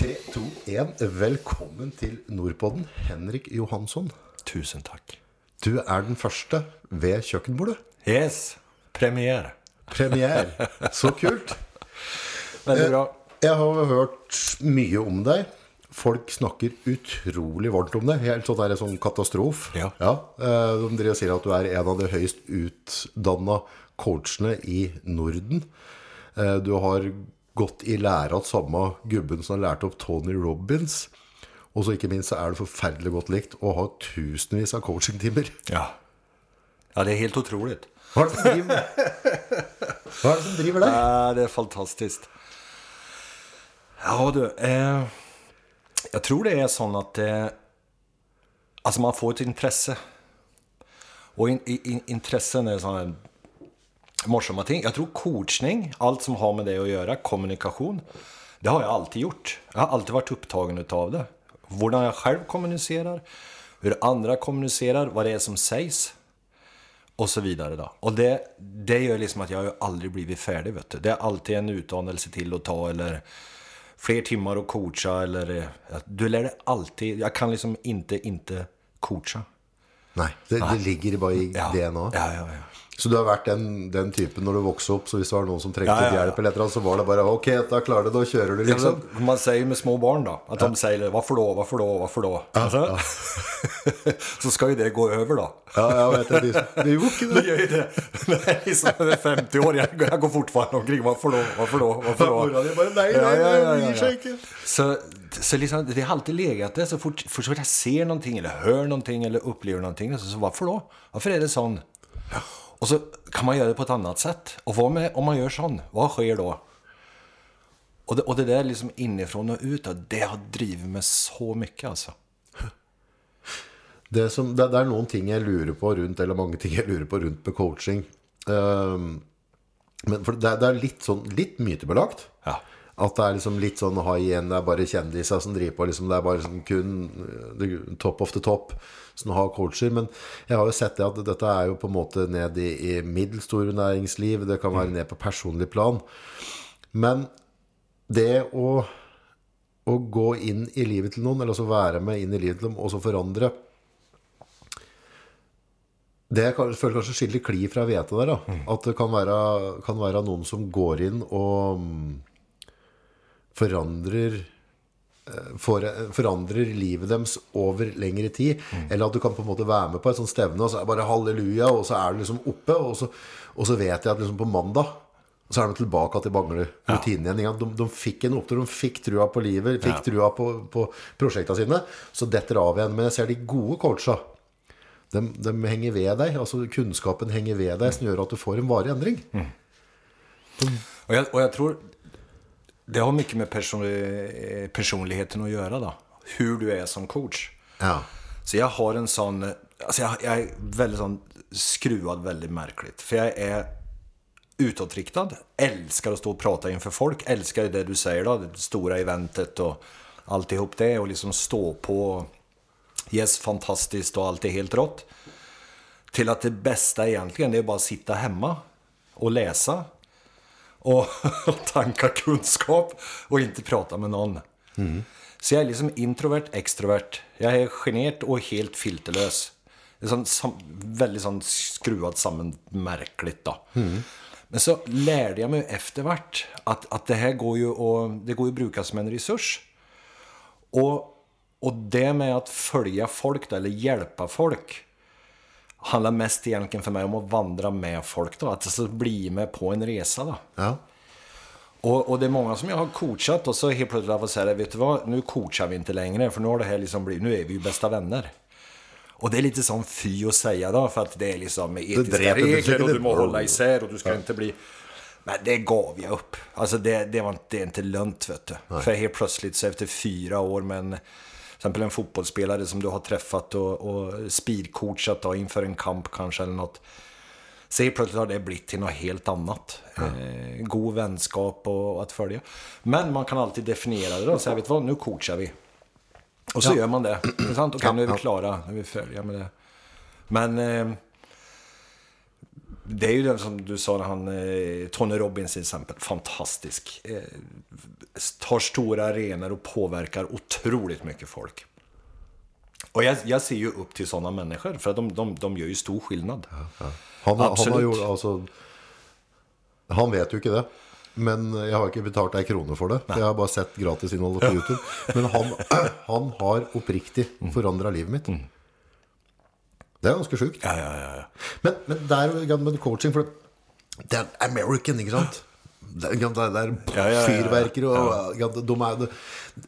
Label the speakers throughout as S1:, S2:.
S1: 3, 2, 1. Velkommen til Nordpodden, Henrik Johansson.
S2: Tusen takk.
S1: Du er den første ved kjøkkenbordet.
S2: Yes, premiere.
S1: Premiere. Så kult.
S2: Veldig bra.
S1: Jeg har hørt mye om deg. Folk snakker utrolig varmt om det. Helt sånn der, sånn katastrof.
S2: Ja.
S1: eh, De driver og sier at du er en av de høyest utdanna coachene i Norden. Eh, Du har gått i lære av samme gubben som har lært opp Tony Robins. Og så ikke minst så er det forferdelig godt likt å ha tusenvis av coachingtimer.
S2: Ja. ja, det er helt utroligt.
S1: Hva er det som driver, Hva er det som driver deg?
S2: Ja, det är fantastiskt. Ja du, eh, jag tror det är sånt att eh, alltså man får ett intresse. Och in, in, intressen är sådana morsamma ting. Jag tror coachning, allt som har med det att göra, kommunikation, det har jag alltid gjort. Jag har alltid varit upptagen utav det. Hur jag själv kommunicerar, hur andra kommunicerar, vad det är som sägs. Och så vidare då. Och det, det gör liksom att jag har aldrig blivit färdig vet du. Det är alltid en utdannelse till att ta eller fler timmar att coacha eller... Du lär dig alltid... Jag kan liksom inte, inte coacha.
S1: Nei, det, det ligger bare i
S2: Ja.
S1: DNA.
S2: Ja, ja, ja.
S1: Så du har vært den, den typen når du vokste opp, så hvis det var noen som trengte
S2: Ja, ja, ja.
S1: hjelp, eller annet, så var det bare ok, da klarer du det, da kjører du, liksom.
S2: Liksom, man säger med små barn då, att de säger varför då, varför då, varför då? Alltså, så ska ju det gå över då.
S1: Ja, jeg vet det. Det det
S2: Det
S1: det.
S2: gör ju det. När jag är liksom 50 år, jag, jag går fortfarande omkring, varför då, varför då, varför då?
S1: Mora di bare nei,
S2: Ja,
S1: nei,
S2: ja, ja,
S1: det
S2: ja, ja. Så, så liksom, det har alltid legat där. Så fort, fort jag ser någonting eller hör någonting eller upplever någonting. Så, så varför då? Varför är det sån? Och så kan man göra det på ett annat sätt. Och vad med om man gör sån? Vad sker då? Och det, och det där liksom inifrån och ut, det har drivit mig så mycket alltså.
S1: Det, som, det, det er noen ting jeg lurer på rundt, eller mange ting jeg lurer på rundt med coaching. Ehm, men for det, det er litt sånn, litt mytebelagt.
S2: Ja.
S1: At det er liksom litt sånn ha igjen, det er bare kjendiser som driver på, liksom, det er bare sånn kun eh, top of the top som har coacher. Men jeg har jo sett det at dette er jo på en måte ned i, i middelstore næringsliv, det kan være ned på personlig plan. Men det å, å gå inn i livet til noen, eller altså være med inn i livet til dem, og så forandre det jeg føler kanskje skiller kli fra hvete der, da. At det kan være, kan være noen som går inn og mm, forandrer eh, for, forandrer livet deres over lengre tid. Eller at du kan på en måte være med på et sånt stevne, og så er det bare halleluja, og så er du liksom oppe, og så, og så vet jeg at liksom på mandag så er de tilbake til Bangler. Rutinen igjen. De, de fikk en opptur, de fikk trua på livet, fikk
S2: Ja.
S1: trua på, på prosjektene sine. Så detter av igjen. Men jeg ser de gode coacha. De, de henger ved deg. altså Kunnskapen henger ved deg, som gjør at du får en varig endring.
S2: Och jag, och jag tror det har mycket med person, eh, personligheten att göra då. Hur du är som coach.
S1: Ja.
S2: Så jag har en sån, alltså jag, jag är väldigt sån skruvad väldigt märkligt. För jag är utåtriktad, älskar att stå och prata inför folk, älskar det du säger då, det stora eventet och alltihop det och liksom stå på yes, fantastiskt och allt är helt rått. Till att det bästa egentligen det är bara att sitta hemma och läsa och tanka kunskap och inte prata med någon. Så jag är liksom introvert, extrovert. Jag är genert och helt filterlös. Det är sån, som, väldigt sån skruvad samman, märkligt då. Men så lärde jag mig eftervart att, att det här går ju att, det går ju att bruka som en resurs. Och, och det med att följa folk då, eller hjälpa folk handlar mest egentligen för mig om att vandra med folk då. Att alltså bli med på en resa då.
S1: ja.
S2: Och, och det är många som jag har coachat och så helt plötsligt har jag säga, vet du vad, nu coachar vi inte längre för nu har det här liksom blivit, nu är vi ju bästa vänner. Och det är lite sån fy att säga då för att det är liksom etiska regler och du må hålla isär och du ska inte bli... Men det gav jag upp. Alltså det, det, var, inte- det är inte lönt vet du. För helt plötsligt så efter fyra år med en, exempel en fotbollsspelare som du har träffat och, och speedcoachat då, inför en kamp kanske eller något. Helt plötsligt har det blivit till något helt annat. Eh, god vänskap och, att följa. Men man kan alltid definiera det och säga, vet du vad, nu coachar vi. Och så gör man det. det är sant? Okej,
S1: Ja,
S2: nu är vi
S1: ja.
S2: klara. Nu är vi färdiga med det. Men eh, det är ju den som du sa, han, eh, Tony Robbins till exempel, fantastisk. Eh, tar stora arenor och påverkar otroligt mycket folk. Och jag, jag ser ju upp till sådana människor, för att de, de, de gör ju stor skillnad.
S1: Han, har- han
S2: Absolut.
S1: gjort, alltså, han vet ju ikke det. Men jeg har ikke betalt ei krone for det. For jeg har bare sett gratisinnholdet på YouTube. Men han, han har oppriktig forandra livet mitt. Det er ganske sjukt.
S2: Ja, ja, ja. ja.
S1: Men, men jo med coaching, for det er American, ikke sant? Det er
S2: Ja, ja,
S1: fyrverkeri og de er,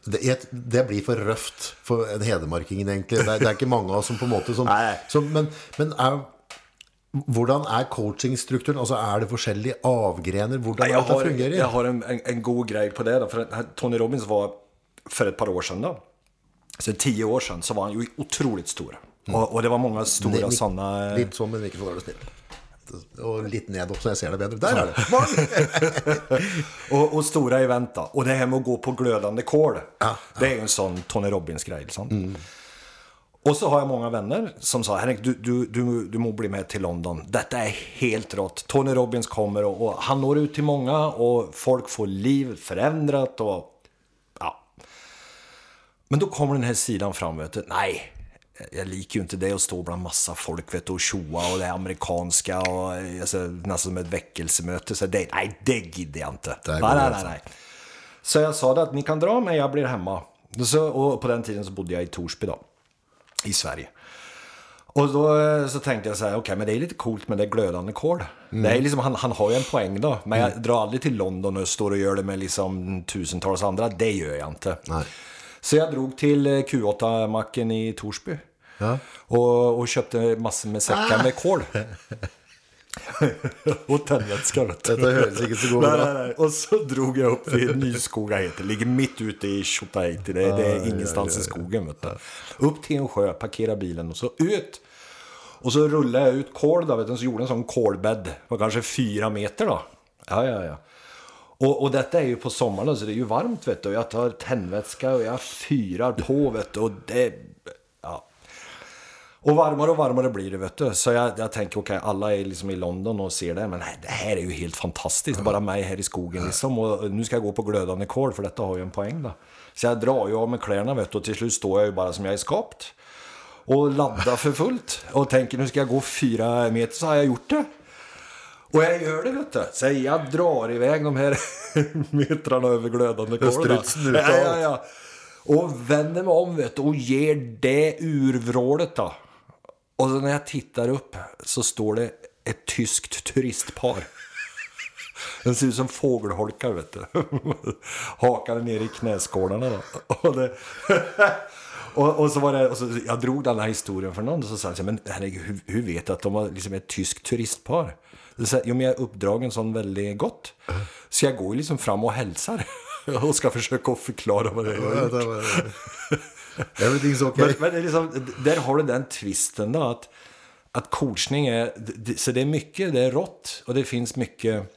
S1: det, det, blir for røft for en hedmarkingen, egentlig. Det det er ikke mange av oss som på måte som, som Men, men er, hvordan er coachingstrukturen? Altså, er det forskjellige avgrener? Hvordan det
S2: har,
S1: fungerer?
S2: jag har en, en, en god grej på det. För att Tony Robbins var för ett par år sedan. Då. Så tio år sedan så var han ju otroligt stor. Och, och det var många stora sådana...
S1: Litt sånn, men ikke så dårlig snill. Og litt ned opp, så jeg ser det bedre. Der er det!
S2: Och, och stora event då. Och det här med att gå på glödande kol. Det är ju en sån Tony Robbins-grej. Liksom. Och så har jag många vänner som sa Henrik, du, du, du, du må bli med till London. Detta är helt rått. Tony Robbins kommer och, och han når ut till många och folk får liv förändrat och ja. Men då kommer den här sidan fram, vet du. Nej, jag liker ju inte det att stå bland massa folk vet du, och tjoa och det amerikanska och alltså, nästan som ett väckelsemöte. Så det, nej, det gidder jag inte. Nej, nej, nej. Så jag sa det att ni kan dra mig, jag blir hemma. Så, och på den tiden så bodde jag i Torsby då, i Sverige. Och då eh, så tänkte jag så här, okej men det är lite coolt med det glödande kol. Det är liksom, han, han har ju en poäng då. Men jag drar aldrig till London och står och gör det med liksom tusentals andra. Det gör jag inte.
S1: Nej.
S2: Så jag drog till eh, Q8-macken i Torsby.
S1: Ja.
S2: Och, och köpte massor med säckar med kol. och tändvätska vet du.
S1: Dette høres ikke så god
S2: Nej,
S1: bra.
S2: nej, nej. Och så drog jag upp till Nyskoga heter. Ligger mitt ute i Tjotahejti. Det, det är ingenstans i skogen. Vet du. Upp till en sjö, parkera bilen och så ut. Och så rullade jag ut kol då, vet du, så gjorde en sån kolbädd. Var kanske fyra meter då. Ja, ja, ja. Och, och detta är ju på sommaren så det är ju varmt vet du. Och jag tar tändvätska och jag fyrar på vet du. Och det... Och varmare och varmare blir det vet du. Så jag, jag tänker okej, alla är liksom i London och ser det. Men nej, det här är ju helt fantastiskt. Bara mig här i skogen liksom. Och nu ska jag gå på glödande kol för detta har ju en poäng då. Så jag drar ju av med kläderna vet du. Och till slut står jag ju bara som jag är skapt. Och laddar för fullt. Och tänker nu ska jag gå fyra meter så har jag gjort det. Och jag gör det vet du. Så jag drar iväg de här metrarna över glödande kol.
S1: strutsen
S2: ja, ja, ja. Och vänder mig om vet du, och ger det urvrålet då. Och när jag tittar upp så står det ett tyskt turistpar. Den ser ut som fågelholkar vet du. Hakade ner i knäskålarna då. Och, det, och, och så var det, och så, jag drog den här historien för någon och så sa här, men herregud, hur, hur vet du att de var liksom ett tyskt turistpar? Så jag, jo men jag är uppdragen sån väldigt gott. Så jag går liksom fram och hälsar. Och ska försöka förklara vad det är jag har gjort.
S1: Everything's okay.
S2: Men, men liksom, där har du den twisten då att, att coachning är, så det är mycket, det är rått och det finns mycket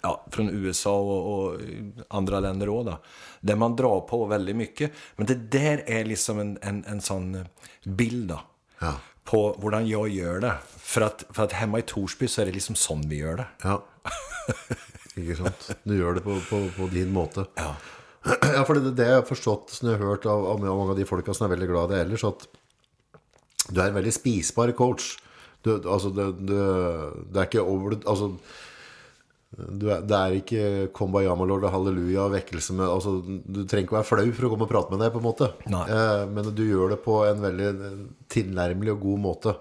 S2: ja, från USA och, och andra länder då, då. Där man drar på väldigt mycket. Men det där är liksom en, en, en sån bild då.
S1: Ja.
S2: På hur jag gör det. För att, för att hemma i Torsby så är det liksom sån vi gör det.
S1: Ja. Ikke sant? Du gjør det på, på, på din måte.
S2: Ja.
S1: Ja, for det, det jeg har forstått som jeg har hørt av, av mange av de folka som er veldig glad i det ellers, at du er en veldig spisbar coach. Du, altså, det, du, det er ikke over Altså du er, Det er ikke Kumbaya Malord og halleluja og vekkelse med altså, Du trenger ikke være flau for å komme og prate med deg, på en måte. Eh, men du gjør det på en veldig tilnærmelig og god måte.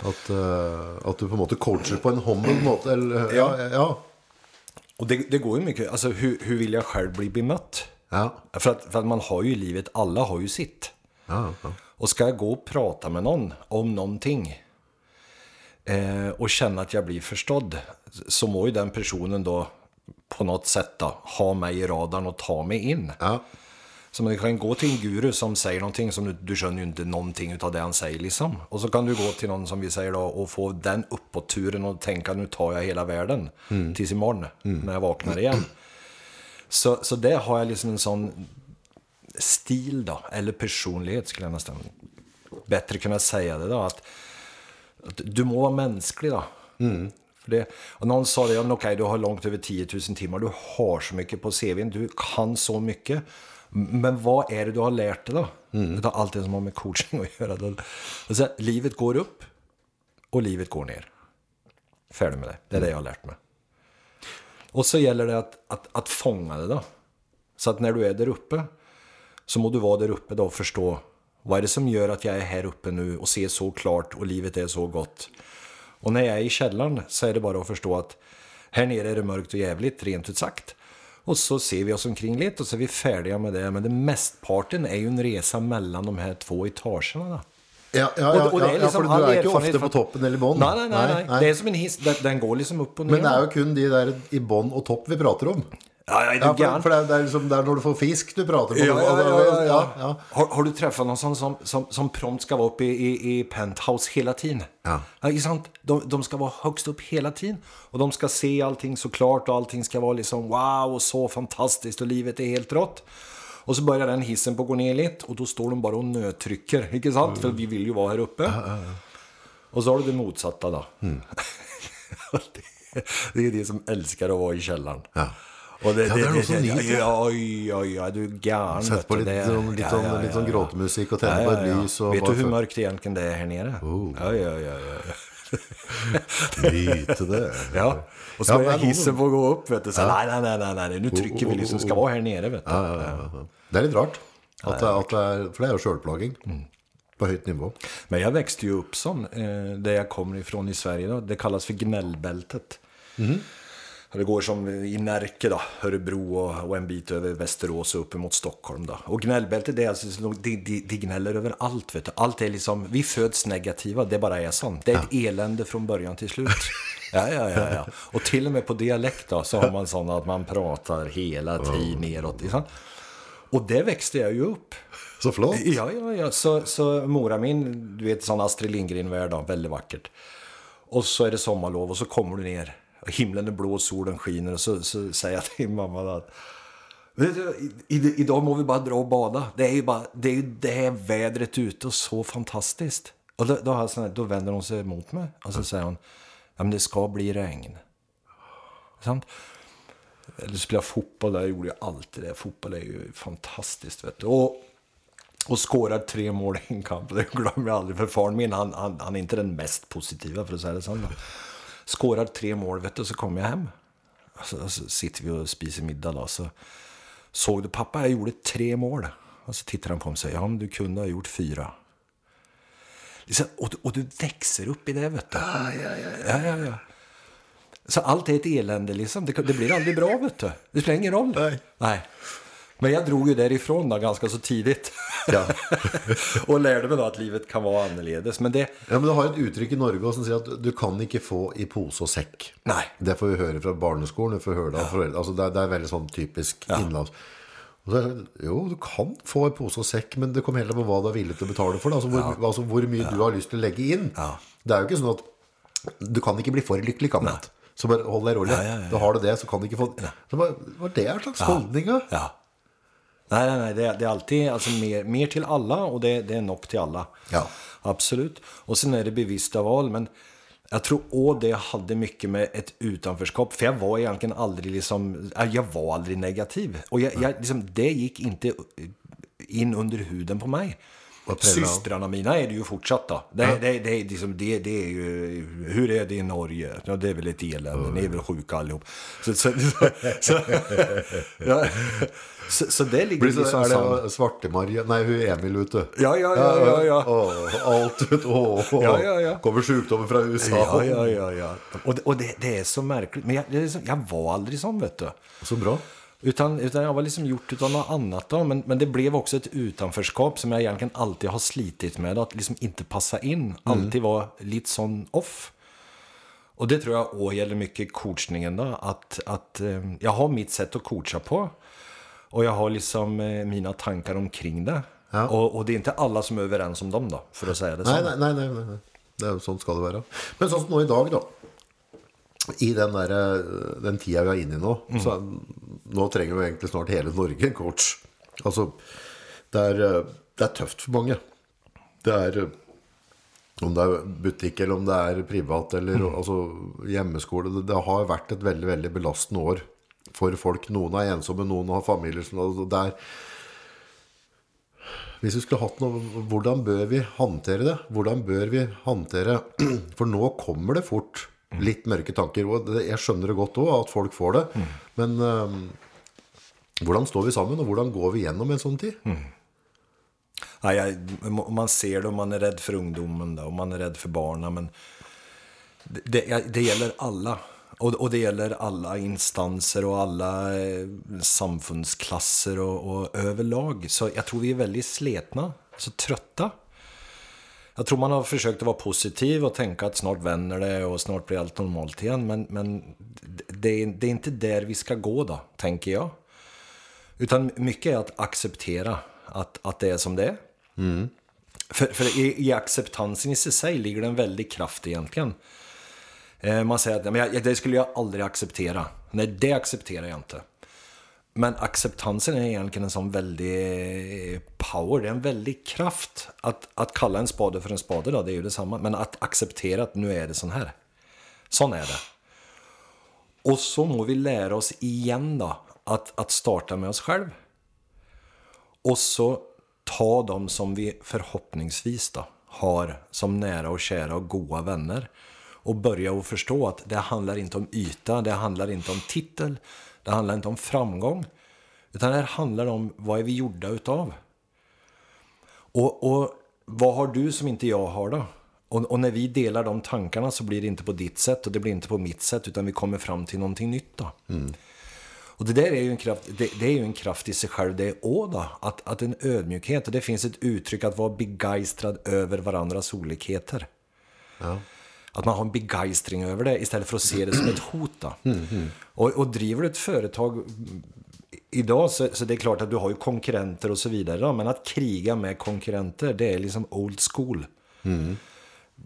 S1: At, eh, at du på en måte coacher på en humble måte. Eller, ja, ja,
S2: Och det, det går ju mycket, alltså hur, hur vill jag själv bli bemött?
S1: ja,
S2: För att, för att man har ju livet, alla har ju sitt.
S1: ja, ja.
S2: Och ska jag gå och prata med någon om någonting eh, och känna att jag blir förstådd så må ju den personen då på något sätt då, ha mig i radarn och ta mig in.
S1: ja.
S2: Så man kan gå till en guru som säger någonting som du, du skönjer ju inte någonting av det han säger liksom. Och så kan du gå till någon som vi säger då och få den uppåt-turen och tänka nu tar jag hela världen tills imorgon när jag vaknar igen. Så, så det har jag liksom en sån stil då, eller personlighet skulle jag nästan bättre kunna säga det då. Att, att du må vara mänsklig då. För det, och någon sa det, ja, okej, du har långt över 10 000 timmar, du har så mycket på CVn, du kan så mycket. Men vad är det du har lärt dig då? Mm. Det Av allt det som har med coaching att göra. Alltså, livet går upp och livet går ner. Färdig med det. Det är det jag har lärt mig. Och så gäller det att, att, att fånga det då. Så att när du är där uppe så må du vara där uppe då och förstå vad är det som gör att jag är här uppe nu och ser så klart och livet är så gott. Och när jag är i källaren så är det bara att förstå att här nere är det mörkt och jävligt, rent ut sagt. Och så ser vi oss omkring lite och så är vi färdiga med det. Men det mestparten är ju en resa mellan de här två etagerna.
S1: Ja, ja, ja,
S2: Och- och det är
S1: ja,
S2: liksom
S1: for
S2: all
S1: du
S2: erfarenhet
S1: ofte
S2: fra-
S1: på toppen eller i bånn.
S2: Nej, nej, nej, nej. Det är som en hiss, den, den går liksom upp och ner.
S1: Men det er jo kun de der i bånn og topp vi prater om.
S2: Ja, ja, är
S1: Ja,
S2: gæren?
S1: for det, det, er liksom, det når du får fisk du prater om.
S2: Ja, ja, ja, ja, ja.
S1: ja.
S2: Har, har du träffat någon sån som, som, som prompt ska vara uppe i, i, i penthouse hela tiden?
S1: Ja.
S2: inte sant? De, de ska vara högst upp hela tiden. Och de ska se allting så klart och allting ska vara liksom wow och så fantastiskt och livet är helt rått. Och så börjar den hissen på att gå ner lite och då står de bara och nötrycker, inte sant? För vi vill ju vara här uppe. Och så har du det motsatta då. det, det är det som älskar att vara i källaren.
S1: Ja.
S2: Och det,
S1: Ja, det är något som nyter.
S2: ja, Oj, oj, oj, du är vet
S1: på
S2: du,
S1: litt
S2: det-
S1: litt
S2: ja, ja,
S1: litt
S2: ja, ja.
S1: gråtemusikk og tenne på et lys. Og
S2: Vet du hur mörkt egentligen det är här nere?
S1: Oh.
S2: Ja, ja, ja, ja.
S1: Nyte det.
S2: ja. Och så
S1: Ja,
S2: börjar
S1: men-
S2: hissen på att gå upp, vet du. Så, nej, nej, nej, nej, nej, nu trycker vi liksom, ska vara här nere, vet du.
S1: Ja, ja, ja, ja. Det er litt rart. At det, at det er, for det er jo sjølplaging. På høyt nivå.
S2: Men jag växte ju upp sån, eh, där jag kommer ifrån i Sverige. Då. Det kallas för gnällbältet. Och Det går som i Närke, då, Örebro och, en bit över Västerås och upp mot Stockholm. Då. Och gnällbältet, det är alltså, så- de, de, de gnäller över allt. Vet du. Allt är liksom, vi föds negativa, det bara är sånt. Det är ett elände från början till slut. Ja, ja, ja, ja. Och till och med på dialekt då, så har man sådana att man pratar hela tiden neråt. Liksom. Och det växte jag ju upp.
S1: Så flott.
S2: Ja, ja, ja. Så, så Mora min, du vet sån Astrid Lindgren-värld, väldigt vackert. Och så är det sommarlov och så kommer du ner. Himlen är blå, solen skiner och så, så säger jag till mamma att du, i, idag må vi bara dra och bada. Det är ju bara det, är ju det här vädret ute och så fantastiskt. Och då, då, här, då vänder hon sig mot mig och så säger hon Ja men det ska bli regn. Sant? Eller spela fotboll, där gjorde jag alltid det. Fotboll är ju fantastiskt vet du. Och, och skårar tre mål i en kamp. Det glömmer jag aldrig. För far min, han, han, han är inte den mest positiva för att säga det sant. Skårar tre mål vet du, så kommer jag hem. Så, så sitter vi och spiser middag då. Så såg du pappa, jag gjorde tre mål. Och så tittar han på mig och säger, ja men du kunde ha gjort fyra. Liksom, och, du- och du växer upp i det vet du. Ja, ja, ja. Så allt är ett elände liksom. Det, det blir aldrig bra vet du. Det spelar ingen roll.
S1: Nej.
S2: Men jag drog ju därifrån då ganska så tidigt.
S1: Ja.
S2: och lärde mig då att livet kan vara annorledes. Men det,
S1: Ja, men Du har et uttrykk i Norge som sier at du kan ikke få i pose og sekk.
S2: Nei.
S1: Det får vi fra barneskolen. Vi får høre det det, det er veldig sånn typisk innlands. Og så er det, jo, du kan få i pose og sekk, men det kommer helt an på hva du er villig til å betale for. det. Altså, hvor, altså, hvor mye du har lyst til å legge inn.
S2: Ja.
S1: Det er jo ikke sånn at du kan ikke bli for lykkelig, kamerat. Så bare hold deg rolig.
S2: Ja, ja, ja, ja.
S1: Da har du det, så kan du ikke få Så Hva var det en slags holdning, da?
S2: Ja. Nej, nej, nej. Det är, det är alltid alltså, mer, mer till alla och det, det är nog till alla.
S1: Ja.
S2: Absolut. Och sen är det bevissta val. Men jag tror också det hade mycket med ett utanförskap. För jag var egentligen aldrig liksom, jag var aldrig negativ. Och jag, jag, liksom, det gick inte in under huden på mig. Systrarna mina är det ju fortsatt då. Det, det, det, är liksom, det, det är ju, hur är det i Norge? Ja, det är väl ett elände, ni är väl sjuka allihop. Så, så, så, så, ja, så, så det ligger
S1: Blir
S2: liksom samman.
S1: det Svarte-Marie Nei, hun Emil, vet du.
S2: Ja, ja, ja, ja, ja.
S1: Åh, alt, vet du. Åh, åh.
S2: Ja, ja, ja.
S1: Kommer sjukdommer fra USA.
S2: Ja, ja, ja, ja. Och, det, och det, det är så märkligt. Men jag, så, jag var aldrig sån, vet du.
S1: Så bra.
S2: Utan, utan jag var liksom gjort utav något annat då. Men, men det blev också ett utanförskap som jag egentligen alltid har slitit med. Att liksom inte passa in. Alltid vara lite sån off. Och det tror jag också gäller mycket coachningen då. Att, att eh, jag har mitt sätt att coacha på. Och jag har liksom eh, mina tankar omkring det.
S1: Ja.
S2: Och, och det är inte alla som är överens om dem då. För att säga det så.
S1: Nei, nei, nei, nei. nei. Det jo sånn skal det være. Men sånn som nå i dag, da. I den, der, eh, den tida vi er inne i nå, så nå trenger jo egentlig snart hele Norge en coach. Altså, det er, eh, det er tøft for mange. Det er, eh, Om det er butikk eller om det er privat eller altså, hjemmeskole. Det, det har vært et veldig veldig belastende år for folk. Noen er ensomme, noen har familier som altså, Hvis vi skulle hatt noe Hvordan bør vi håndtere det? Hvordan bør vi håndtere For nå kommer det fort litt mørke tanker. Og det, jeg skjønner det godt òg, at folk får det. Men um, hvordan står vi sammen, og hvordan går vi gjennom en sånn tid?
S2: Mm. Nei, jeg, man ser det og man är rädd för ungdomen då, och man är rädd för barnen. Men det, det, det gäller alla. Och, och, det gäller alla instanser och alla eh, samfundsklasser och, och, överlag. Så jag tror vi är väldigt sletna, så trötta. Jag tror man har försökt att vara positiv och tänka att snart vänder det och snart blir allt normalt igen. Men, men det, det är inte där vi ska gå då, tänker jag. Utan mycket är att acceptera att, att det är som det är.
S1: Mm.
S2: För, för i, i, acceptansen i sig ligger det en väldig kraft egentligen. Eh, man säger att men jag, det skulle jag aldrig acceptera. Nej, det accepterar jag inte. Men acceptansen är egentligen en sån väldig power, det är en väldig kraft. Att, att kalla en spade för en spade då, det är ju detsamma. Men att acceptera att nu är det sån här. Sån är det. Och så må vi lära oss igen då, att, att starta med oss själv. Och så ta dem som vi förhoppningsvis då har som nära och kära och goda vänner. Och börja att förstå att det handlar inte om yta, det handlar inte om titel, det handlar inte om framgång. Utan det handlar om vad är vi gjorda utav? Och, och vad har du som inte jag har då? Och, och, när vi delar de tankarna så blir det inte på ditt sätt och det blir inte på mitt sätt utan vi kommer fram till någonting nytt då.
S1: Mm.
S2: Och det där är ju en kraft, det, det, är ju en kraft i sig själv det också då. Att, att en ödmjukhet, och det finns ett uttryck att vara begeistrad över varandras olikheter.
S1: Ja.
S2: Att man har en begeistring över det istället för att se det som ett hot. Då. Och, och driver du ett företag idag så, så det är klart att du har ju konkurrenter och så vidare. Då, men att kriga med konkurrenter, det är liksom old school.
S1: Mm.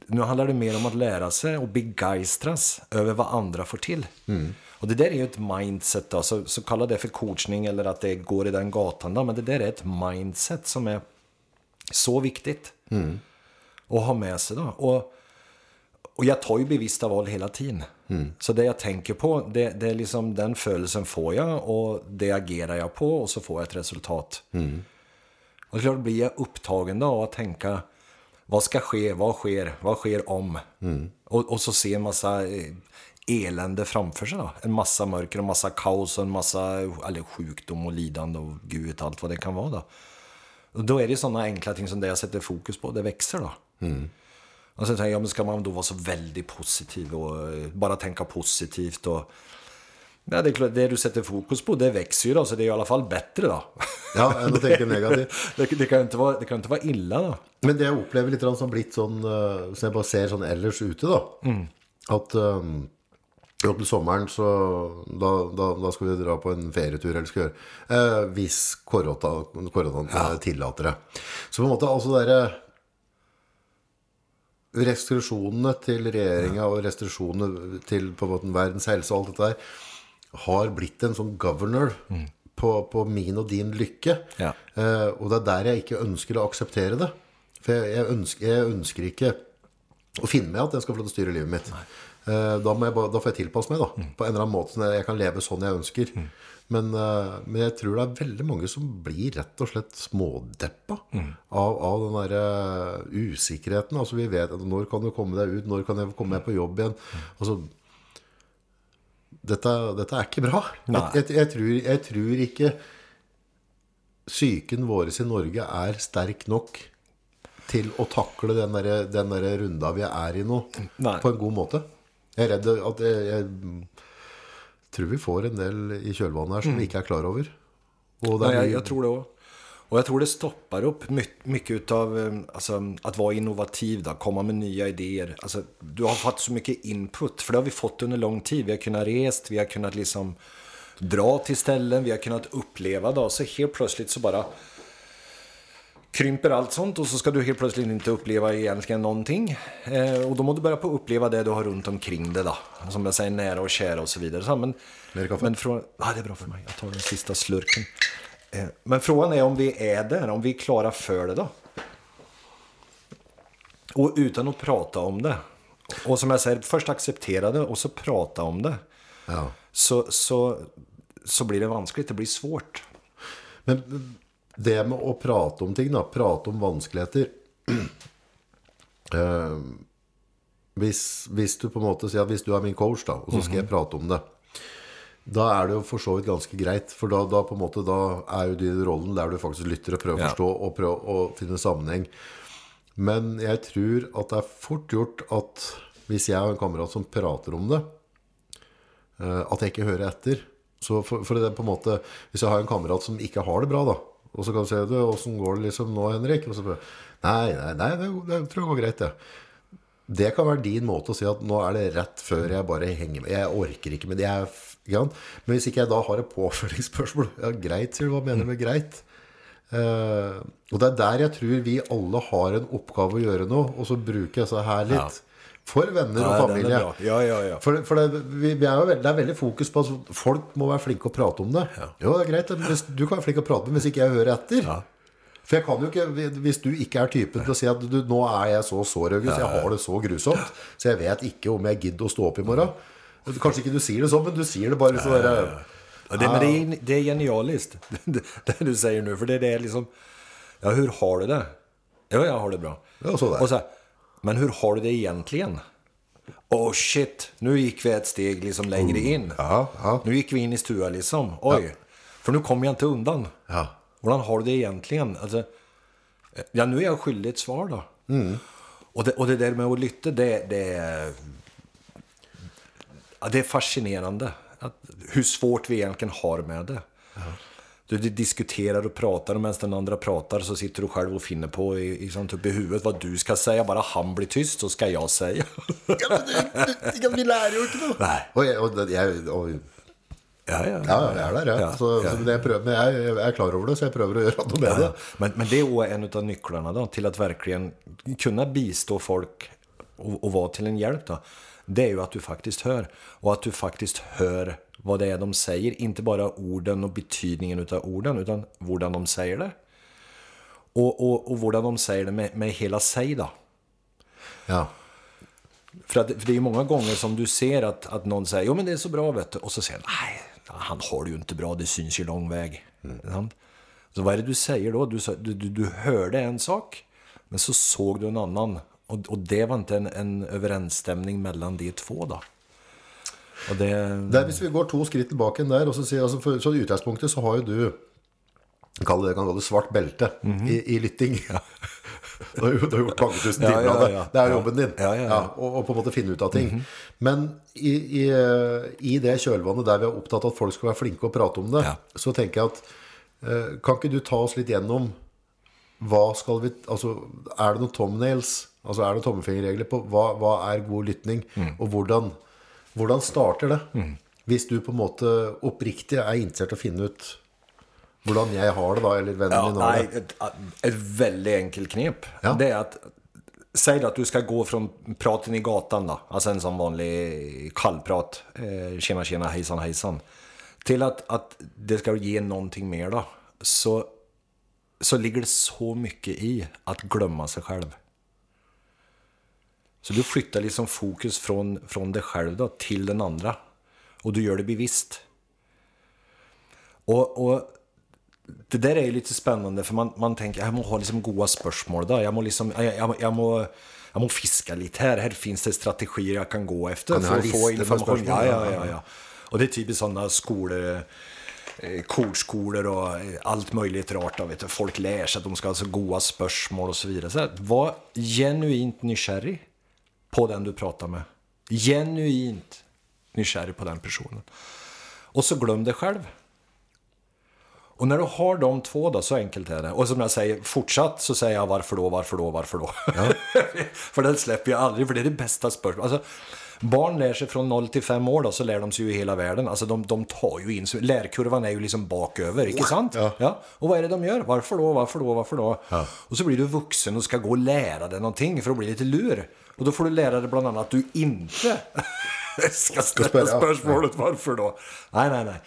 S2: Nu handlar det mer om att lära sig och begeistras över vad andra får till.
S1: Mm.
S2: Och det där är ju ett mindset då, så, så kalla det för coachning eller att det går i den gatan då, men det där är ett mindset som är så viktigt
S1: mm.
S2: att ha med sig då. Och, och jag tar ju bevissta val hela tiden.
S1: Mm.
S2: Så det jag tänker på, det, det, är liksom den födelsen får jag och det agerar jag på och så får jag ett resultat.
S1: Mm.
S2: Och klart blir jag upptagen då att tänka vad ska ske, vad sker, vad sker om?
S1: Mm.
S2: Och, och så se en massa eh, elände framför sig då. En massa mörker och massa kaos och en massa eller sjukdom och lidande och gud vet allt vad det kan vara då. Och då är det sådana enkla ting som det jag sätter fokus på, det växer då.
S1: Mm.
S2: Och sen tänker jag, men ska man då vara så väldigt positiv och eh, bara tänka positivt och Ja, det, är klart, det du sätter fokus på, det växer ju då, så det är i alla fall bättre då.
S1: Ja, än att tänka negativt.
S2: det, det, kan inte vara, det kan inte vara illa då.
S1: Men det jag upplever lite grann som blivit sån, uh, som jag bara ser sån ellers ute då.
S2: Mm.
S1: Att um, till sommaren så da, da, da, skal vi dra på en ferietur eller skal gjøre. Eh, hvis korona, ja. tillater det. Så på en måte altså dere Restriksjonene til regjeringa og restriksjonene til på en måte verdens helse og alt dette der har blitt en sånn governor
S2: mm.
S1: på, på, min og din lykke.
S2: Ja.
S1: Eh, og det er der jeg ikke ønsker å akseptere det. For jeg, jeg, ønsker, jeg ønsker, ikke å finne meg at jeg skal få lov til å styre livet mitt. Eh, da, jeg, da, får jeg tilpasse meg da, mm. på en eller annen måte. Jeg kan leve sånn jeg ønsker. Mm. Men, uh, men, jeg tror det er veldig mange som blir rett og slett smådeppa
S2: mm.
S1: av, av, den derre uh, usikkerheten. Altså Vi vet at når kan du komme deg ut, når kan jeg komme meg på jobb igjen? Altså, dette, dette er ikke bra. Jeg, jeg, jeg, tror, jeg, tror, ikke psyken vår i Norge er sterk nok til å takle den der, den der runda vi er i nå,
S2: Nei.
S1: på en god måte. Jeg er redd at jeg tror vi får en del i kölvattnet här som mm. vi inte är klar över.
S2: Och Nej, jag, jag, tror det också. Och jag tror det stoppar upp mycket av eh, alltså, att vara innovativ, då, komma med nya idéer. Alltså, du har fått så mycket input, för det har vi fått under lång tid. Vi har kunnat rest, vi har kunnat liksom dra till ställen, vi har kunnat uppleva. Då. Så helt plötsligt så bara krymper allt sånt och så ska du helt plötsligt inte uppleva egentligen någonting. Eh, och då måste du börja på uppleva det du har runt omkring det då. Som jag säger, nära och kära och så vidare. Så, men, men från, ah, det är bra för mig, jag tar den sista slurken. Eh, men frågan är om vi är där, om vi är klara för det då. Och utan att prata om det. Och som jag säger, först acceptera det och så prata om det.
S1: Ja.
S2: Så, så, så blir det vanskligt, det blir svårt.
S1: Men det med å prate om ting, da, prate om vanskeligheter eh, hvis, hvis du på en måte sier at hvis du er min coach, da, og så skal jeg prate om det, da er det jo for så vidt ganske greit. For da, da på en måte, da er jo du i rollen der du faktisk lytter og prøver å
S2: Ja.
S1: forstå og prøver å finne sammenheng. Men jeg tror at det er fort gjort at hvis jeg har en kamerat som prater om det, eh, at jeg ikke hører etter. Så for, for det på en måte Hvis jeg har en kamerat som ikke har det bra, da, og så kan du si du, 'Åssen går det liksom nå, Henrik?' Og så bare Nei, nei, nei det, det tror jeg går greit, det. Det kan være din måte å si at nå er det rett før jeg bare henger med. Jeg orker ikke med det. Men hvis ikke jeg da har et påfølgingsspørsmål Ja, greit, sier du. Hva mener du med greit? Uh, og det er der jeg tror vi alle har en oppgave å gjøre nå. Og så bruker jeg så her litt. For venner og
S2: er
S1: familie.
S2: Ja, ja, ja.
S1: For, for det, vi, vi er jo veldig, det er veldig fokus på at folk må være flinke å prate om det. Jo, det er greit. du kan være flink å prate, men hvis ikke jeg hører etter For jeg kan jo ikke, Hvis du ikke er typen til å si at du, nå er jeg så sår, August, jeg har det så grusomt, så jeg vet ikke om jeg gidder å stå opp i morgen. Kanskje ikke du sier det sånn, men du sier det bare der,
S2: Ja, det, men det är, det är genialiskt, det, det du säger nu. För det, det är liksom, ja hur har du det? Ja, jag har det bra.
S1: Ja, så där.
S2: Och så men hur har du det egentligen? Oh shit, nu gick vi ett steg liksom längre in.
S1: Mm. Ja, ja.
S2: Nu gick vi in i stua liksom. Oj, för nu kommer jag inte undan.
S1: Ja.
S2: Hur har du det egentligen? Alltså, ja, nu är jag skyldig ett svar då. Och, det, och det där med att lytta, det, det, är- ja, det är fascinerande. Att, hur svårt vi egentligen har med det. Du, du diskuterar och pratar och medan den andra pratar så sitter du själv och finner på i, i, sånt upp i huvudet vad du ska säga. Bara han blir tyst så ska jag säga.
S1: Ja, men det, det, vi lærer jo ikke noe. Og jeg, og det- jeg, og,
S2: ja, ja.
S1: ja, jeg er der.
S2: Ja,
S1: så,
S2: ja.
S1: så det jeg, prøver, men jeg, klar over det, så jeg prøver å gjøre noe med det.
S2: Men, men det är en av nycklarna då, till att verkligen kunna bistå folk och, och vara till en hjälp. Då. Det är ju att du faktiskt hör. Och att du faktiskt hör vad det är de säger. Inte bara orden och betydningen utav orden, utan hur de säger det. Och, och, och hur de säger det med, med hela sig då.
S1: Ja.
S2: För, att, för det är många gånger som du ser att, att någon säger jo men det är så bra vet du. Och så säger han nej, han har det ju inte bra, det syns ju lång väg. Sant? Så vad är det du säger då? Du, du, du hörde en sak, men så såg du en annan. Och, och det var inte en, en överensstämning mellan de två då. Och det...
S1: Det er, hvis vi går to skritt tilbake der, og så sier altså, for, så i utgangspunktet så har jo du Kall det, kan kalle det svart belte i, i lytting. Du har, du har gjort mange tusen
S2: Ja,
S1: timer
S2: ja,
S1: av det.
S2: ja.
S1: Det er
S2: Ja.
S1: jobben din.
S2: Ja, ja, ja.
S1: og, og på en måte finne ut av ting. Men i, i, i det kjølvannet der vi er opptatt av at folk skal være flinke å prate om det,
S2: Ja.
S1: så tenker jeg at eh, Kan ikke du ta oss litt gjennom hva skal vi Altså, er det noen tomnails? Altså, er det tommefingerregler på hva, hva er god lytting? Og hvordan, hvordan starter det? Hvis du på en måte oppriktig er interessert i å finne ut hvordan jeg har det, da, eller vennen
S2: Ja,
S1: min har
S2: nej,
S1: det.
S2: ett, ett väldigt enkelt knep.
S1: Ja.
S2: Det är att Säg att du ska gå från praten i gatan då, alltså en sån vanlig kallprat, eh, tjena tjena hejsan hejsan, till att, att det ska ge någonting mer då, så, så ligger det så mycket i att glömma sig själv. Så du flyttar liksom fokus från, från dig själv då, till den andra. Och du gör det bevisst. Och, och det där är ju lite spännande för man, man tänker jag må ha liksom goda spörsmål då. Jag må, liksom, jag, jag, jag, må, jag må fiska lite här. Här finns det strategier jag kan gå efter för att få information. Ja, ja, ja, ja. Och det är typiskt sådana skolor, eh, kordskolor och eh, allt möjligt rart. Då, vet du. Folk lär sig att de ska ha så goda spörsmål och så vidare. Så var genuint nykärrig på den du pratar med. Genuint nykärrig på den personen. Och så glöm dig själv. Och när du har de två då, så enkelt är det. Och som jag säger, fortsatt så säger jag varför då, varför då, varför då. för den släpper jag aldrig, för det är det bästa spörsmålet. Alltså, barn lär sig från 0 till 5 år då, så lär de sig ju hela världen. Alltså de, de tar ju in, lärkurvan är ju liksom baköver, inte sant?
S1: Ja.
S2: Och vad är det de gör? Varför då, varför då, varför då? Och så blir du vuxen och ska gå och lära dig någonting för att bli lite lur. Och då får du lära dig bland annat att du inte ska ställa
S1: spela, ja.
S2: spörsmålet varför då. Nej, nej, nej.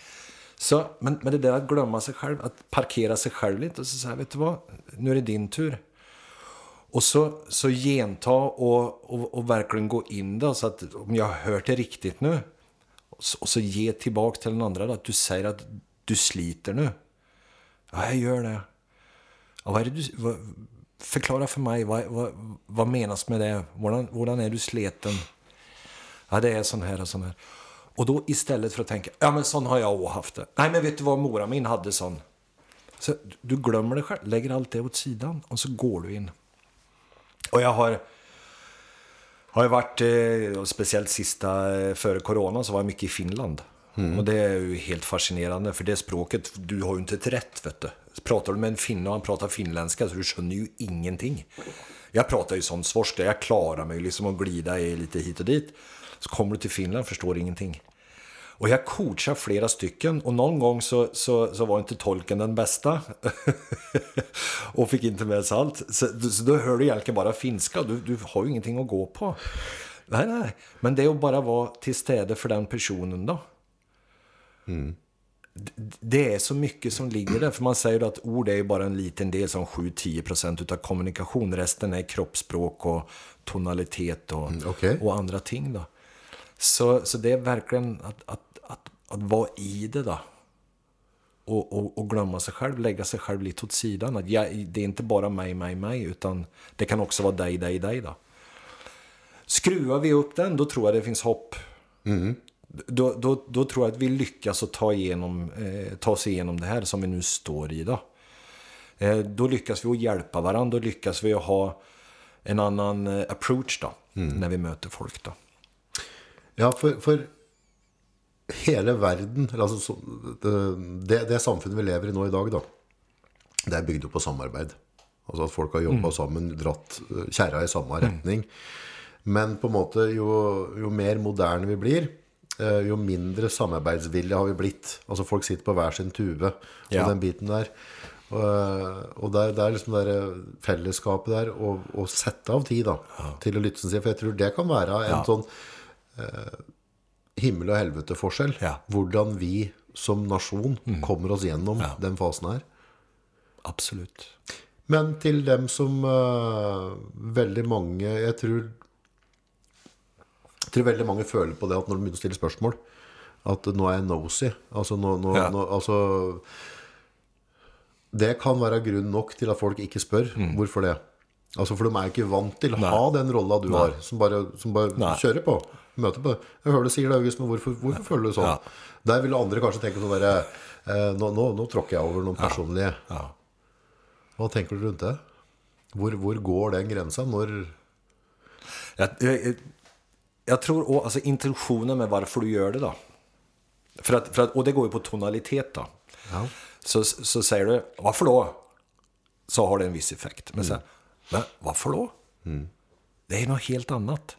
S2: Så, men, men det där att glömma sig själv, att parkera sig själv lite och så säga, vet du vad, nu är det din tur. Och så, så genta och, och, och verkligen gå in då, så att om jag har hört det riktigt nu. Och så, och så ge tillbaka till den andra då, att du säger att du sliter nu. Ja, jag gör det. Ja, vad är det du, vad, förklara för mig, vad, vad, vad menas med det? Hvordan, hvordan är du sliten? Ja, det är sån här och sån här. Och då istället för att tänka, ja men sån har jag också haft det. Nej men vet du vad, mora min hade sån. Så du glömmer det själv, lägger allt det åt sidan och så går du in. Och jag har, har ju varit, eh, speciellt sista eh, före corona så var jag mycket i Finland. Och det är ju helt fascinerande för det språket, du har ju inte ett rätt vet du. Pratar du med en finne och han pratar finländska så du skönjer ju ingenting. Jag pratar ju sån svorska, jag klarar mig liksom att glida i lite hit och dit. Så kommer du till Finland förstår ingenting. Och jag coachar flera stycken och någon gång så, så, så var inte tolken den bästa. och fick inte med sig allt. Så, så då hör du egentligen bara finska. Du, du har ju ingenting att gå på. Nej, nej. Men det är att bara vara till städe för den personen då. Mm. Det är så mycket som ligger där. För man säger att ord är ju bara en liten del, som 7-10% utav kommunikation. Resten är kroppsspråk och tonalitet och,
S1: okej.
S2: och andra ting då. Så, så det är verkligen att, att, att, att vara i det då. Och, och, och glömma sig själv, lägga sig själv lite åt sidan. Att jag, det är inte bara mig, mig, mig, utan det kan också vara dig, dig, dig då. Skruvar vi upp den, då tror jag det finns hopp. Då, då, då tror jag att vi lyckas att ta, igenom, eh, ta oss igenom det här som vi nu står i idag. Eh, då lyckas vi att hjälpa varandra, då lyckas vi att ha en annan eh, approach då, när vi möter folk då.
S1: Ja, for, for hele verden, eller altså, så, det, det samfunnet vi lever i nå i dag, da, det bygd opp på samarbeid. Altså at folk har jobba sammen, dratt eh, kjerra i samme retning. Men på en måte, jo, jo mer moderne vi blir, jo mindre samarbeidsvilje har vi blitt. Altså folk sitter på hver sin tube, og
S2: Ja.
S1: den biten. Og, og det, er, det er liksom det der fellesskapet der, å, å sette av tid da, til å lytte til sin, for jeg tror det kan være en
S2: Ja.
S1: sånn himmel og helvete-forskjell.
S2: Ja. Mm.
S1: Hvordan vi som nasjon kommer oss gjennom den fasen her.
S2: Absolut.
S1: Men til dem som eh, veldig mange Jeg tror, tror veldig mange føler på det at når de begynner å stille spørsmål, at nå er jeg nosy. Altså, nå, nå,
S2: Ja.
S1: nå, altså Det kan være grunn nok til at folk ikke spør. Hvorfor det? Altså, For de er ikke vant til å ha den rolla du har, som bare, som bare
S2: Nei.
S1: kjører på. Møter på. Jeg hører du sier det, August, men hvorfor, hvorfor føler du sånn?
S2: Ja.
S1: Der ville andre kanskje tenke sånn derre eh, nå, nå, nå tråkker jeg over noen personlige
S2: Ja.
S1: Hva tenker du rundt det? Hvor, hvor går den grensa? Når
S2: Jag, jag, jag tror, och, alltså intentionen med varför du gör det då. För att, för att, och det går ju på tonalitet då.
S1: Ja.
S2: Så, så säger du, varför då? Så har det en viss effekt. Men sen, men varför då? Det är något helt annat.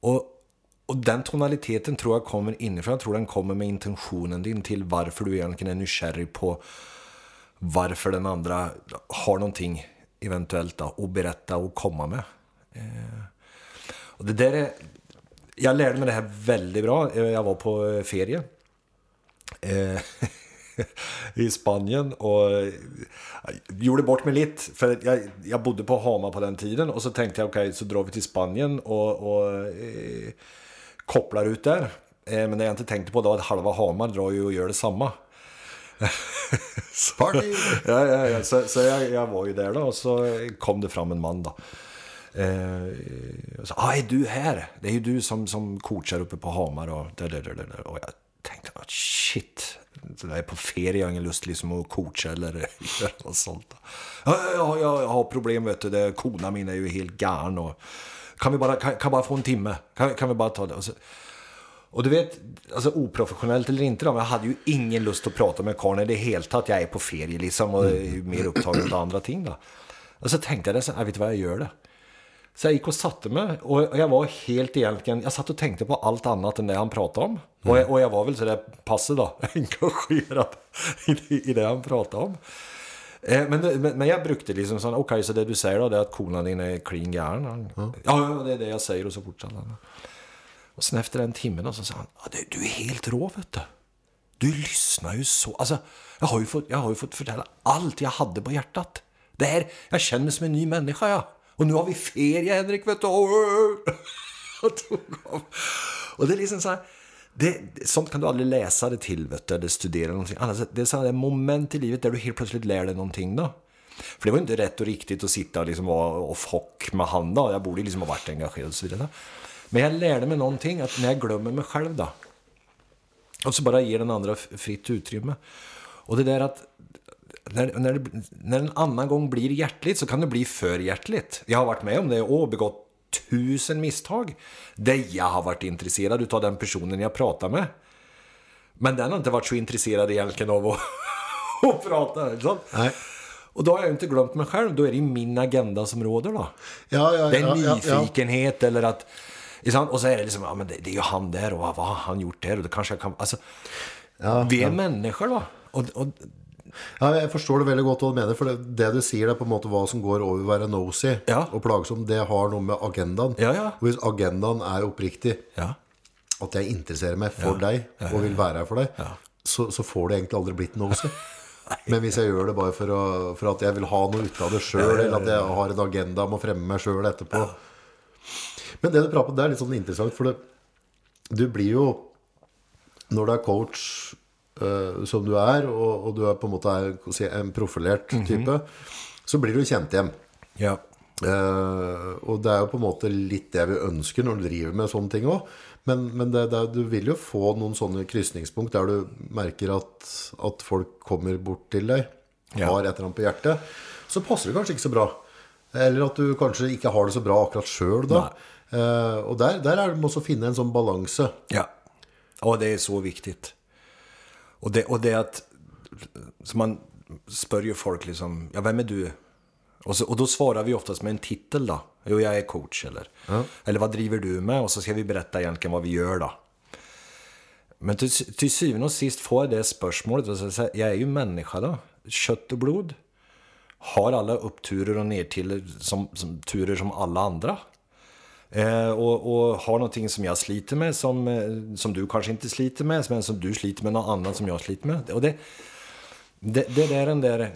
S2: Och, och den tonaliteten tror jag kommer inifrån. Jag tror den kommer med intentionen din till varför du egentligen är nykärrig på varför den andra har någonting eventuellt då, att berätta och komma med. Eh, och det där är, jag lärde mig det här väldigt bra. Eh, Jag var på eh, ferie eh, i Spanien och gjorde bort mig lite. För jag, jag bodde på Hamar på den tiden och så tänkte jag okej, så drar vi till Spanien och, och eh, kopplar ut där. Eh, men det jag inte tänkte på då att halva Hamar drar ju och gör detsamma.
S1: Party!
S2: ja, ja, ja. Så, så jag, jag var ju där då och så kom det fram en man då. Eh, och så, ah, är du här? Det är ju du som, som coachar uppe på Hamar och, där, där, där, där. och jag tänkte, oh, shit. Jag är på ferie, jag har ingen lust liksom att coacha eller göra något sånt. Ja, jag, jag, jag har problem vet du, det, kona min är ju helt garn och kan vi bara, kan, kan bara få en timme? Kan, kan vi bara ta det? Och så, och du vet, alltså oprofessionellt eller inte då, men jag hade ju ingen lust att prata med karln i det helt att Jag är på ferie liksom och är mer upptagen med andra ting då. Och så tänkte jag, så, jag vet du vad jag gör det? Så jag gick och satte mig och jag var helt egentligen, jag satt och tänkte på allt annat än det han pratade om. Och, jag, och jag var väl sådär passiv då, engagerad i, i det han pratade om. Eh, Men, men, men jag brukade liksom sån, okej så det du säger då det är att konan din är clean. Han- Ja, ja, det är det jag säger och så fortsatte han. Och sen efter en timme då så sa han, ja, du, du är helt rå vet du. Du lyssnar ju så. Alltså, jag har ju fått, jag har ju fått förtälla allt jag hade på hjärtat. Det här, jag känner mig som en ny människa, ja. Och nu har vi ferie, Henrik, vet du. Och tog av. Och det är liksom så här, det, sånt kan du aldrig läsa det till, vet du, eller studera någonting. Alltså, det är sådana moment i livet där du helt plötsligt lär dig någonting då. För det var inte rätt och riktigt att sitta och liksom vara off hock med han då. Jag borde liksom ha varit engagerad och så vidare. Men jag lärde mig någonting, att när jag glömmer mig själv då. Och så bara ger den andra fritt utrymme. Och det där att när, när, det, när en annan gång blir hjärtligt så kan det bli för hjärtligt. Jag har varit med om det och begått tusen misstag. Där jag har varit intresserad av den personen jag pratar med. Men den har inte varit så intresserad egentligen av att, att prata. Så.
S1: Nej.
S2: Och då har jag inte glömt mig själv. Då är det min agenda som råder då.
S1: Ja, ja,
S2: det är
S1: ja,
S2: nyfikenhet eller att... Och så är det liksom, ja men det, det är ju han där och vad, har han gjort där? Och det kanske jag kan... Alltså, vi är människor då. Och, och,
S1: Ja, jeg forstår det veldig godt hva du mener, for det, det du sier, er på en måte hva som går over å være nosy
S2: Ja.
S1: og plagsom. Det har noe med agendaen.
S2: Ja, ja.
S1: Og hvis agendaen er oppriktig,
S2: ja.
S1: at jeg interesserer meg for deg og vil være her for deg, så, så får det egentlig aldri blitt nosy. Men hvis jeg gjør det bare for, å, for at jeg vil ha noe ut av det sjøl, eller at jeg har en agenda om å fremme meg sjøl etterpå Men det du prater om, det er litt sånn interessant, for det, du blir jo Når du er coach eh, som du er, og, og du er på en måte er, hva skal jeg si, en profilert type, så blir du kjent igjen.
S2: ja.
S1: Eh, og det er jo på en måte litt det vi ønsker når du driver med sånne ting òg. Men, men det, det, du vil jo få noen sånne krysningspunkt der du merker at, at folk kommer bort til deg,
S2: Ja.
S1: har et eller annet på hjertet. Så passer det kanskje ikke så bra. Eller at du kanskje ikke har det så bra akkurat sjøl da. Eh, og der, der er det med å finne en sånn balanse.
S2: Ja. Ja, det är så viktigt. Och det, och det att... Så man spör ju folk liksom, ja vem är du? Och, så, och då svarar vi oftast med en titel då. Jo, jag är coach eller. Eller vad driver du med? Och så ska vi berätta egentligen vad vi gör då. Men till, till syvende och sist får jag det spörsmålet. Och så säger jag, är ju människa då. Kött och blod. Har alla uppturer och nertiller som, som turer som alla andra. Eh, och, och har någonting som jag sliter med som, eh, som du kanske inte sliter med, men som du sliter med något annat som jag sliter med. Och det, det, det är den där,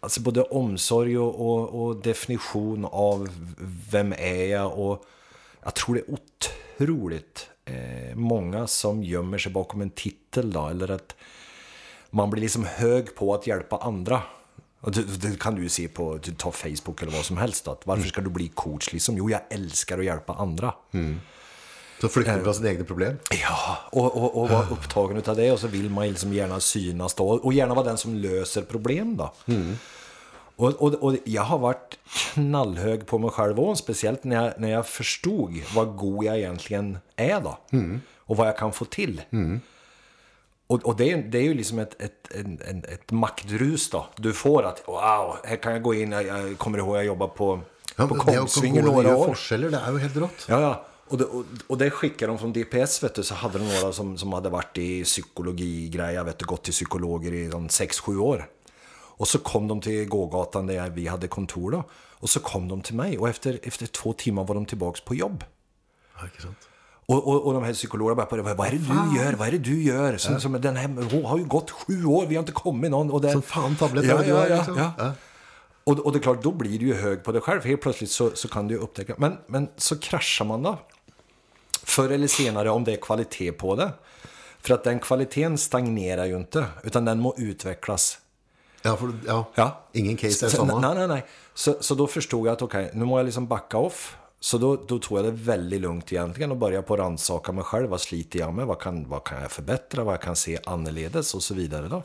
S2: alltså både omsorg och, och, och definition av vem är jag och jag tror det är otroligt eh, många som gömmer sig bakom en titel då, eller att man blir liksom hög på att hjälpa andra. Det, det kan du ju se på, du tar Facebook eller vad som helst. Att varför ska du bli coach liksom? Jo, jag älskar att hjälpa andra.
S1: Så flykter fra sine egne problem.
S2: Ja, och, och, och vara upptagen av det och så vill man liksom gärna synas då. Och gärna vara den som löser problem då. Och, och, och jag har varit knallhög på mig själv och speciellt när jag, när jag förstod vad god jag egentligen är då. Och vad jag kan få till. Och, och det, är, det är ju liksom ett, ett, en, ett maktrus då. Du får att, wow, här kan jag gå in, jag, jag kommer ihåg jag jobbade på,
S1: Ja,
S2: på Kongsvinger några år.
S1: forskjeller, det er jo helt rått.
S2: Ja, ja. Och det, och, och det skickade de från DPS, vet du, så hade de några som, som hade varit i psykologigrejer, vet du, gått till psykologer i 6-7 år. Och så kom de till gågatan där vi hade kontor då. Och så kom de till mig och efter, efter två timmar var de tillbaks på jobb.
S1: Ja, ikke sant?
S2: Och, och, och de här psykologerna bara började, vad är det du gör? Vad är det du gör? Som, som den här, hon har ju gått sju år, vi har inte kommit någon. Och det,
S1: Som fan tablet
S2: ja,
S1: är
S2: ja, ja,
S1: liksom.
S2: ja.
S1: Ja.
S2: Och, och det är klart, då blir du ju hög på dig själv. För helt plötsligt så, så kan du upptäcka. Men, men så kraschar man då. Förr eller senare om det är kvalitet på det. För att den kvaliteten stagnerar ju inte. Utan den må utvecklas.
S1: Ja, for ja.
S2: Ja.
S1: ingen case
S2: Så-
S1: samme.
S2: Nej, nej, nej. Så, så då förstod jag att okej, nu må jag liksom backa off. Så då, då tog jag det väldigt lugnt egentligen och började på att rannsaka mig själv. Vad sliter jag med? Vad kan, vad kan jag förbättra? Vad jag kan se annorledes? Och så vidare då.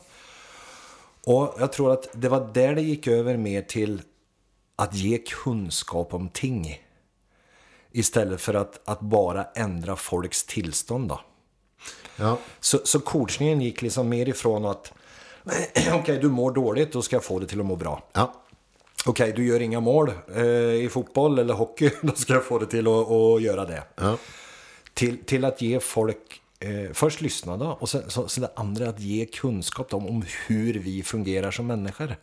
S2: Och jag tror att det var där det gick över mer till att ge kunskap om ting. Istället för att, att bara ändra folks tillstånd då.
S1: Ja.
S2: Så, så coachningen gick liksom mer ifrån att okej, du mår dåligt, då ska jag få det till att må bra.
S1: ja.
S2: Okej, du gör inga mål eh, i fotboll eller hockey, då ska jag få det till att, att göra det.
S1: Ja.
S2: Till, till att ge folk, eh, först lyssna då, och sen, så, så det andra att ge kunskap om, om hur vi fungerar som människor.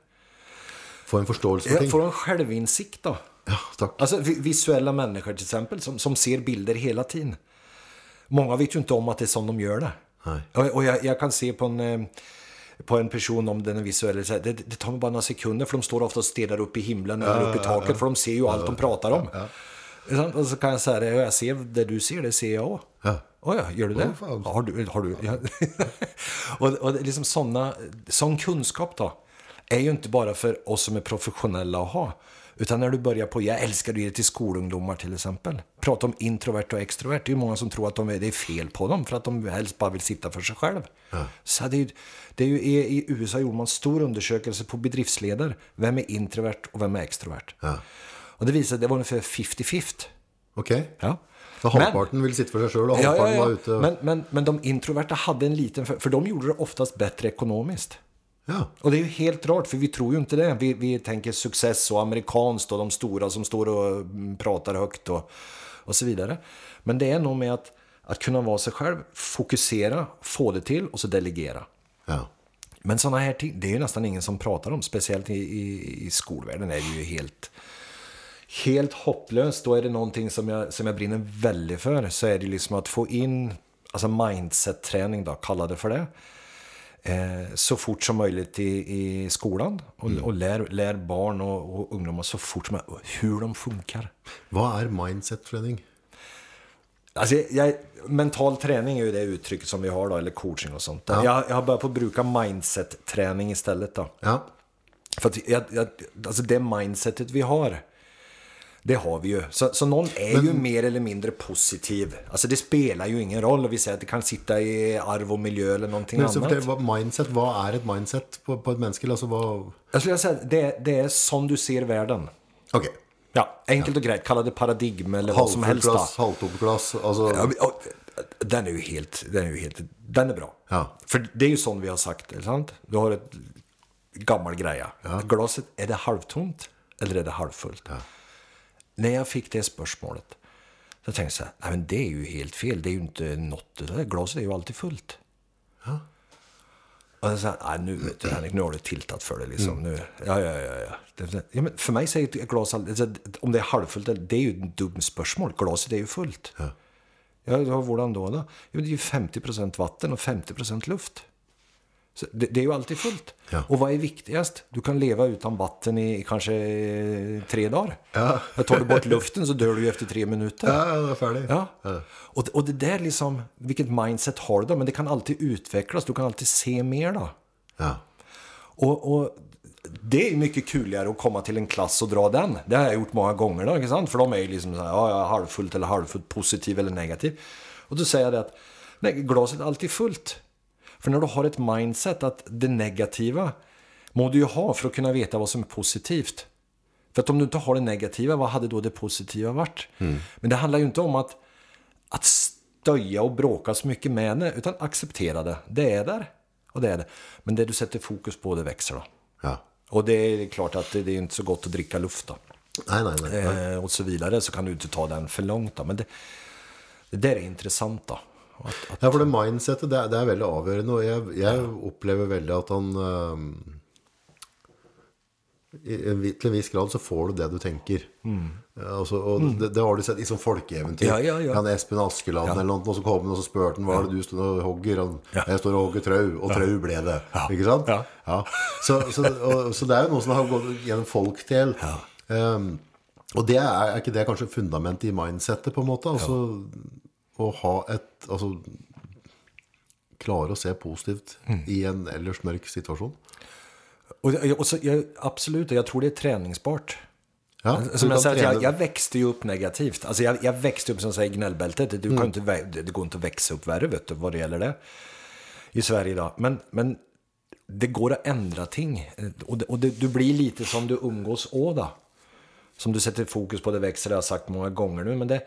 S1: Få en forståelse for
S2: Jag
S1: ting.
S2: får en självinsikt då.
S1: Ja, takk.
S2: Alltså vi- visuella människor till exempel, som, som ser bilder hela tiden. Många vet ju inte om att det är som de gör det.
S1: Nej.
S2: Och, och jag, jag kan se på en... På en person om den är visuell. Så Det, det tar bara några sekunder för de står ofta och stirrar upp i himlen eller upp i taket för de ser ju allt de pratar om. Och så kan jag säga det, jag ser det du ser, det ser jag också.
S1: Ja.
S2: Oh ja, gör du det? Ja, har du? Har du ja. och, och liksom såna, sån kunskap då, är ju inte bara för oss som är professionella att ha. Utan när du börjar på, jag älskar det till skolungdomar till exempel. Prata om introvert och extrovert. Det är ju många som tror att de är, det är fel på dem för att de helst bara vill sitta för sig själv. Så det är, det är ju, i, USA gjorde man stor undersökelse på bedriftsledare. Vem är introvert och vem är extrovert?
S1: Ja.
S2: Och det visade att det var ungefär 50-50.
S1: Okej.
S2: Ja.
S1: Så halvparten vill sitta för sig själv och
S2: Ja,
S1: halvparten
S2: ja,
S1: var
S2: ja.
S1: ute.
S2: Men, men, men de introverta hade en liten, för, för de gjorde det oftast bättre ekonomiskt.
S1: Ja.
S2: Och det är ju helt rart, för vi tror ju inte det. Vi, vi tänker success och amerikanskt och de stora som står och mm, pratar högt och, och så vidare. Men det är nog med att, att kunna vara sig själv, fokusera, få det till och så delegera.
S1: ja.
S2: Men sådana här ting, det är ju nästan ingen som pratar om. Speciellt i, i, i skolvärlden är det ju helt, helt hopplöst. Då är det någonting som jag, som jag brinner väldigt för. Så är det liksom att få in alltså mindset-träning, då, kalla det för det. Eh, så fort som möjligt i, i skolan. Och, och lär, lär barn och, och ungdomar så fort som möjligt hur de funkar.
S1: Vad är mindset-träning?
S2: Alltså, jag, mental träning är ju det uttrycket som vi har då, eller coaching och sånt. Jag, jag har börjat på att bruka mindset-träning istället då.
S1: Ja.
S2: För att jag, jag, alltså det mindsetet vi har, det har vi ju. Så, så någon är ju mer eller mindre positiv. Alltså det spelar ju ingen roll. Och vi säger att det kan sitta i arv och miljö eller någonting
S1: Men så
S2: annat.
S1: fortell, vad, mindset, vad är ett mindset på, på ett människa? Alltså vad...
S2: Jag skulle säga det, det är som du ser världen.
S1: Okej.
S2: Ja, enkelt och grejt. Kalla det paradigm eller vad som helst.
S1: halvtomglass. Alltså,
S2: Ja, men, den är ju helt, den är ju helt, den är bra.
S1: Ja.
S2: För det är ju sånt vi har sagt, är det sant? Du har ett gammal greja. Glaset, är det halvtomt eller är det halvfullt? När jag fick det spörsmålet, så tänkte jag så här, nej men det är ju helt fel. Det är ju inte något, det glaset är ju alltid fullt. Och jag sa, nej nu vet du Henrik, nu har du tiltat för det liksom. Nu, ja, ja, ja, ja. Det, ja men för mig säger ett glas, alltså, om det är halvfullt, det är ju ett dumt spörsmål. Glaset är ju fullt. Ja, ja hur då? då? Jo, det är ju 50% vatten och 50% luft. Det, det är ju alltid fullt.
S1: Ja.
S2: Och vad är viktigast? Du kan leva utan vatten i kanske eh, tre dagar.
S1: Ja.
S2: Tar du bort luften så dör du ju efter tre minuter.
S1: ja, jag är färdig.
S2: Ja. Och, och det där liksom, vilket mindset har du då? Men det kan alltid utvecklas, du kan alltid se mer då.
S1: Ja.
S2: Och, och det är mycket kuligare att komma till en klass och dra den. Det har jag gjort många gånger då, inte sant? För de är ju liksom så här, ja, ja, halvfullt eller halvfullt, positiv eller negativ. Och då säger jag det att, nej, glaset är alltid fullt. För när du har ett mindset att det negativa må du ju ha för att kunna veta vad som är positivt. För att om du inte har det negativa, vad hade då det positiva varit? Men det handlar ju inte om att, att stöja och bråka så mycket med det, utan acceptera det. Det är där, och det är det. Men det du sätter fokus på, det växer då.
S1: ja.
S2: Och det är klart att det, det är inte så gott att dricka luft då.
S1: Nej, nej, nej.
S2: Eh, och så vidare, så kan du inte ta den för långt då. Men det, det där är intressant då. Att, att,
S1: Ja, for det mindsetet, det er, det er veldig avgjørende, og jeg, jeg opplever veldig at han øhm, i, Til en viss grad så får du det du tenker. Ja, altså, og det, det har du sett i sånn folkeeventyr.
S2: Mm. Ja, ja, ja.
S1: Han Espen Askeland eller noe, og så kom han og så spurte han hva er det du står og hogger. Han,
S2: Ja.
S1: Jeg står og hogger trau, og trau ble det. Ikke sant?
S2: Ja.
S1: Så, så, og, så det er jo noe som har gått gjennom folkdel. Um, og det er, er ikke det kanskje fundamentet i mindsetet, på en måte? Altså å ha et Altså klare å se positivt
S2: Mm.
S1: i en ellers mørk situasjon.
S2: och, och så, jag, absolut, jag tror det är träningsbart.
S1: Ja, så
S2: Som jag säger, jag, jag växte ju upp negativt. Alltså jag, jag växte upp som säger gnällbältet. Du
S1: Mm.
S2: kan inte, det går inte att växa upp värre vet du, vad det gäller det. I Sverige idag. Men, men det går att ändra ting. Och, det, och det, du blir lite som du umgås åda. Som du sätter fokus på, det växer, det har jag sagt många gånger nu. Men det,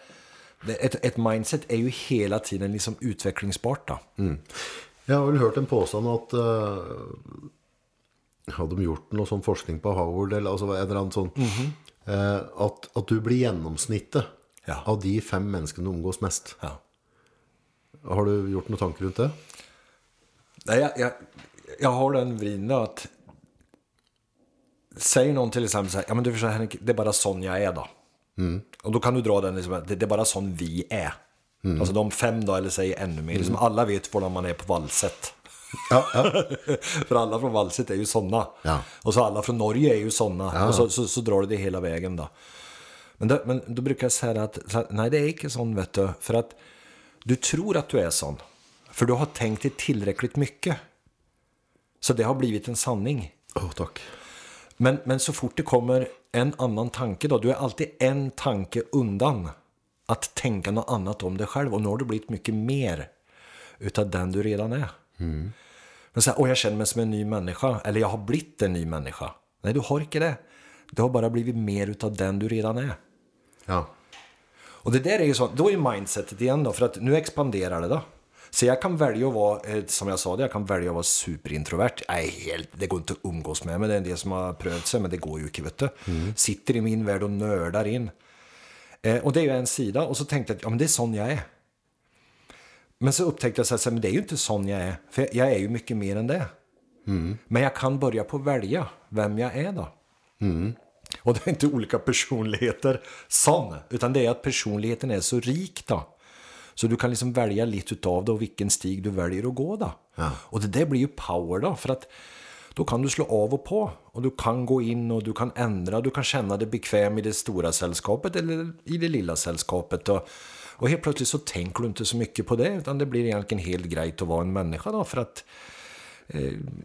S2: ett, ett mindset är ju hela tiden liksom utvecklingsbart då.
S1: Jeg har vel hørt en påstand at uh, Hadde de gjort noe sånn forskning på Howard, eller altså en eller annen sånn eh, at, at du blir gjennomsnittet
S2: Ja.
S1: av de fem menneskene du omgås mest.
S2: Ja.
S1: Har du gjort noen tanker rundt det?
S2: Nej, jag, jag, jag har den vridna att Säger någon till exempel så här, ja men du förstår Henrik, det är bara sån jag är då. Och då kan du dra den liksom, det, det är bara sån vi är. Alltså de fem då, eller säg ännu mer. Liksom alla vet var man är på valset.
S1: Ja, ja.
S2: För alla från Valset är ju såna.
S1: Ja.
S2: Och så alla från Norge är ju såna. Och så, så, så drar du det hela vägen då. Men då, men då brukar jag säga att nej, det är inte sån vet du. För att du tror att du är sån. För du har tänkt dig tillräckligt mycket. Så det har blivit en sanning.
S1: Åh, tack.
S2: Men, men så fort det kommer en annan tanke då, du är alltid en tanke undan att tänka något annat om dig själv. Och nu har du blivit mycket mer utav den du redan är. Men så här, åh jag känner mig som en ny människa, eller jag har blivit en ny människa. Nej, du har inte det. Du har bara blivit mer utav den du redan är.
S1: Ja.
S2: Och det där är ju så, då är mindsetet igen då, för att nu expanderar det då. Så jag kan välja att vara, eh, som jag sa, det, jag kan välja att vara superintrovert. Nej, helt, det går inte att umgås med mig, det är en del som har prövat sig, men det går ju inte, vet du. Sitter i min värld och nördar in. Eh, och det är ju en sida, och så tänkte jag att ja, men det är sån jag är. Men så upptäckte jag men det är ju inte sån jag är, för jag- är ju mycket mer än det. Men jag kan börja på att välja vem jag är då. Och det är inte olika personligheter sån, utan det är att personligheten är så rik då. Så du kan liksom välja lite utav det och vilken stig du väljer att gå då. Och det där blir ju power då, för att då kan du slå av och på. Och du kan gå in och du kan ändra, du kan känna dig bekväm i det stora sällskapet eller i det lilla sällskapet. Och, och helt plötsligt så tänker du inte så mycket på det, utan det blir egentligen helt grejt att vara en människa då, för att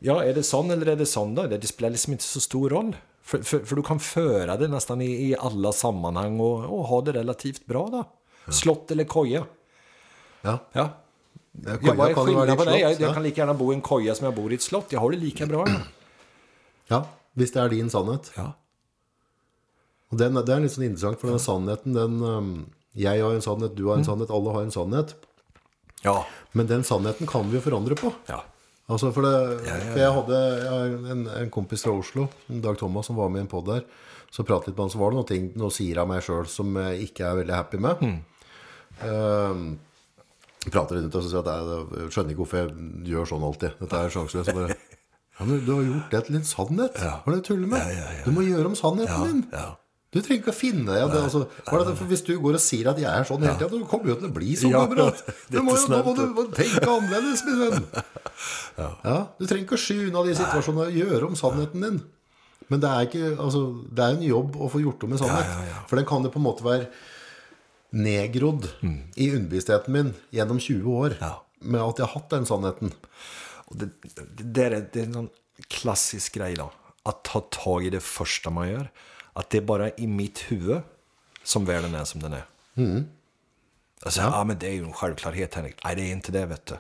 S2: Ja, är det sån eller är det sån då? Det spelar liksom inte så stor roll. För, för, för du kan föra det nästan i, i alla sammanhang och, och ha det relativt bra då. Slott eller koja.
S1: Ja.
S2: Ja.
S1: Koja
S2: Jag, vad är
S1: ju
S2: skillnaden på det? Jag, jag
S1: ja.
S2: kan lika gärna bo i en koja som jag bor i ett slott. Jag har det lika bra.
S1: Ja, hvis det er din sannhet.
S2: Ja.
S1: Og den, det er litt sånn interessant, for den sannheten, den um, Jeg har en sannhet, du har en sannhet, alle har en sannhet.
S2: Ja.
S1: Men den sannheten kan vi jo forandre på.
S2: ja.
S1: Altså for, det, for jeg hadde jeg har en, en kompis fra Oslo, Dag Thomas, som var med i en podd der. Så pratet litt med han, så var det noen ting, noen sider av meg sjøl som jeg ikke er veldig happy med. Um, prater litt og så sier at jeg, jeg skjønner ikke hvorfor jeg gjør sånn alltid. Dette er sjanseløst. Bare, ja, men du har gjort det til en sannhet. Hva er det du tuller med? Du må gjøre om sannheten din.
S2: ja.
S1: Du trenger ikke å finne deg det, altså, Hvis du går og sier at jeg er sånn hele tida, kommer jo til å bli sånn.
S2: Ja,
S1: kamerat.
S2: det er
S1: nå må du må tenke annerledes, min venn. Ja, du trenger ikke å sky unna de situasjonene og gjøre om sannheten din. Men det er, ikke, altså, det er en jobb å få gjort om en sannhet.
S2: Ja, ja, ja.
S1: For den kan jo på en måte være nedgrodd i underbevisstheten min gjennom 20 år
S2: Ja.
S1: med at jeg har hatt den sannheten.
S2: Det, det, är, det är en sån klassisk grej då. Att ta tag i det första man gör. Att det är bara i mitt huvud som världen är som den är. Alltså, ja. men det är ju en självklarhet Henrik. Nej, det är inte det vet du.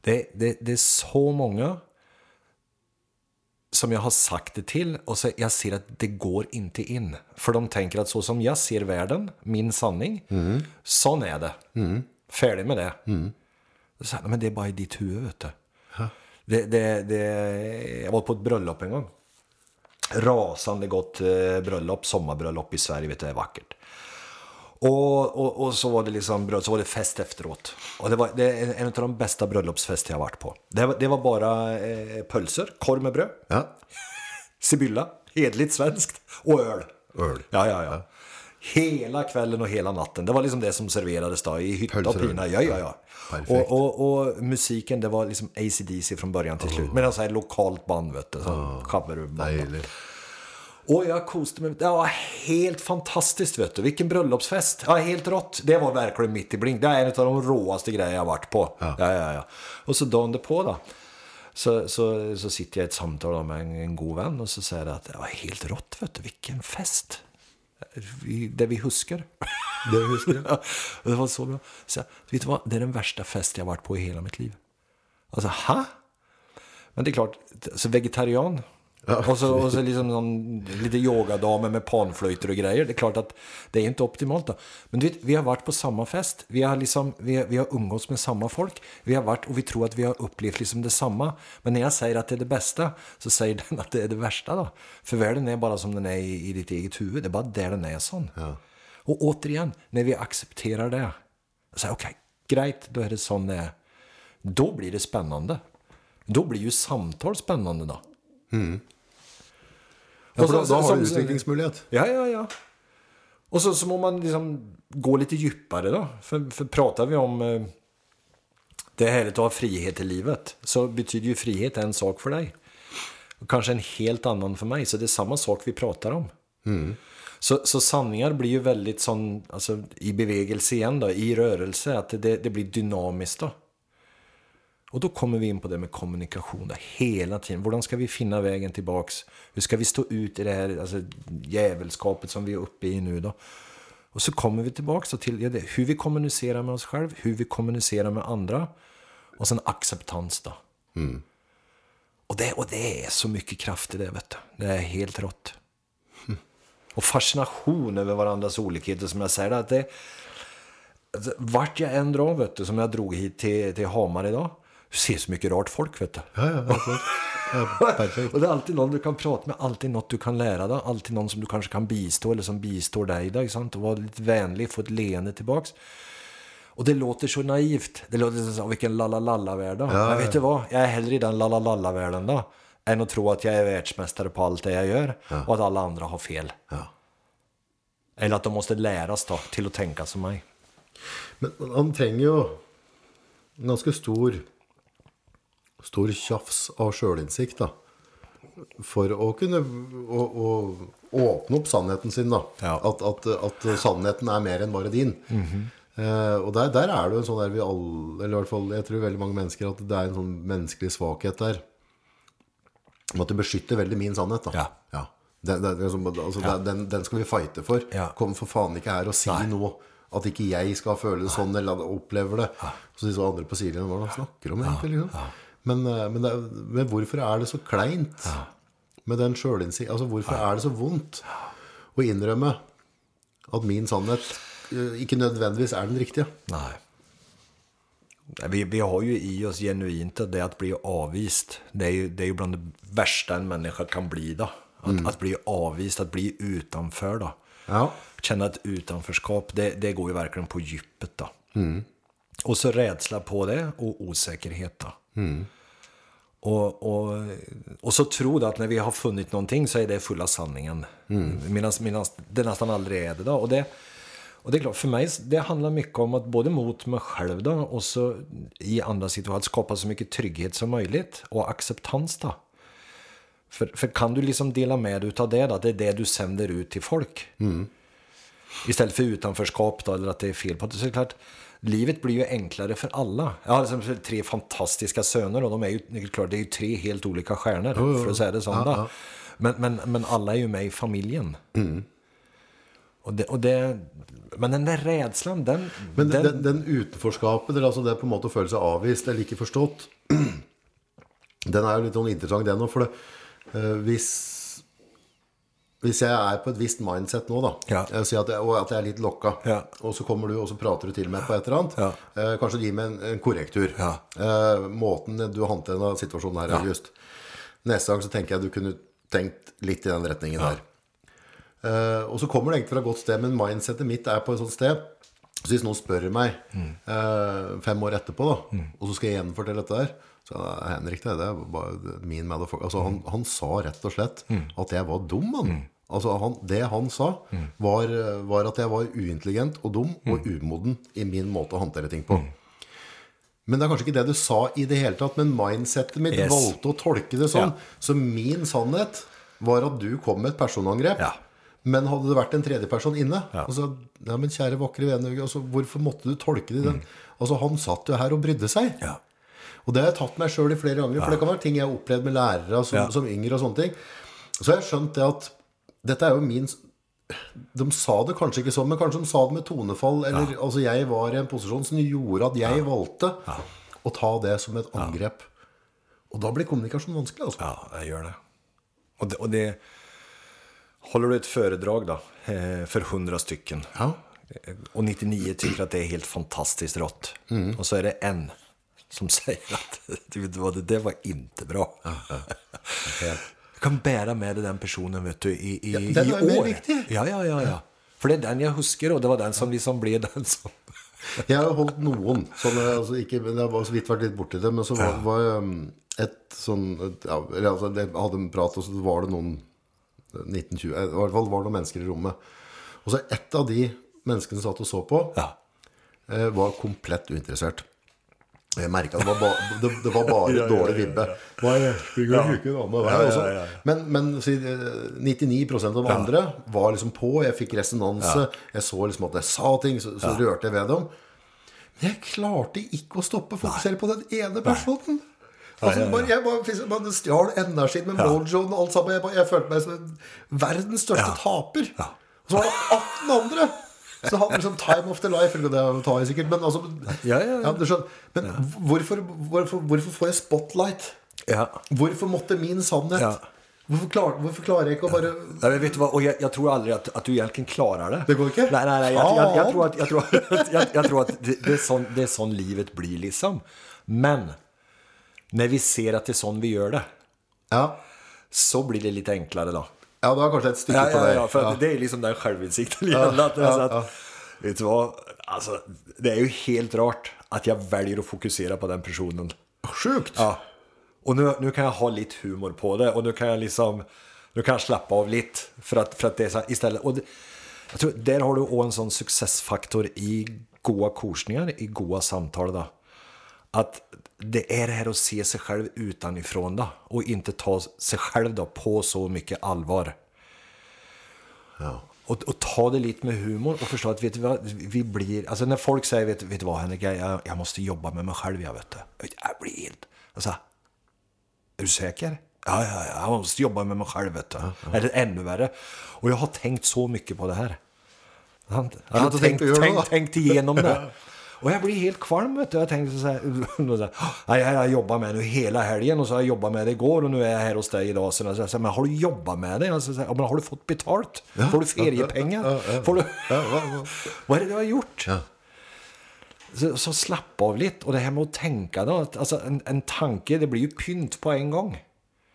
S2: Det, det, det är så många som jag har sagt det till och så jag ser att det går inte in. För de tänker att så som jag ser världen, min sanning, sån är det. Färdig med det. Så här, men det är bara i ditt huvud, vet du. Det, det, det, jag var på ett bröllop en gång. Rasande gott eh, bröllop, sommarbröllop i Sverige, vet du, det är vackert. Och, och, och så var det liksom så var det fest efteråt. Och det var det är en av de bästa bröllopsfester jag varit på. Det var, det var bara eh, pölser, korv med bröd,
S1: Ja.
S2: Sibylla, hedligt svenskt och öl.
S1: Öl.
S2: Ja, ja, ja. Hela kvällen och hela natten. Det var liksom det som serverades då i hytta
S1: Pölser och
S2: pina. Ja, ja, ja. Och, och, och musiken, det var liksom AC/DC från början till slut. Men alltså ett lokalt band, vet du. Som coverband. Och jag koste mig. Det var helt fantastiskt, vet du. Vilken bröllopsfest. Ja, helt rått. Det var verkligen mitt i blink. Det är en av de råaste grejer jag har varit på. Ja, ja, ja. Och så dagen på då. Så, så, så sitter jag i ett samtal med en, en god vän och så säger jag att det var helt rått, vet du. Vilken fest. Det vi huskar.
S1: Det.
S2: Ja, och det var så bra. Så, vet du vad? Det är den värsta fest jag har varit på i hela mitt liv. Alltså, ha? Men det är klart, så vegetarian. Och så, och så liksom någon, lite yogadamer med panflöjter och grejer. Det är klart att det är inte optimalt då. Men du vet, vi har varit på samma fest. Vi har, liksom, vi, vi har umgåtts med samma folk. Vi har varit och vi tror att vi har upplevt liksom detsamma. Men när jag säger att det är det bästa så säger den att det är det värsta då. För världen är bara som den är i, i ditt eget huvud. Det är bara där den är sån. Och återigen, när vi accepterar det. Okej, grejt, då är det sån det är. Då blir det spännande. Då blir ju samtal spännande då.
S1: Ja, da,
S2: så-
S1: da har
S2: som-
S1: du utviklingsmulighet.
S2: Ja, ja, ja. Och så, så må man liksom gå lite djupare då. För, för pratar vi om... eh, Det är härligt att ha frihet i livet. Så betyder ju frihet en sak för dig. Och kanske en helt annan för mig. Så det är samma sak vi pratar om. Så, så sanningar blir ju väldigt sån, alltså, i bevegelse igen då, i rörelse. Att det, det blir dynamiskt då. Och då kommer vi in på det med kommunikation då, hela tiden. Hur ska vi finna vägen tillbaks? Hur ska vi stå ut i det här alltså, jävelskapet som vi är uppe i nu då? Och så kommer vi tillbaks till ja, det, hur vi kommunicerar med oss själva, hur vi kommunicerar med andra. Och sen acceptans då. Och, det, och det är så mycket kraft i det, vet du. Det är helt rått. Och fascination över varandras olikheter, som jag säger. Att det, alltså, vart jag än drar, vet du, som jag drog hit till, till Hamar idag. Du ser så mycket rart folk, vet du.
S1: Ja, ja, absolut. Ja, perfekt.
S2: Och det är alltid någon du kan prata med, alltid något du kan lära dig, alltid någon som du kanske kan bistå eller som bistår dig. Där, sant? Och vara lite vänlig, få ett leende tillbaks. Och det låter så naivt. Det låter som vilken lallalalla-värld. då. Men vet du vad? Jag är hellre i den lallalalla-världen då. Än att tro att jag är världsmästare på allt det jag gör. Och att alla andra har fel.
S1: Ja.
S2: Eller att de måste läras då, till att tänka som mig.
S1: Men han trenger jo en ganske stor Stor tjafs av sjølinnsikt. For å kunne å, å åpne opp sannheten sin, da.
S2: Ja.
S1: At, at, at sannheten er mer enn bare din. eh, og der, der er det en sånn der vi alle Eller i hvert fall jeg tror veldig mange mennesker at det er en sånn menneskelig svakhet der. Om at du beskytter veldig min sannhet, da.
S2: Ja.
S1: Den, den, liksom, altså, den, den skal vi fighte for.
S2: Ja.
S1: Kom for faen ikke her og si
S2: Nei.
S1: noe. At ikke jeg skal føle det sånn eller opplever det. Så de så andre på sidelinjen hva er det snakker om egentlig. Liksom. Men, eh, men, det, men hvorfor er det så kleint med den sjølinnsikt? Altså, hvorfor er det så vondt å innrømme at min sannhet eh, ikke nødvendigvis er den riktige?
S2: Nej. Vi, vi har ju i oss genuint att det att bli avvist. Det är ju, det är ju bland det värsta en människa kan bli då. Att, att bli avvist, att bli utanför då.
S1: Ja.
S2: Känna ett utanförskap, det, det går ju verkligen på djupet då. Och så rädsla på det och osäkerhet då. Och, och, och så tro att när vi har funnit någonting så är det fulla sanningen. Medan, medan det nästan aldrig är det då. Och det, och det är klart, för mig det handlar mycket om att både mot mig själv då och så i andra situationer skapa så mycket trygghet som möjligt och acceptans då. För, för kan du liksom dela med dig utav det då, det är det du sänder ut till folk. Istället för utanförskap då, eller att det är fel på det. Så är det klart, livet blir ju enklare för alla. Jag har liksom tre fantastiska söner och de är ju, det är klart, det är ju tre helt olika stjärnor, för att säga det så. då. Men, men, men alla är ju med i familjen. Och det, och det, men den där rädslan, den...
S1: Men
S2: den,
S1: den, den utenforskapet, eller altså det på måte å føle seg avvist eller ikke forstått, den jo litt sånn interessant, den òg. For det, eh, hvis, hvis jeg er på et visst mindset nå, da,
S2: Ja.
S1: sier at jeg, og at jeg er litt lokka,
S2: Ja.
S1: og så kommer du og så prater du til meg på et eller annet,
S2: Ja.
S1: eh, kanskje gi meg en, en korrektur. Eh, måten du håndterer situasjonen her,
S2: Ja.
S1: August. Neste gang så tenker jeg du kunne tenkt litt i den retningen her. Eh, og så kommer det egentlig fra et godt sted, men mindsetet mitt er på et sånt sted. Så hvis noen spør meg eh, fem år etterpå, da, og så skal jeg gjenfortelle dette der så Henrik, det, det bare min motherfucker. Altså, han, han sa rett og slett at jeg var dum, han. Altså, han, det han sa, var, var at jeg var uintelligent og dum og umoden i min måte å håndtere ting på. Men det er kanskje ikke det du sa i det hele tatt, men mindsetet mitt
S2: Yes.
S1: valgte å tolke det sånn.
S2: Ja.
S1: Så min sannhet var at du kom med et personangrep.
S2: Ja.
S1: Men hadde det vært en tredjeperson inne
S2: Ja.
S1: altså, ja, men kjære vakre vene, altså, Hvorfor måtte du tolke det den? Altså, Han satt jo her og brydde seg.
S2: Mm. Ja.
S1: Og det har jeg tatt meg sjøl i flere ganger. For det kan være ting jeg har opplevd med lærere som,
S2: Ja.
S1: som yngre. og sånne ting Så har jeg skjønt det at dette er jo min De sa det kanskje ikke sånn, men kanskje de sa det med tonefall. Eller altså jeg var i en posisjon som gjorde at jeg valgte å ta det som et angrep. Og da blir kommunikasjon vanskelig. altså
S2: Ja, jag gör det. Och det, och det Håller du ett föredrag då, eh, för hundra stycken.
S1: Ja.
S2: Och 99 tycker att det är helt fantastiskt rått. Och så är det en som säger att du vad, det där var inte bra. Du kan bära med dig den personen vet du, i, i,
S1: Ja, den
S2: i
S1: mer
S2: år.
S1: viktig.
S2: Ja, ja, ja, ja. För det är den jag huskar och det var den som liksom blev den som...
S1: Jeg har noen sånne, altså ikke, men Jeg har så vidt vært litt borti det, men så var, var um, et sånn et, ja, eller, altså, Jeg hadde en prat, og så var det noen 1920, I hvert fall var det noen mennesker i rommet. Og så ett av de som satt og så på,
S2: Ja.
S1: eh, var komplett uinteressert. Jeg merka det, det, var bare dårlig vibbe. Hva er
S2: Ja, ja, ja, ja.
S1: Men, men si, eh, 99% av andre var liksom på. Jeg fikk resonanse. Jeg så liksom at jeg sa ting, så, så rørte jeg ved dem. Men jeg klarte ikke å stoppe å fokusere på den ene personen. Altså,
S2: ja, ja.
S1: Bare, jeg bare, man stjal energien med mojoen og alt sammen. Jeg, bare, jeg følte meg som en verdens største taper. Og så var det 18 andre! Så hadde liksom time of the life, eller det tar jeg sikkert, men altså
S2: Ja, ja, ja.
S1: skjønner. Men hvorfor, hvorfor, hvorfor får jeg spotlight?
S2: Ja.
S1: Hvorfor måtte min sannhet?
S2: Ja.
S1: Hvorfor, klar, hvorfor klarer jeg ikke å bare
S2: Nej, men vet vad? Och jag, jag tror aldrig att, att du egentligen klarar det.
S1: Det går inte?
S2: Nej, nej, nej. Jag, jag, jag tror att, jag tror, att- jag, jag tror att det, det, är sån, det är sån livet blir liksom. Men när vi ser att det är sån vi gör det,
S1: Ja,
S2: så blir det lite enklare då.
S1: Ja det var kanskje et stykke
S2: Ja,
S1: på
S2: ja,
S1: deg.
S2: ja, för
S1: Ja.
S2: det är liksom den självinsikten att, alltså, att, Vet du vad? Alltså, det är ju helt rart att jag väljer att fokusera på den personen.
S1: Sjukt!
S2: Ja. Och nu, nu kan jag ha lite humor på det och nu kan jag liksom nu kan jag slappa av lite för att, för att det är så här, istället. Och det, jag tror, där har du också en sån successfaktor i goda korsningar, i goda samtal. Då. Att det är det här att se sig själv utanifrån då, och inte ta sig själv då på så mycket allvar.
S1: Ja.
S2: Och, och ta det lite med humor och förstå att vet du vad, vi blir, alltså när folk säger vet, vet du vad Henrik, jag, jag måste jobba med mig själv, jag vet det. Jag blir helt, alltså, är du säker? Ja, ja, ja, jag måste jobba med mig själv, vet du. Eller ännu värre. Och jag har tänkt så mycket på det här. Jag har,
S1: du
S2: tänkt,
S1: tänkt
S2: tänkt, tänkt igenom det. Och jag blir helt kvalm, vet du. Jag tänkte så här, så här "Ja, jag har jobbat med det nu hela helgen och så har jag jobbat med det igår och nu är jag här hos dig idag. Så jag säger, men har du jobbat med det? Alltså, så här, "Ja, men har du fått betalt? Får du feriepengar? Får du... Vad är det du har gjort? Så, så slapp av lite. Och det här med att tänka då. Alltså, en, en tanke, det blir ju pynt på en gång.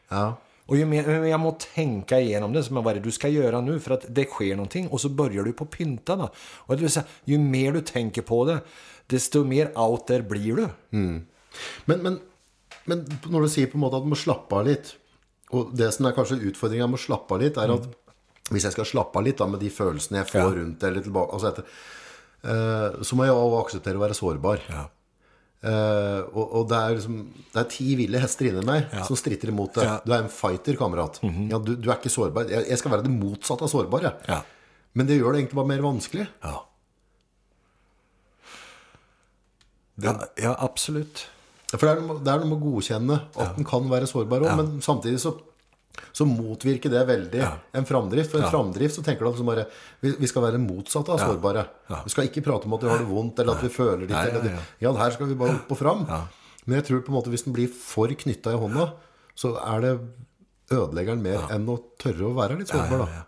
S1: Ja.
S2: Och ju mer jag må tänka igenom det, som vad är det du ska göra nu för att det sker någonting och så börjar du på pynta då. Och det vill säga, ju mer du tänker på det, desto mer out there blir du.
S1: Men, men, men når du sier på en måte at du må slappe av litt Og det som er kanskje utfordringen med å slappe av litt Er at hvis jeg skal slappe av litt da, Med de følelsene jeg får
S2: Ja.
S1: rundt Eller tilbake altså etter, eh, Så må jeg også akseptere å være sårbar
S2: Ja.
S1: Eh, og, og det er liksom Det er ti ville hester inni meg Som stritter imot det
S2: Ja.
S1: Du er en fighter, kamerat ja, du, du er ikke sårbar jeg, jeg skal være det motsatte av sårbar.
S2: Ja.
S1: Men det gjør det egentlig bare mer vanskelig
S2: Ja. Ja, ja absolut.
S1: For det er, noe, det er noe med å godkjenne at den kan være sårbar òg, men samtidig så, så motvirker det veldig en framdrift. For en framdrift så tenker du at liksom bare, vi, skal være motsatte av sårbare. Vi skal ikke prate om at vi har det vondt, eller at vi føler
S2: ja,
S1: eller
S2: ja.
S1: Ja, her skal vi bare opp og fram. Men jeg tror på en måte hvis den blir for knytta i hånda, så er det ødelegger den mer enn å tørre å være litt sårbar. da.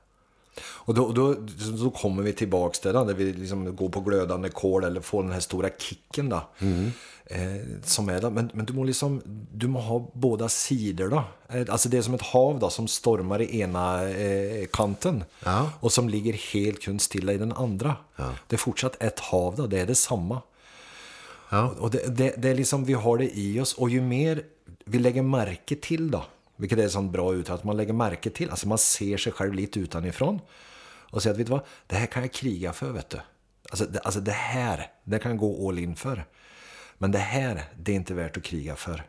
S2: Och då, då, då kommer vi tillbaks till det, där vi liksom går på glödande kol eller får den här stora kicken då. Eh, som är där. Men, men du, må liksom, du må ha båda sidor då. Eh, alltså det är som ett hav då, som stormar i ena eh, kanten.
S1: Ja.
S2: Och som ligger helt kun stilla i den andra. Det är fortsatt ett hav då, det är detsamma.
S1: Ja.
S2: Och det, det, det är liksom, vi har det i oss. Och ju mer vi lägger märke till då, vilket är ett sånt bra uttryck, att man lägger märke till, alltså man ser sig själv lite utanifrån. Och säger att, vet du vad, det här kan jag kriga för, vet du. Alltså det, alltså det här, det kan jag gå all in för. Men det här, det är inte värt att kriga för.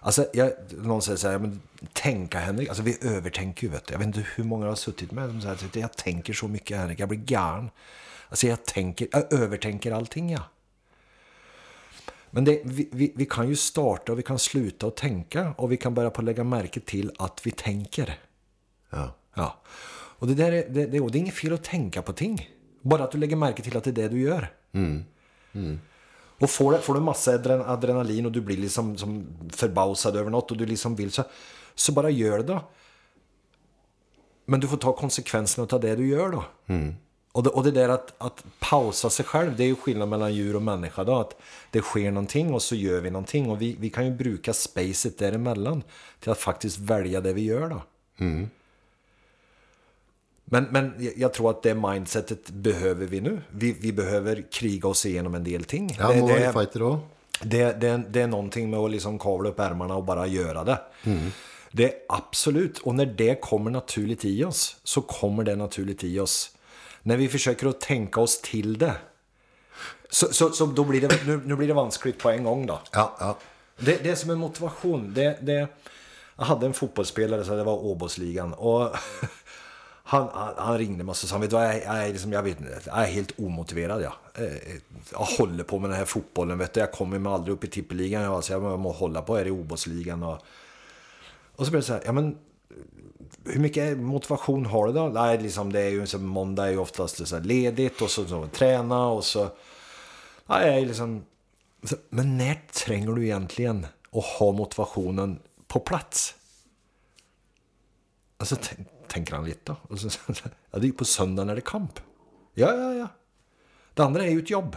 S2: Alltså, jag, någon säger så här, men tänka Henrik, alltså vi övertänker ju vet du. Jag vet inte hur många har suttit med som säger att jag tänker så mycket Henrik, jag blir galen. Alltså jag tänker, jag övertänker allting ja. Men det, vi, vi, vi kan ju starta och vi kan sluta att tänka och vi kan börja på att lägga märke till att vi tänker.
S1: Ja.
S2: Ja. Och det, där är, det, det, det är inget fel att tänka på ting. Bara att du lägger märke till att det är det du gör. Och får, får du massa adren- adrenalin och du blir liksom som förbausad över något och du liksom vill så, så bara gör det då. Men du får ta konsekvenserna av det du gör då. Och, det, och det där att, att pausa sig själv, det är ju skillnad mellan djur och människa då. Att det sker någonting och så gör vi någonting. Och vi, vi kan ju bruka spacet däremellan till att faktiskt välja det vi gör då. Men, men jag- tror att det mindsetet behöver vi nu. Vi, vi behöver kriga oss igenom en del ting.
S1: Ja,
S2: det, det,
S1: fighter òg.
S2: det, det, det är någonting med att liksom kavla upp ärmarna och bara göra det. Det är absolut. Och när det kommer naturligt i oss så kommer det naturligt i oss. När vi försöker att tänka oss till det Så, så, så då blir det, nu, nu blir det vanskligt på en gång då.
S1: Ja, ja.
S2: Det, det som är motivation, det, det... Jag hade en fotbollsspelare, så det var Åbosligan. Och han, han, han ringde mig och sa, vet du, jag, jag, är liksom, jag, vet, inte, jag är helt omotiverad. Jag. Eh, jag håller på med den här fotbollen, vet du. Jag kommer mig aldrig upp i tippeligan. Jag, alltså, jag må hålla på här i Åbosligan. Och, och så blev det så här, ja men hur mycket motivation har du då? Nej, liksom, det är ju så, måndag är ju oftast så ledigt och så, så träna och så... Nej, jag är liksom... Så, men när tränger du egentligen att ha motivationen på plats? Och så tänker han lite. Och så, ja, det är ju på söndag när det är kamp. Ja, ja, ja. Det andra är ju ett jobb.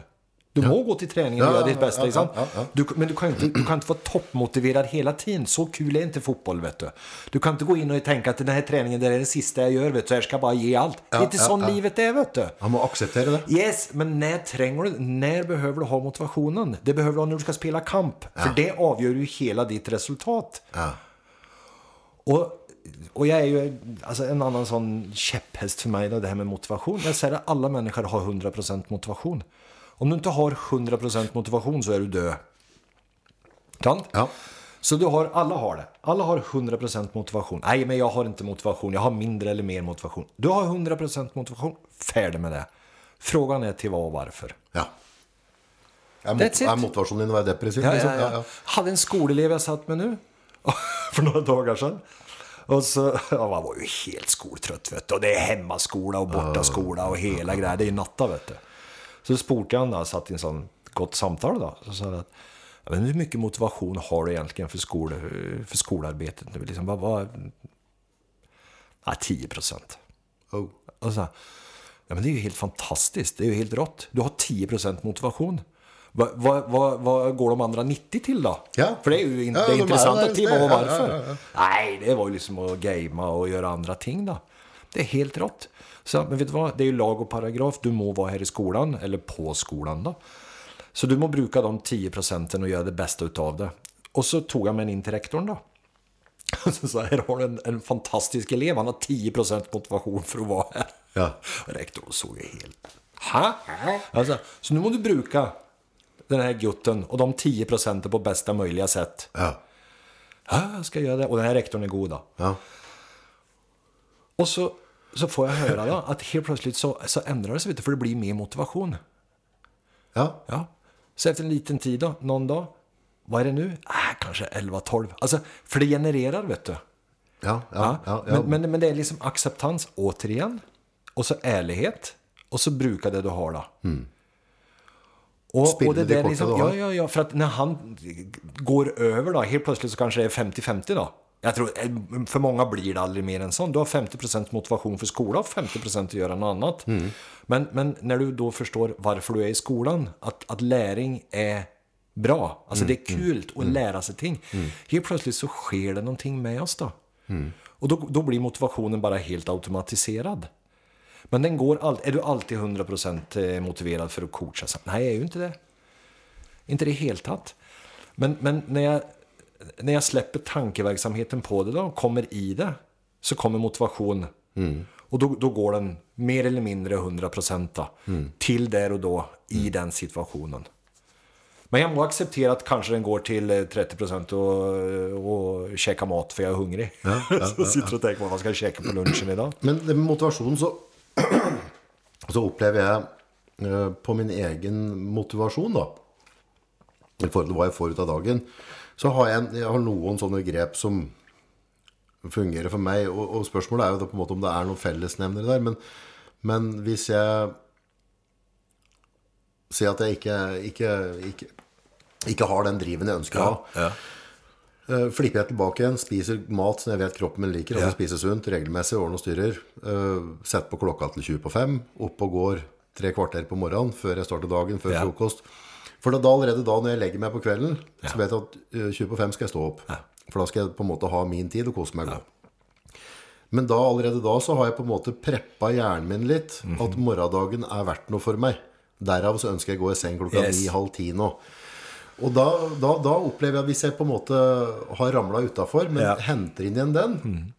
S2: Du må gå till träningen och göra ditt bästa. liksom. Du, men du kan, inte, du kan inte vara toppmotiverad hela tiden. Så kul är inte fotboll, vet du. Du kan inte gå in och tänka att den här träningen det är det sista jag gör, vet du. Jag ska bara ge allt. det är inte sån livet är, vet du.
S1: Han må acceptera det.
S2: Yes, men när tränger du? När behöver du ha motivationen? Det behöver du ha när du ska spela kamp. För det avgör ju hela ditt resultat. Och, och jag är ju alltså en annan sån käpphäst för mig, då, det här med motivation. Jag säger att alla människor har 100% motivation. Om du inte har 100% motivation så är du död. Sant?
S1: Ja.
S2: Så du har, alla har det. Alla har 100% motivation. Nej, men jag har inte motivation. Jag har mindre eller mer motivation. Du har 100% motivation. Färdig med det. Frågan är till vad och varför.
S1: ja. Är, mot, är motivationen din depressiv?
S2: Ja,
S1: liksom?
S2: ja, ja. Hade en skolelev jag satt med nu för några dagar sedan. Och så, ja, man var ju helt skoltrött vet du. Och det är hemmaskola och bortaskola och hela grejen. Det är natta vet du. Så spurtade han då, satt i en sån gott samtal då. Så sa han att, "Ja, men hur mycket motivation har du egentligen för, skol, för skolarbetet nu? Liksom, vad, vad, ja, 10 procent.
S1: Oh.
S2: Och så, ja men det är ju helt fantastiskt, det är ju helt rått. Du har 10% motivation. Vad vad- vad- vad går de andra 90 till då?
S1: Ja.
S2: För det är ju in,
S1: Ja,
S2: det intressanta till vad och varför.
S1: ja,
S2: Nej, det var ju liksom att gamea och göra andra ting då. Det är helt rått. Så, men vet du vad, det är ju lag och paragraf. Du må vara här i skolan, eller på skolan då. Så du må bruka de 10 procenten och göra det bästa utav det. Och så tog jag mig in till rektorn då. Och så jag, här har en, en fantastisk elev, han har 10% motivation för att vara här.
S1: Ja.
S2: Rektorn såg ju helt... Ha? Alltså, så nu må du bruka den här gutten och de 10% på bästa möjliga sätt.
S1: Ja.
S2: Ja, jag ska göra det. Och den här rektorn är god då.
S1: Ja.
S2: Och så, så får jag höra då att helt plötsligt så, så ändrar det sig, för det blir mer motivation.
S1: Ja.
S2: Ja. Så efter en liten tid då, någon dag, vad är det nu? Äh, kanske 11-12. Alltså, för det genererar, vet du.
S1: Ja. Ja.
S2: Ja,
S1: Ja.
S2: Men, men, men det är liksom acceptans återigen. Och så ärlighet. Och så brukar det du har då. Och,
S1: Spiller
S2: och det
S1: de
S2: där liksom, ja, ja, ja, för att när han går över då, helt plötsligt så kanske det är 50-50 då. Jag tror, eh, för många blir det aldrig mer än sån. Du har 50% motivation för skolan och 50% att göra något annat.
S1: Mm.
S2: Men, men när du då förstår varför du är i skolan, att, att läring är bra. Alltså
S1: Mm.
S2: det är kul att lära sig ting. Helt plötsligt så sker det någonting med oss då.
S1: Mm.
S2: Och då, då blir motivationen bara helt automatiserad. Men den går all, är du alltid 100% motiverad för att coacha? Nej, jag är ju inte det. Inte det helt. Men, men när, jag, när jag släpper tankeverksamheten på det då, och kommer i det, så kommer motivation. Och då, då går den mer eller mindre 100% då, till där och då i den situationen. Men jag må acceptera att kanske den går till eh, 30% och, och käka mat för jag är hungrig. så sitter och tänker på vad ska jag käka på lunchen idag.
S1: Men med motivasjon så, så opplever jeg eh, på min egen motivasjon da, til hva jeg får ut av dagen, så har jeg, en, jeg har noen sånne grep som fungerer for meg, og, og spørsmålet er jo på en måte om det er noen fellesnevnere der, men, men hvis jeg sier at jeg ikke, ikke, ikke, ikke har den driven jeg ønsker å ha,
S2: Ja.
S1: Eh, Flipper jeg tilbake igjen, spiser mat som jeg vet kroppen min liker, altså spiser sunt, regelmessig, ordner og styrer. Uh, Setter på klokka til 20 på 5, opp og går tre kvarter på morgenen før jeg starter dagen, før
S2: Ja.
S1: For da, allerede da når jeg legger meg på kvelden, så vet jeg at eh, 20 på 5 skal jeg stå opp. For da skal jeg på en måte ha min tid og kose meg godt. Men da, allerede da så har jeg på en måte preppa hjernen min litt,
S2: Mhm.
S1: at morgendagen er verdt noe for meg. Derav så ønsker jeg å gå i seng klokka
S2: Yes.
S1: ni, halv ti nå. Og da, da, da opplever jeg at hvis jeg på en måte har ramla utafor, men
S2: Ja.
S1: henter inn igjen den,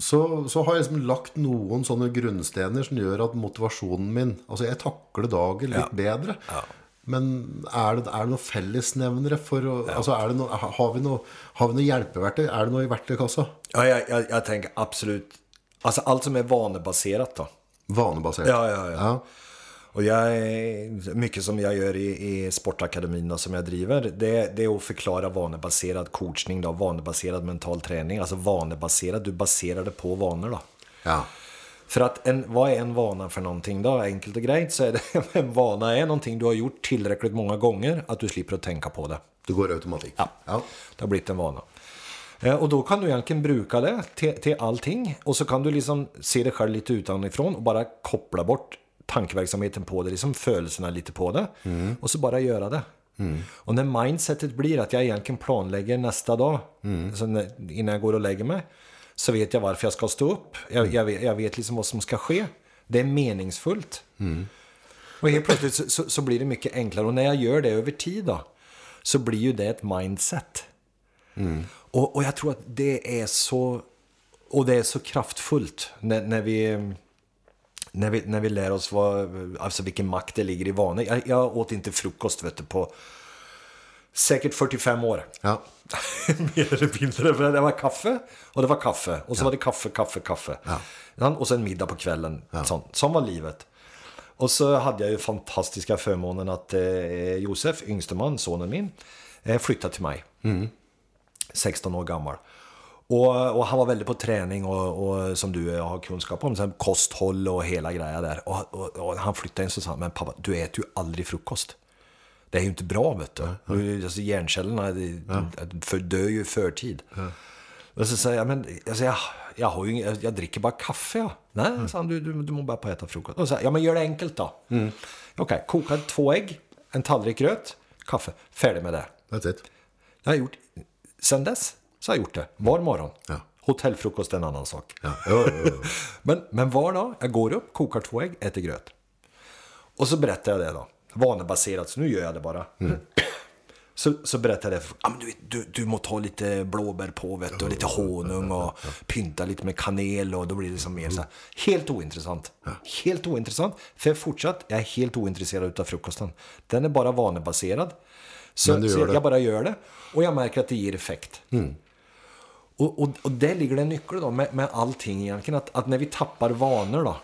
S1: så, så har jeg liksom lagt noen sånne grunnstener som gjør at motivasjonen min Altså, jeg takler dagen litt bedre. Men er det, er det noen fellesnevnere for å Altså, er det noe, har, vi noe, har vi noe hjelpeverktøy? Er det noe i verktøykassa?
S2: Ja, jag, jag, jag tänker absolut. Alltså allt som är vanebaserat då.
S1: Vanebasert.
S2: Ja, ja, ja.
S1: ja.
S2: Och jag, mycket som jag gör i, i Sportakademin då, som jag driver, det, det är att förklara vanebaserad coachning, då, vanebaserad mental träning. Alltså vanebaserad, du baserar det på vanor då.
S1: ja.
S2: För att en, vad är en vana för någonting då? Enkelt och grejt så är det en vana är någonting du har gjort tillräckligt många gånger att du slipper att tänka på det.
S1: Det går automatikk.
S2: Ja.
S1: ja.
S2: Det har blivit en vana. Eh, Och då kan du egentligen bruka det till, till allting. Och så kan du liksom se det själv lite utanifrån och bara koppla bort tankeverksamheten på det, liksom födelserna lite på det. Och så bara göra det. Och när mindsetet blir att jag egentligen planlägger nästa dag, så när, innan jag går och lägger mig, så vet jag varför jag ska stå upp. Jag, jag, vet, jag vet liksom vad som ska ske. Det är meningsfullt. Och helt plötsligt så, så, så blir det mycket enklare. Och när jag gör det över tid då, så blir ju det ett mindset. Och, och jag tror att det är så, och det är så kraftfullt när, när vi när vi, när vi lär oss vad, alltså vilken makt det ligger i vanor. Jag, jag åt inte frukost vet du, på säkert 45 år.
S1: ja.
S2: Mer eller mindre. För det var kaffe och det var kaffe. Och så var det kaffe, kaffe, kaffe. Ja. Och sen middag på kvällen. Sånt. Som var livet. Och så hade jag ju fantastiska förmånen att eh, Josef, yngste man, sonen min, eh, flyttade till mig. 16 år gammal. Och, och han var väldigt på träning och, och som du har kunskap om, sen kosthåll och hela grejen där. Och, och, och han flyttade in så sa men pappa, du äter ju aldrig frukost. Det är ju inte bra vet du. du alltså, hjärncellerna det, för, dör ju i förtid. Och så säger jag, men alltså, jag, jag, har ju, jag, jag dricker bara kaffe. Ja. Nej, sa han, du, du, du må bara på äta frukost. Och så, säger jag, ja men gör det enkelt då. Okej, koka två ägg, en tallrik gröt, kaffe. Färdig med det.
S1: That's it.
S2: Jag har gjort, sen dess så har jag gjort det var morgon.
S1: Ja.
S2: Hotellfrukost är en annan sak.
S1: Ja. Jo, jo.
S2: Men, men var dag, jag går upp, kokar två ägg, äter gröt. Och så berättar jag det då. Vanebaserat, så nu gör jag det bara. Så, så berättar jag. Ah, du, du, du må ta lite blåbär på vet du, och lite honung och pynta lite med kanel och då blir det som mer så här. Helt ointressant. Helt ointressant. För fortsatt, jag är helt ointresserad av frukosten. Den är bara vanebaserad. Så, så jag bara gör det. Och jag märker att det ger effekt. Och, och, och där ligger det en nyckel då med, med allting egentligen. Att, att när vi tappar vanor då,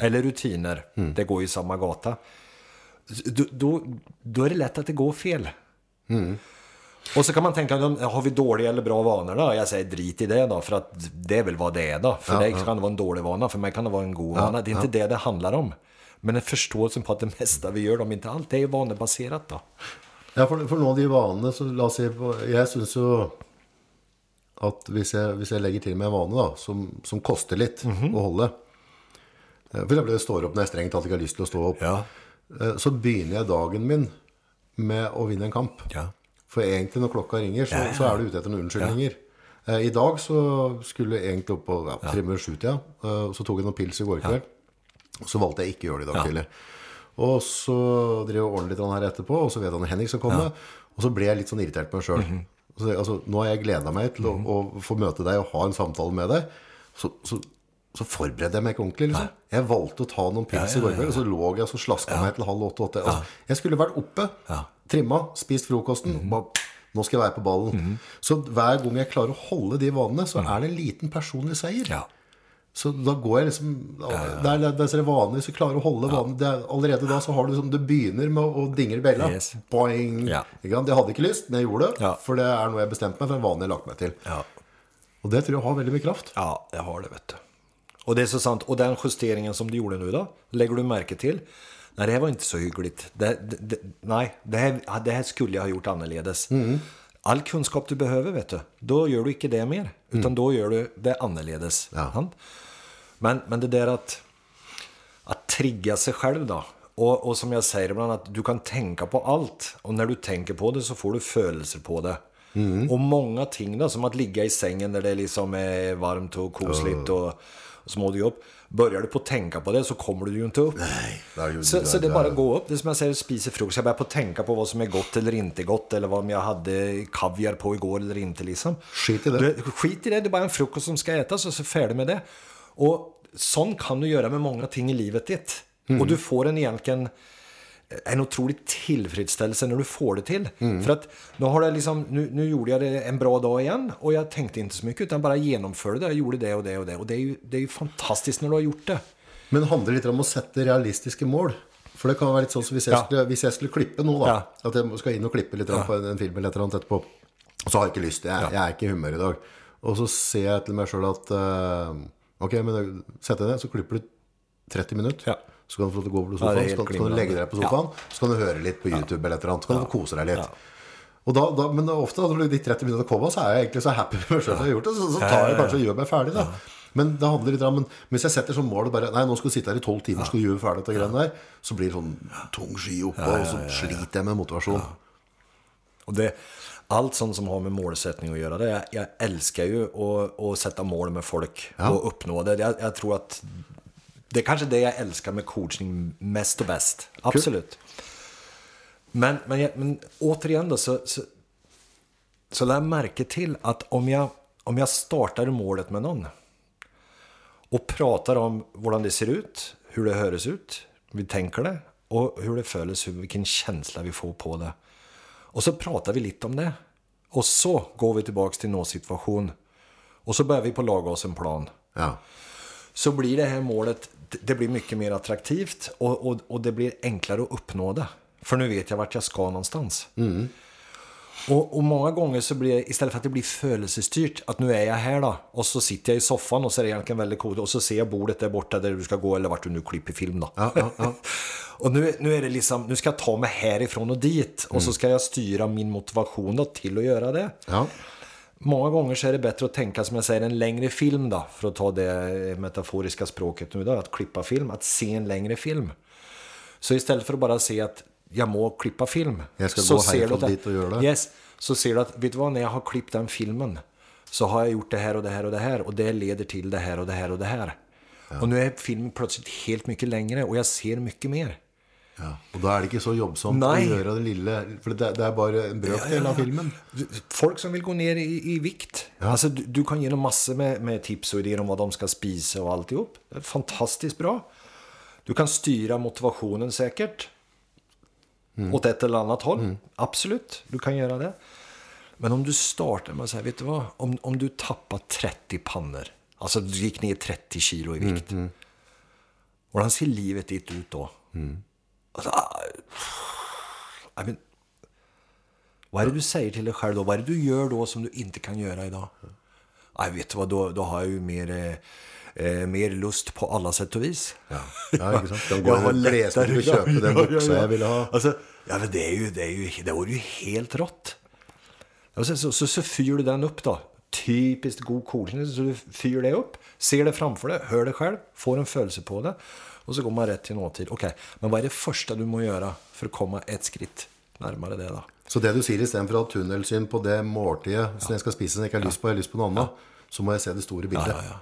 S2: eller rutiner, det går ju samma gata. Då, då, då är det lätt att det går fel. Och så kan man tänka, har vi dåliga eller bra vanor då? Jag säger drit i det då, för att det är väl vad det är då. För dig kan det vara en dålig vana, för mig kan det vara en god vana. Det är inte det det handlar om. Men en förståelse på att det mesta vi gör, om inte allt, det är vanebaserat då.
S1: Ja, for, for noen av de vanene, så la oss si på Jeg syns jo at hvis jeg, hvis jeg legger til med en vane da, som, som koster litt
S2: Mhm.
S1: å holde eh, For eksempel jeg står opp når jeg strengt tatt ikke har til å stå opp. Eh, Så begynner jeg dagen min med å vinne en kamp.
S2: Ja.
S1: For egentlig når klokka ringer, så,
S2: Ja, ja,
S1: så er du ute etter noen unnskyldninger. Eh, I dag så skulle jeg egentlig opp på ja, minutter sju-tida. eh, Så tok jeg noen pils i går kveld. Så valgte jeg ikke å gjøre det i dag tidlig. Og så driver jeg og ordner litt her etterpå, og så vet han Henrik skal komme. Og så ble jeg litt sånn irritert på meg sjøl. Altså, nå har jeg gleda meg til å,
S2: Mhm.
S1: å få møte deg og ha en samtale med deg. Så, så, så forberedte jeg meg ikke ordentlig. Liksom. Jeg valgte å ta noen pils i går kveld, og så lå jeg og så slaska meg til halv åtte-åtte. Altså, jeg skulle vært oppe, trimma, spist frokosten.
S2: Mhm.
S1: og bare, nå skal jeg være på ballen. Så hver gang jeg klarer å holde de vanene, så er det en liten personlig seier.
S2: Ja.
S1: Så da går jeg liksom Det er, det er, vanlig hvis du klarer å holde vanlig det er, Allerede da så har du liksom Du begynner med å dingle bjella.
S2: Yes.
S1: Boing.
S2: Ja.
S1: Jeg hadde ikke lyst, men jeg gjorde det.
S2: Ja.
S1: For det er noe jeg bestemte meg for. En vane jeg lagt meg til.
S2: Ja.
S1: Og det tror jeg har veldig mye kraft.
S2: Ja, jag har det vet du. Och det är så sant. Och den justeringen som du gjorde nu då, lägger du märke till? Nej, det här var inte så hyggligt. Det, det, det, nej, det här, det här skulle jag ha gjort annorledes. All kunskap du behöver, vet du, då gör du inte det mer. Utan då gör du det annorledes.
S1: Ja.
S2: Men, men det där att, att trigga sig själv då. Och, och som jag säger ibland, att du kan tänka på allt. Och när du tänker på det så får du födelser på det. Och många ting då, som att ligga i sängen där det liksom är varmt och kosligt. Och, så må du upp. Börjar du på att tänka på det så kommer du ju inte upp.
S1: Nej, det
S2: Så, så det är bara att gå upp. Det är som jag säger, spisa frukost. Jag börjar på att tänka på vad som är gott eller inte gott. Eller vad jag hade kaviar på igår eller inte liksom.
S1: Skit i det.
S2: Du, skit i det, det är bara en frukost som ska ätas och så är färdig med det. Och sånt kan du göra med många ting i livet ditt.
S1: Mm.
S2: Och du får en egentligen en otrolig tillfredsställelse när du får det till.
S1: Mm.
S2: För att nu, har det liksom, nu, nu gjorde jag det en bra dag igen och jag tänkte inte så mycket utan bara genomförde det. Jag gjorde det och det och det. Och det är ju, det är ju fantastiskt när du har gjort det.
S1: Men handler det litt om å sette realistiske mål? For det kan være litt sånn som hvis jeg,
S2: Ja.
S1: jeg skulle klippe noe, da.
S2: Ja.
S1: At jeg skal inn og klippe litt grann på en, en film eller annet etterpå. Og så har jeg ikke lyst. Jeg, jeg er ikke i humør i dag. Og så ser jeg til meg sjøl at eh, Ok, men sett deg ned, så klipper du 30 minutter.
S2: Ja.
S1: Så kan du få lov til å gå over til
S2: Ja,
S1: sofaen,
S2: er
S1: så, kan, så kan du legge deg på sofaen, så kan du høre litt på YouTube eller et eller annet. Så kan du få kose deg litt. Og da, da, men ofte når de 30 minuttene kommer, så er jeg egentlig så happy med meg sjøl har gjort det. Så, så tar jeg kanskje og gjør meg ferdig, da. Men det handler litt om, men hvis jeg setter som mål og bare Nei, nå skal du sitte her i tolv timer, skal du gjøre ferdig dette greiene der. Så blir det sånn tung sky oppå, og så sliter jeg med motivasjon.
S2: Och det, allt sånt som har med målsättning att göra, det, jag, jag älskar ju att, att sätta mål med folk och uppnå det. Jag, jag tror att det är kanske det jag älskar med coachning mest och bäst. Absolut. Men, men, men återigen då så, så, så lär jag märke till att om jag, om jag startar målet med någon och pratar om hur det ser ut, hur det hörs ut, vi tänker det och hur det hur, vilken känsla vi får på det. Och så pratar vi lite om det. Och så går vi tillbaks till nå-situation. Och så börjar vi på laga oss en plan.
S1: Ja.
S2: Så blir det här målet, det- blir mycket mer attraktivt och, och, och det blir enklare att uppnå det. För nu vet jag vart jag ska någonstans. Och, och många gånger så blir det, istället för att det blir födelsestyrt, att nu är jag här då. Och så sitter jag i soffan och så är det egentligen väldigt coolt. Och så ser jag bordet där borta där du ska gå eller vart du nu klipper film då.
S1: Ja, ja, ja.
S2: och nu, nu är det liksom, nu ska jag ta mig härifrån och dit. Och så ska jag styra min motivation då till att göra det.
S1: Ja.
S2: Många gånger så är det bättre att tänka som jag säger en längre film då. För att ta det metaforiska språket nu då. Att klippa film, att se en längre film. Så istället för att bara se att jag må klippa film.
S1: Jag ska
S2: så
S1: gå
S2: ser
S1: härifrån dit och göra det.
S2: Yes, så ser du att, vet du vad, när jag har klippt den filmen. Så har jag gjort det här och det här och det här. Och det leder till det här och det här och det här. Och nu är filmen plötsligt helt mycket längre och jag ser mycket mer.
S1: Ja. Og da er det ikke så jobbsomt
S2: Nei.
S1: å gjøre det lille For det, det er bare en brøkdel av filmen.
S2: Folk som vill gå ner i, i vikt. Alltså, du, du kan ge dem massor med, med tips och idéer om vad de ska spisa och alltihop. Det är fantastiskt bra. Du kan styra motivationen säkert. Åt ett eller annat håll. Absolut, du kan göra det. Men om du startar med att säga, vet du vad? Om, om du tappar 30 pannor. Alltså du gick ner 30 kilo i vikt. Hur ser livet ditt ut då? Alltså, ah, I mean, vad är det du säger till dig själv då? Vad är det du gör då som du inte kan göra idag? Nej, vet du vad, då, då har jag ju mer, eh, mer lust på alla sätt och vis.
S1: Ja, ja ikke sant? Kan gå
S2: Jag har lättare-
S1: og kjøpe den
S2: Ja, ja,
S1: buksa
S2: ja.
S1: jeg ville ha.
S2: Alltså, ja, men det, är ju, det, är ju, det vore ju helt rått. Och så, så, så, så fyr du den upp då. Typiskt god coaching. Så du fyr det upp, ser det framför dig, hör det själv, får en födelse på det. Och så går man rätt till nåtid. Okej, men vad är det första du må göra för att komma ett skritt närmare det då?
S1: Så det du sier istedenfor å ha tunnelsyn på det måltidet som jeg skal spise som jeg ikke har lyst på, jeg har lyst på noe annet, så må jeg se det store bildet.
S2: Ja, ja.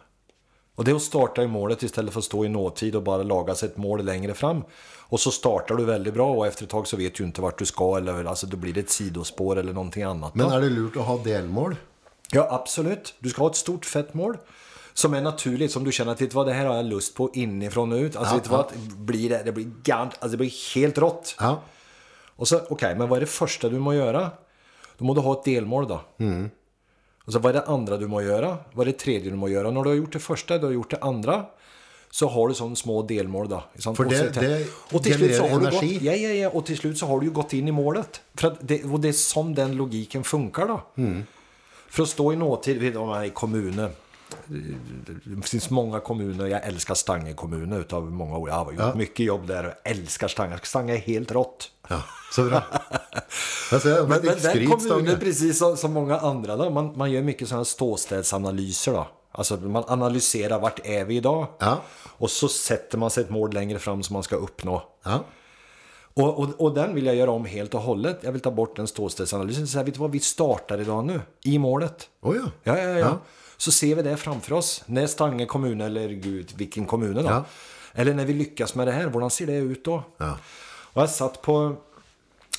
S2: Och det är att starta i målet istället för att stå i nåtid och bara laga sig ett mål längre fram. Och så startar du väldigt bra och efter ett tag så vet du inte vart du ska eller alltså då blir det ett sidospår eller någonting annat.
S1: Men
S2: då.
S1: er det lurt å ha delmål?
S2: Ja, absolut. Du ska ha ett stort fett mål. Som är naturligt, som du känner att vet vad, det här har jag lust på inifrån och ut. Alltså,
S1: Ja,
S2: vet du vad, blir det, det blir gant, alltså det blir helt rått.
S1: Ja.
S2: Och så, okej, men vad är det första du må göra? Då må du ha ett delmål då.
S1: Mm.
S2: Och så vad är det andra du må göra? Vad är det tredje du må göra? När du har gjort det första, du har gjort det andra. Så har du sådana små delmål då. Sant?
S1: För det- det
S2: och till slut så har du
S1: energi.
S2: gått, ja, ja, ja, och till slut så har du ju gått in i målet. För att det, och det är som den logiken funkar då.
S1: Mm.
S2: För att stå i nåtid, du, om man är i kommunen. Det finns många kommuner, jag älskar Stange kommun utav många år. Jag har gjort
S1: Ja.
S2: mycket jobb där och älskar Stange. Stange är helt rått.
S1: ja. Så bra. Altså, jeg,
S2: Men, men den kommunen, precis som, som många andra, då, man, man gör mycket sådana ståstädsanalyser. Då. Alltså man analyserar vart är vi idag?
S1: Ja.
S2: Och så sätter man sig ett mål längre fram som man ska uppnå.
S1: Ja.
S2: Och, och, och den vill jag göra om helt och hållet. Jag vill ta bort den ståstädsanalysen. Så här, vet du vad, vi startar idag nu, i målet.
S1: Å ja.
S2: Ja, ja, ja. Så ser vi det framför oss. När Stange kommun, eller gud, vilken kommun då.
S1: Ja.
S2: Eller när vi lyckas med det här, hur ser det ut då?
S1: Ja.
S2: Och jag satt på,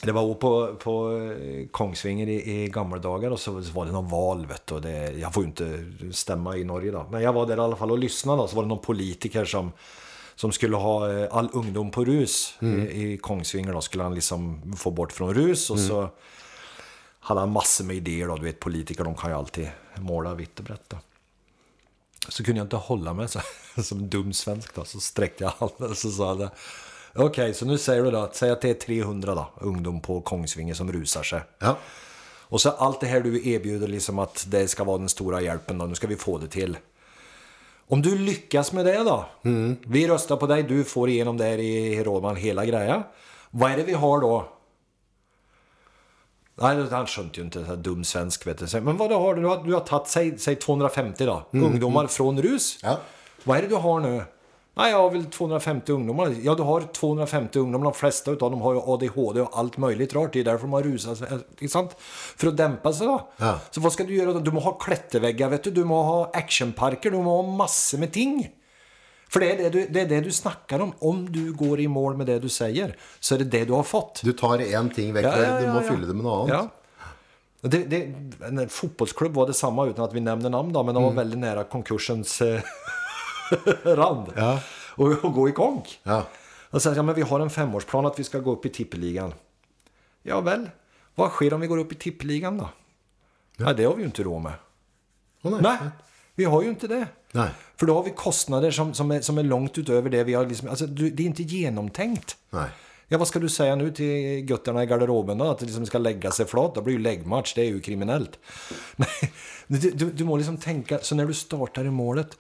S2: det var på, på eh, Kongsvinger i, i gamla dagar och så var det någon val vet du, och det, Jag får ju inte stämma i Norge då. Men jag var där i alla fall och lyssnade då, så var det någon politiker som som skulle ha eh, all ungdom på rus i, i Kongsvinger då, skulle han liksom få bort från rus och så hade han massor med idéer då, du vet politiker de kan ju alltid måla vitt och brett då. Så kunde jag inte hålla mig så, som dum svensk då, så sträckte jag handen och så sa jag Okej, så nu säger du då säg att det är 300 då, ungdom på Kongsvinger som rusar sig.
S1: Ja.
S2: Och så allt det här du erbjuder liksom att det ska vara den stora hjälpen då, nu ska vi få det till. Om du lyckas med det då. Vi röstar på dig, du får igenom det här i Rådman, hela grejen. Vad är det vi har då? Nej, han skönte ju inte, så här dum svensk vet du. Men vad har du? Du har, du har tagit, säg, säg 250 då, ungdomar från rus.
S1: Ja.
S2: Vad är det du har nu? Nej, jag har väl 250 ungdomar. Ja, du har 250 ungdomar. De flesta av dem har ju ADHD och allt möjligt rart. Det är därför de har rusat. Inte sant? För att dämpa sig då.
S1: Ja.
S2: Så vad ska du göra då? Du måste ha klätterväggar, vet du. Du måste ha actionparker. Du måste ha massor med ting. För det är det, du, det är det du snackar om. Om du går i mål med det du säger så är det det du har fått.
S1: Du tar en ting vekk,
S2: Ja, ja,
S1: du
S2: ja,
S1: må
S2: ja.
S1: fylle det med annet.
S2: Ja. Det, det, en fotbollsklubb var det samma utan att vi nämner namn då, men de var väldigt nära konkursens eh, rand.
S1: Ja.
S2: Och, och gå i konk.
S1: Ja.
S2: Och så, ja, men vi har en femårsplan att vi ska gå upp i tippeligan. Ja väl, vad sker om vi går upp i tippeligan då? Ja. det har vi ju inte råd med.
S1: Å, nei.
S2: Nej, vi har ju inte det.
S1: Nej.
S2: För då har vi kostnader som, som, är, som är långt utöver det vi har. Liksom, alltså, det är inte genomtänkt.
S1: Nej.
S2: Ja, vad ska du säga nu till götterna i garderoben då? Att det liksom ska lägga sig flat? Det blir ju läggmatch, det är ju kriminellt. Nej, du, du, du må liksom tänka, så när du startar i målet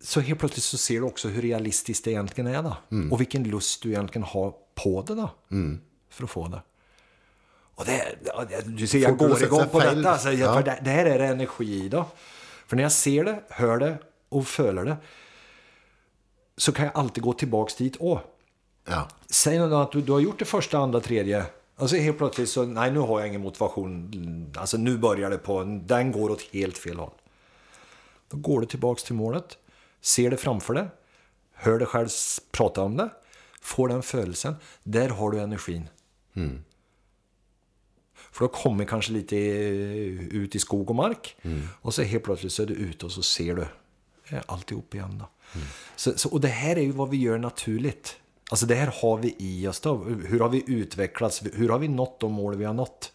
S2: så helt plötsligt så ser du också hur realistiskt det egentligen är då. Och vilken lust du egentligen har på det då. För att få det. Och det, du ser, jag går igång på
S1: fel.
S2: detta. Alltså,
S1: Ja.
S2: För det, det här är det energi då. För när jag ser det, hör det och följer det så kan jag alltid gå tillbaks dit. Åh,
S1: Ja.
S2: Säg då att du, du har gjort det första, andra, tredje. Och så helt plötsligt så, nej nu har jag ingen motivation. Alltså nu börjar det på, den går åt helt fel håll. Då går du tillbaks till målet, ser det framför dig, hör dig själv prata om det, får den födelsen. Där har du energin. För då kommer kanske lite eh, ut i skog och mark. Och så helt plötsligt så är du ute och så ser du eh, alltihop igen. Då. Så, så, och det här är ju vad vi gör naturligt. Alltså det här har vi i oss då. Hur har vi utvecklats? Hur har vi nått de mål vi har nått?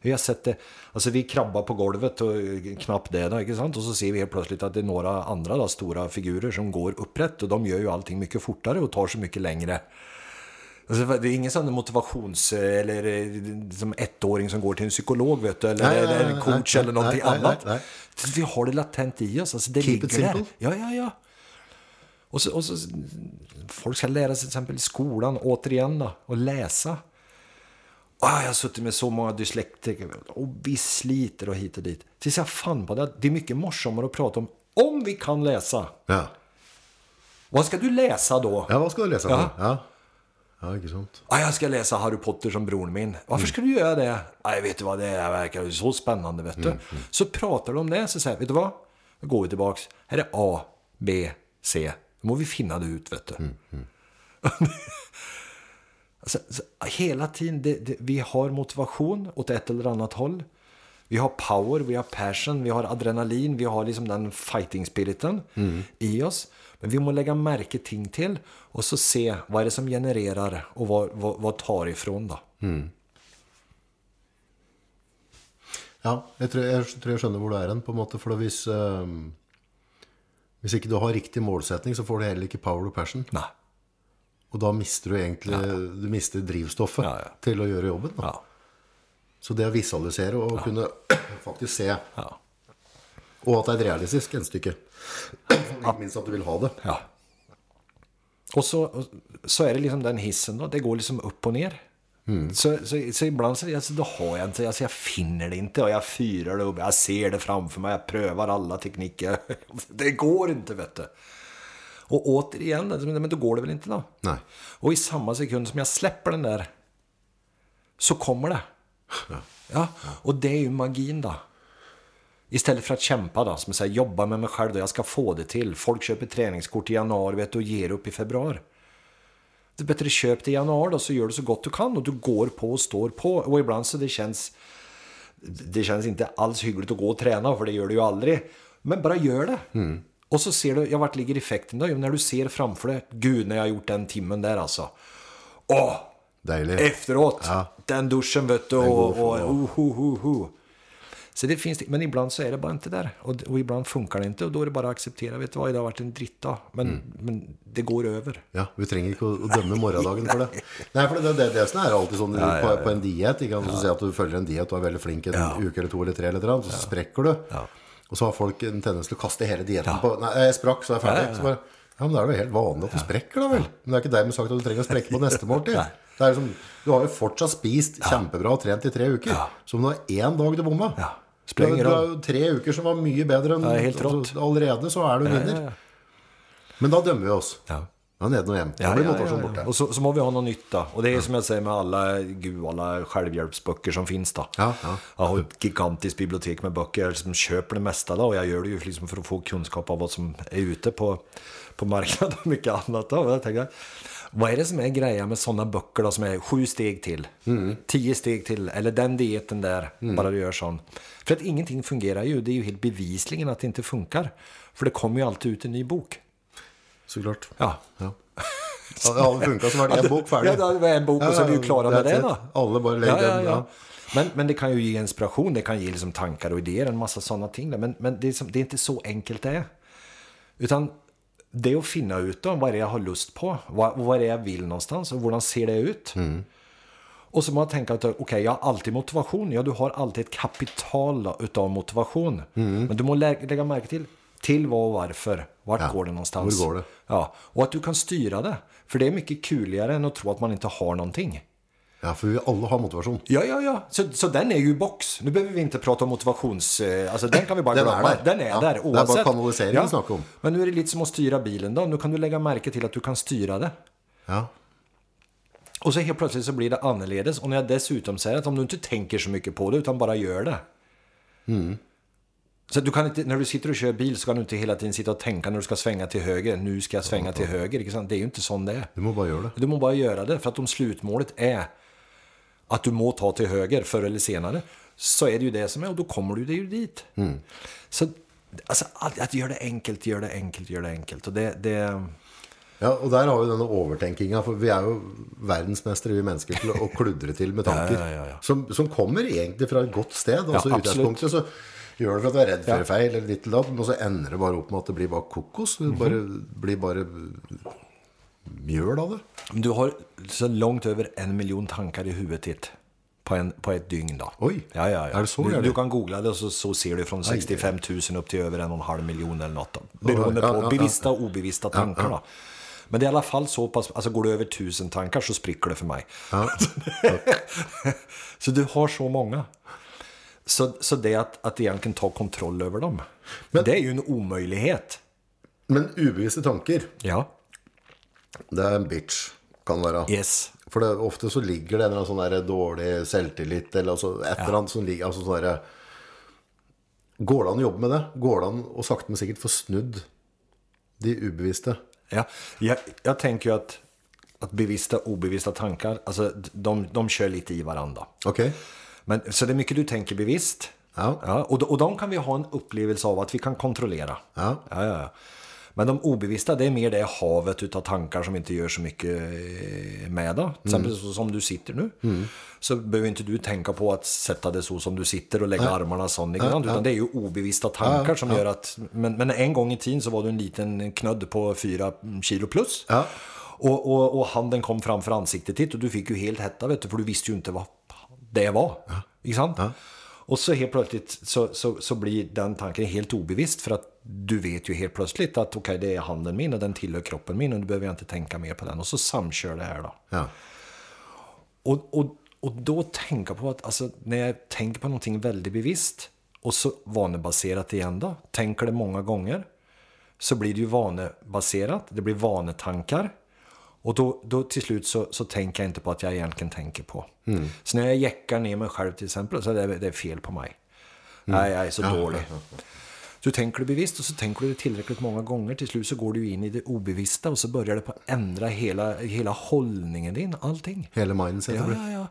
S2: Hur har sett det? Alltså vi krabbar på golvet och eh, knappt det då, inte sant? Och så ser vi helt plötsligt att det är några andra då, stora figurer som går upprätt och de gör ju allting mycket fortare och tar sig mycket längre. Alltså, det är ingen sån motivations... Eller eh, som ettåring som går till en psykolog, vet du. Eller,
S1: Nej,
S2: eller en coach
S1: nej,
S2: eller någonting
S1: nej,
S2: annat. Vi har det latent i oss. Alltså, det
S1: Keep
S2: ligger där. Ja, ja, ja. Och så, och så, folk ska lära sig till exempel i skolan, återigen då, att läsa. Ah, jag har suttit med så många dyslektiker och vi sliter och hit och dit. Tills jag fann på det. Det är mycket morsammare att prata om om vi kan läsa.
S1: Ja.
S2: Vad ska du läsa då?
S1: ja, hva skal du lese?
S2: Ja.
S1: for? Ja. Ja, ikke sant?
S2: Ah, jag ska läsa Harry Potter som bror min. Varför ska du göra det? Nej, vet du vad, det är, verkar ju så spännande, vet du. Så pratar de om det, så säger vet du vad? Då går vi tillbaks. Här är A, B, C. Då må vi finna det ut, vet du. alltså, så, hela tiden, det, det, vi har motivation åt ett eller annat håll. Vi har power, vi har passion, vi har adrenalin, vi har liksom den fighting spiriten i oss. Men vi må lägga märke ting till och så se vad är det som genererar och vad, vad, vad tar ifrån då.
S1: Ja, jeg tror jeg, tror jeg skjønner hvor du hen, på en måte. For hvis, ehm, hvis ikke du har riktig målsetning, så får du heller ikke power og passion.
S2: Nej.
S1: Og da mister du egentlig du mister drivstoffet
S2: Ja, ja.
S1: til å gjøre jobben.
S2: Ja.
S1: Så det å visualisere og kunne faktisk se,
S2: Ja.
S1: Og at det er et realistisk gjenstykke Ikke minst at du vil ha det.
S2: Ja. Och så, och så är det liksom den hissen då, det går liksom upp och ner. Så, så, så ibland så alltså, då har jag inte, alltså jag finner det inte och jag fyrar det upp, jag ser det framför mig, jag prövar alla tekniker. Det går inte vet du. Och återigen, alltså, men då går det väl inte då?
S1: Nej.
S2: Och i samma sekund som jag släpper den där så kommer det. Ja, och det är ju magin då. Istället för att kämpa då, som säger jobba med mig själv då, jag ska få det till. Folk köper träningskort i januari vet du, och ger upp i februari. Det är bättre köp det i januari då, så gör du så gott du kan och du går på och står på. Och ibland så det känns det känns inte alls hyggligt att gå och träna, för det gör du ju aldrig. Men bara gör det.
S1: Mm.
S2: Och så ser du, ja vart ligger effekten då? Jo, när du ser framför dig, gud när jag har gjort den timmen där alltså. Åh!
S1: Dejligt.
S2: Efteråt,
S1: Ja.
S2: den duschen vet du
S1: går
S2: och,
S1: för-
S2: och, oh, ho, ho, ho. Så det finns, men ibland så är det bara inte där. Och, och ibland funkar det inte och då är det bara att acceptera. Vet du vad, det har varit en drittdag. Men,
S1: Mm.
S2: men det går över.
S1: Ja, vi trenger ikke å, å dømme morgendagen for det. Nei, for det, det, det som er alltid sånn
S2: Ja, ja,
S1: På,
S2: ja.
S1: på en diet, ikke sant, så sier at du følger en diet og er veldig flink en
S2: Ja.
S1: uke eller to eller tre, eller eller annet, så sprekker du.
S2: Ja.
S1: Og så har folk en tendens til å kaste hele dieten på Nei, jeg sprakk, så er jeg ferdig.
S2: Ja, ja, ja.
S1: Så bare, ja, men da er det helt vanlig at du sprekker, da vel. Men det er ikke dermed sagt at du å sprekke på neste måltid. Det er liksom, du har jo fortsatt spist kjempebra og trent i tre uker.
S2: Ja.
S1: Så om du har én dag du bomma
S2: Ja.
S1: Du du har tre uker som var mye bedre enn
S2: Ja, helt rått.
S1: Allerede så er du vinner.
S2: Ja,
S1: Men da dømmer vi oss.
S2: ja.
S1: Ja, ned og hjem. Da
S2: Ja,
S1: blir
S2: ja, ja,
S1: borte.
S2: Och så, så må vi ha någon nytta. Och det är som jag säger med alla, gud, alla självhjälpsböcker som finns då.
S1: Ja, ja.
S2: Jag har ett gigantiskt bibliotek med böcker. Jag liksom köper det mesta då. Och jag gör det ju liksom för att få kunskap av vad som är ute på, på marknaden och mycket annat. Då. Och jag tänker, vad är det som är grejen med sådana böcker då som är sju steg till? Tio steg till. Eller den dieten där. Bara du gör sån. För att ingenting fungerar ju. Det är ju helt bevisligen att det inte funkar. För det kommer ju alltid ut en ny bok.
S1: Så klart.
S2: Ja,
S1: Ja. Ja, det hadde funka så var det en bok ferdig.
S2: Ja, det var en bok och så är vi ju klara med det då.
S1: Alle bare legger
S2: Ja, ja, ja. Men, men det kan ju ge inspiration, det kan ge liksom tankar och idéer, en massa sådana ting. Men, men det, är som, det är inte så enkelt det är. Utan det är att finna ut då, vad är det jag har lust på? Vad, vad är det jag vill någonstans? Och hur ser det ut? Och så må man tänka att okej, jag har alltid motivation. Ja, du har alltid ett kapital då, utav motivation. Men du må lä lägga märke till till vad och varför. Vart
S1: Ja,
S2: går det någonstans?
S1: går det?
S2: Ja, och att du kan styra det. För det är mycket kuligare än att tro att man inte har någonting.
S1: Ja, for vi alle har motivasjon.
S2: Ja, ja, ja. Så, så den är ju box. Nu behöver vi inte prata om motivations... eh, Alltså den kan vi bara
S1: Den är
S2: glömma.
S1: där.
S2: Den är
S1: Ja,
S2: där
S1: det är bara
S2: oavsett.
S1: kanalisering vi snackar om.
S2: Men nu är det lite som att styra bilen då. Nu kan du lägga märke till att du kan styra det.
S1: Ja.
S2: Och så helt plötsligt så blir det annorledes. Och när jag dessutom säger att om du inte tänker så mycket på det utan bara gör det.
S1: Mm.
S2: Så du kan inte, när du sitter och kör bil så kan du inte hela tiden sitta och tänka när du ska svänga till höger. Nu ska jag svänga till höger. Det är ju inte sån det är.
S1: Du må bare gjøre det.
S2: Du må bara göra det. För att om slutmålet är att du må ta till höger förr eller senare. Så är det ju det som är och då kommer du ju dit. Så alltså, att, att göra det enkelt, gör det enkelt, gör det enkelt. Och det, det,
S1: Ja, og der har vi denne overtenkinga, for vi er jo verdensmestere, vi mennesker, til å kludre til med tanker.
S2: Ja, ja, ja.
S1: Som, som kommer egentlig fra et godt sted. Altså
S2: Ja,
S1: i utgangspunktet så gjør det for at du er redd for feil, eller ditt eller datt, men så ender det bare opp med at det blir bare kokos. Det bare, blir bare mjøl av det.
S2: du har så långt över en miljon tankar i huvudet ditt. På, en, på ett dygn då.
S1: Oj.
S2: Ja, ja, ja.
S1: Är det så
S2: du, du kan googla det och så, så ser du från 65 000 upp till över en och en halv miljon eller något. Då. Beroende på
S1: ja,
S2: bevissta och obevissta tankar då. Men det är i alla fall så pass, alltså går du över tusen tankar så spricker det för mig. Så du har så många. Så, så det att, att egentligen ta kontroll över dem, det är ju en omöjlighet.
S1: Men ubevisste tanker,
S2: Ja.
S1: Det er en bitch, kan være.
S2: Yes.
S1: For det, ofte så ligger det en eller annen sånn der dårlig selvtillit, eller altså et eller annet som ligger altså sånn der, Går det an å jobbe med det? Går det an å sakte, men sikkert få snudd de ubevisste?
S2: Ja. Jag, jag tänker ju att, att bevissta och obevissta tankar, alltså de, de kör lite i varandra.
S1: Ok?
S2: Men, så det är mycket du tänker bevisst.
S1: Ja.
S2: Ja, och, och de kan vi ha en upplevelse av att vi kan kontrollera.
S1: Ja.
S2: Ja, ja, ja. Men de obevissta, det är mer det havet utav tankar som inte gör så mycket eh, med. Då. Till exempel så som du sitter nu. Så behöver inte du tänka på att sätta det så som du sitter och lägga armarna så. likadant, Utan det är ju obevissta tankar som gör att... Men, men en gång i tiden så var du en liten knödd på fyra kilo plus.
S1: Ja.
S2: Och, och, och handen kom framför ansiktet ditt och du fick ju helt hetta vet du, för du visste ju inte vad det var. Inte sant? Och så helt plötsligt så, så, så blir den tanken helt obevisst för att du vet ju helt plötsligt att okej det är handen min och den tillhör kroppen min och nu behöver jag inte tänka mer på den. Och så samkör det här då.
S1: Ja.
S2: Och, och, och då tänka på att alltså, när jag tänker på någonting väldigt bevisst och så vanebaserat igen då, tänker det många gånger så blir det ju vanebaserat, det blir vanetankar och då, då till slut så, så tänker jag inte på att jag egentligen tänker på. Så när jag jäckar ner mig själv till exempel så är det, det är fel på mig. Nej, jag är så dålig. Så tänker du bevisst och så tänker du det tillräckligt många gånger. Till slut så går du in i det obevissta och så börjar det på att ändra hela, hela hållningen din, allting.
S1: Hele mindsetet
S2: Ja, ja, ja.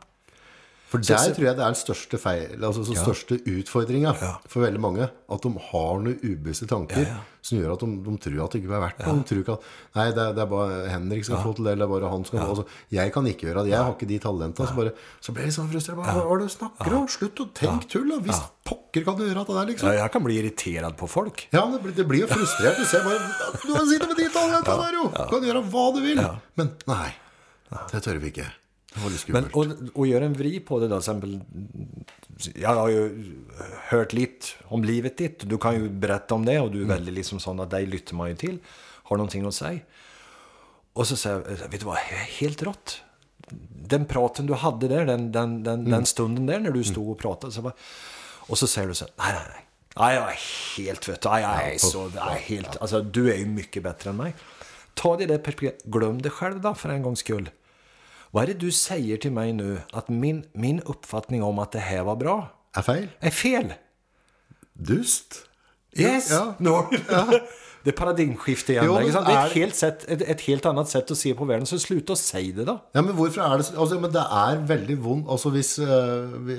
S1: For der tror jeg det er den største feil, altså den største utfordringa for veldig mange. At de har noen ubevisste tanker
S2: Ja, ja.
S1: som gjør at de, de tror at det ikke er verdt noe. De tror ikke at Nei, det er, det er bare Henrik skal få til det, eller bare han skal få altså, Jeg kan ikke gjøre det. Jeg har ikke de talentene. Så, bare, så blir jeg litt sånn frustrert. Hva er det du snakker om? Slutt å tenke tull, da! Hvis pokker kan du gjøre det der, liksom.
S2: Ja, jag kan bli irriterad på folk.
S1: Ja, det blir, det blir jo frustrert. Du ser bare Du kan sitte med de talentene der, jo! Du kan gjøre hva du vil. Men nei. Det tør vi ikke.
S2: Men, och, och gör en vri på det då, till exempel. Jag har ju hört lite om livet ditt. Du kan ju berätta om det och du är väldigt liksom sån att dig lytter man ju till. Har någonting att säga. Och så säger jag, vet du vad, helt rått. Den praten du hade där, den, den, den, den stunden där när du stod och pratade. Så bara, och så säger du så här, nej, nej, nej. Nej, jag är helt, vet du, nej, jag är så, jag är helt, alltså du är ju mycket bättre än mig. Ta det det perspektivet, glöm det själv då för en gångs skull. Vad är det du säger till mig nu att min, min uppfattning om att det här var bra
S1: Er feil?
S2: är fel?
S1: Dust?
S2: Yes!
S1: Ja.
S2: No. Det är paradigmskifte igen.
S1: Jo, men
S2: det är
S1: är-
S2: ett helt, sätt, ett, ett helt annat sätt att se på världen. Så sluta och säg det då.
S1: Ja, men hvorfor er det så altså, Men det er veldig vondt Altså, hvis eh, vi,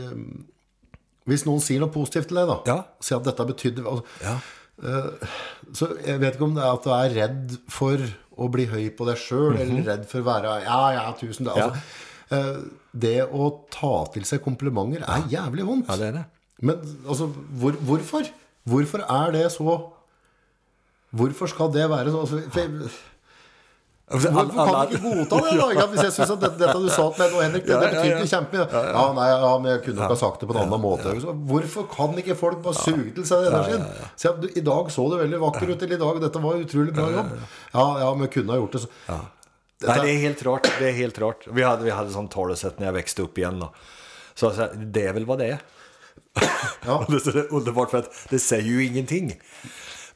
S1: Hvis noen sier noe positivt til deg, da
S2: Ja.
S1: Si at dette betydde altså,
S2: Ja.
S1: eh, Så jeg vet ikke om det er at du er redd for å bli høy på deg sjøl, eller redd for å være Ja, ja, tusen takk. Altså, eh, det å ta til seg komplimenter er jævlig vondt.
S2: Ja, det är det.
S1: Men altså, hvor, hvorfor? Hvorfor er det så Hvorfor skal det være så altså, for,
S2: Alltså,
S1: Hvorfor kan du ikke godta det? da? Hvis jeg synes at dette, dette du sa til meg nå, Henrik, det, det
S2: ja.
S1: ikke kjempemye. Ja, nei, ja, men jeg kunne nok ha sagt det på en annen måte. Hvorfor kan ikke folk bare suge til seg energien? At du, I dag så det veldig vakker ut. Eller i dag, dette var utrolig bra jobb. Ja, ja, men kunne ha gjort det. Så.
S2: Nej, det är helt rart. Det är helt rart. Vi hade, vi hade sånt talesätt när jag växte upp igen. Då. Så, så det är väl vad det är.
S1: Ja.
S2: Och det är underbart för att det säger ju ingenting.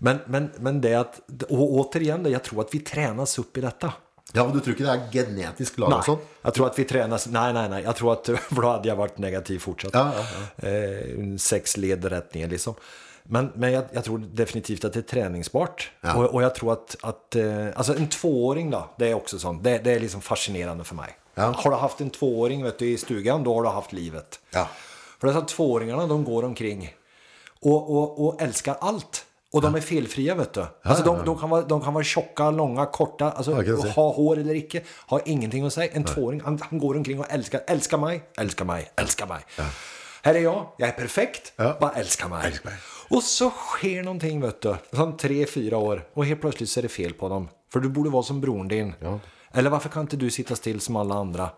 S2: Men, men, men det att, och återigen, jag tror att vi tränas upp i detta.
S1: Ja, men du tror ikke det er genetisk laget
S2: Nej, jag tror att vi tränas, nej, nej, nej. Jag tror att, för då hade jag varit negativ fortsatt.
S1: Ja, ja,
S2: Eh, sex led rätt ner liksom. Men, men jag, jag tror definitivt att det är träningsbart.
S1: Ja.
S2: Och, och jag tror att, att eh, alltså en tvååring då, det är också sånt. Det, det är liksom fascinerande för mig.
S1: Ja.
S2: Har du haft en tvååring vet du, i stugan, då har du haft livet.
S1: Ja.
S2: För dessa tvååringarna, de går omkring och, och, och älskar allt. Och de är felfria vet du. Alltså de, de, kan vara, de kan vara tjocka, långa, korta, alltså, ha hår eller icke. Har ingenting att säga. En tvååring, han, han går omkring och älskar, älskar mig, älskar mig, älskar mig. Här är jag, jag är perfekt,
S1: Ja.
S2: bara älskar mig.
S1: Älskar mig.
S2: Och så sker någonting vet du. Som tre, fyra år. Och helt plötsligt så är det fel på dem. För du borde vara som brodern din.
S1: Ja.
S2: Eller varför kan inte du sitta still som alla andra?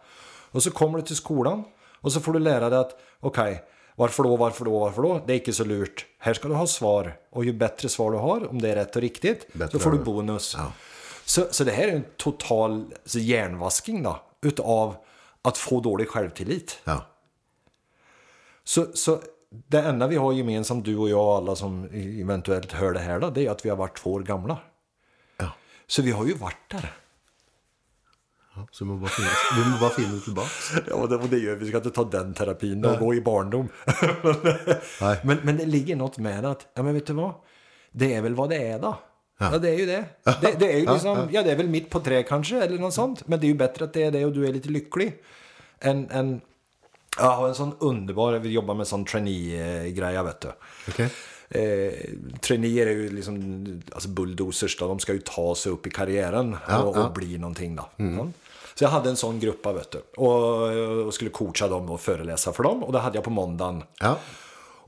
S2: Och så kommer du till skolan. Och så får du lära dig att okej, varför då, varför då, varför då? Det är inte så lurt. Här ska du ha svar. Och ju bättre svar du har, om det är rätt och riktigt,
S1: Bättre
S2: så får du bonus.
S1: Ja.
S2: Så, så det här är en total hjärnvaskning då. Utav att få dålig självtillit.
S1: Ja.
S2: Så, så det enda vi har gemensamt, du och jag och alla som eventuellt hör det här, då, det är att vi har varit två år gamla.
S1: ja.
S2: Så vi har ju varit där.
S1: Ja. Så vi må bare finne, vi må bare finne det.
S2: Ja, och det gör vi. Vi ska inte ta den terapin och gå i barndom.
S1: Nej.
S2: men, men det ligger något med att, ja men vet du vad? Det är väl vad det är då. Ja, det är ju det. Det, det är ju liksom, ja, det är väl mitt på tre kanske, eller något sånt. Men det är ju bättre att det är det och du är lite lycklig. Än, än jag har en sån underbar, vi jobbar med sån trainee-greja vet du.
S1: Okej.
S2: Eh, traineer är ju liksom alltså bulldozers då, de ska ju ta sig upp i karriären
S1: Ja,
S2: och,
S1: ja. Mm.
S2: och bli någonting då. Ja. Så jag hade en sån grupp vet du. Och, och skulle coacha dem och föreläsa för dem. Och det hade jag på måndagen.
S1: Ja.